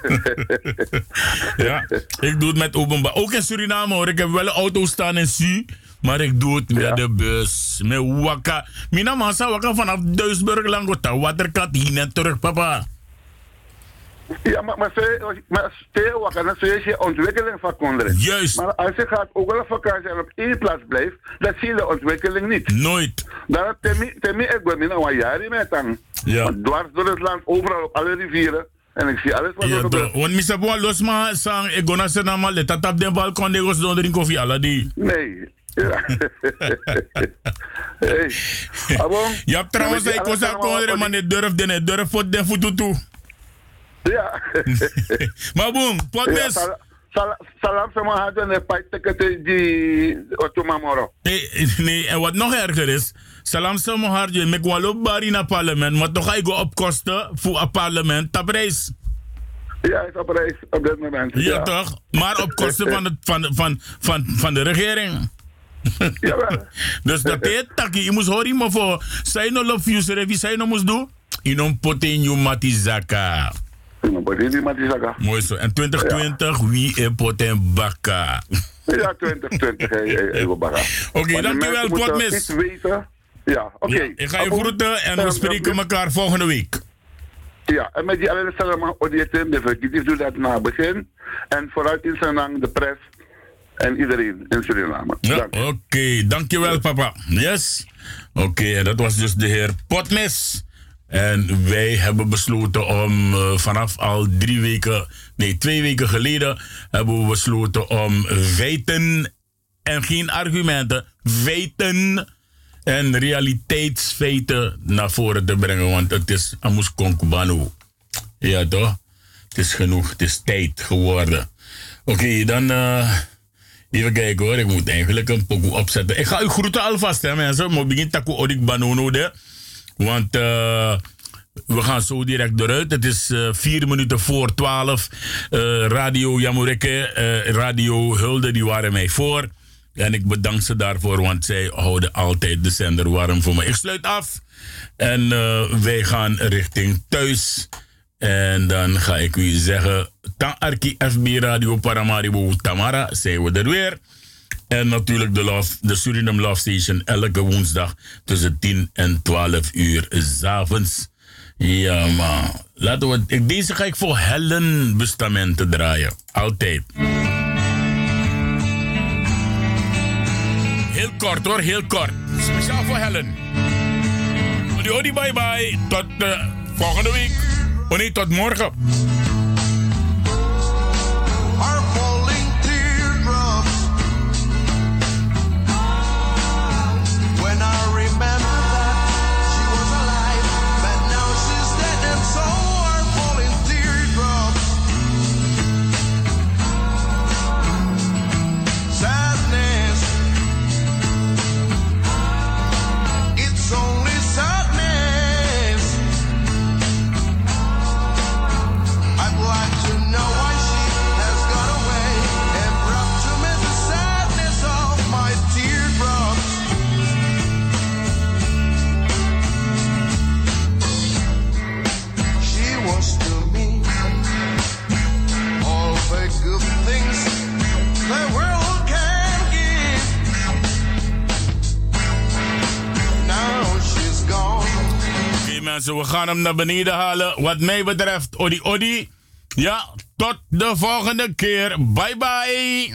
ja, ik doe het met openbaar. Ook in Suriname hoor. Ik heb wel een auto staan in Su. Maar ik doe het met de bus. Met wakka. Mina massa wakka vanaf Duisburg lang. Waterkat hier en terug, papa. Ja, maar, maar, ze- maar stel wat dan zie je ontwikkeling van kinderen. Juist. Maar als je gaat ook wel op vakantie en op één plaats blijft, dan zie je de ontwikkeling niet. Nooit. Dan temi ik ben nu al jaren met dan. Ja. Want dwars door het land, overal op alle rivieren. En ik zie alles wat er Ja, gebeurt. Want misa boa los ma sang ik gona se na ma leta tap den balkon de gos koffie ala di. Nee. Ja. hey. Abon. Ja, trouwens, je was alles aan allemaal kondre wat man ne durf den ne durf fot den futu toe. Ja. Maar boom, pot Ja, sal- sal- Salam sama hadden en pijt tekete die otomamoro. Nee, nee, en wat nog erger is, salam samo harje, mek walo bari na parlement, maar toch ga ik go op kosten voor een parlement op reis. Ja, is op reis op dit moment. Ja, toch? Maar op kosten van, het, van, van, van, van de regering. Dus dat is taki. Je moest horen maar voor. Zij no love you, sir. Wie zij no moest doen? Je non poten you matizaka. Mooi zo. En 2020, wie is poten baka? Ja, 2020, hey, hey, hey, we baggen. Oké, de dankjewel, Potmis. Ja, oké. Ja, ik ga je groeten en we spreken elkaar volgende week. Ja, en met die alle allemaal auditen, de verkiezing doet dat na het begin. En vooruit in zijn lang de pers en iedereen in Suriname. Ja, oké. Dankjewel, papa. Yes. Oké, dat was dus de heer Potmes. En wij hebben besloten om eh, vanaf al drie weken, nee, twee weken geleden, hebben we besloten om feiten en geen argumenten, feiten en realiteitsfeiten naar voren te brengen. Want het is Amus. Ja, toch? Het is genoeg, het is tijd geworden. Oké, dan. eh, Even kijken hoor, ik moet eigenlijk een pokoe opzetten. Ik ga u groeten alvast, hè mensen. Maar begin taku odik banono de. Want eh, we gaan zo direct eruit. Het is eh, vier minuten voor twaalf. Eh, Radio Jamureke, eh, Radio Hulde, die waren mij voor. En ik bedank ze daarvoor, want zij houden altijd de zender warm voor me. Ik sluit af. En wij gaan richting thuis. En dan ga ik u zeggen, Tan Arki FB Radio Paramaribo Tamara, zijn we er weer. En natuurlijk de, love, de Suriname Love Station elke woensdag tussen 10 en 12 uur s'avonds. Ja, man. Laten deze ga ik voor Helen Bustamante draaien. Altijd. Heel kort hoor, heel kort. Speciaal voor Helen. Odi, bye bye. Tot eh, volgende week. Oh nee, tot morgen. We gaan hem naar beneden halen. Wat mij betreft, odi odi. Ja, tot de volgende keer. Bye bye.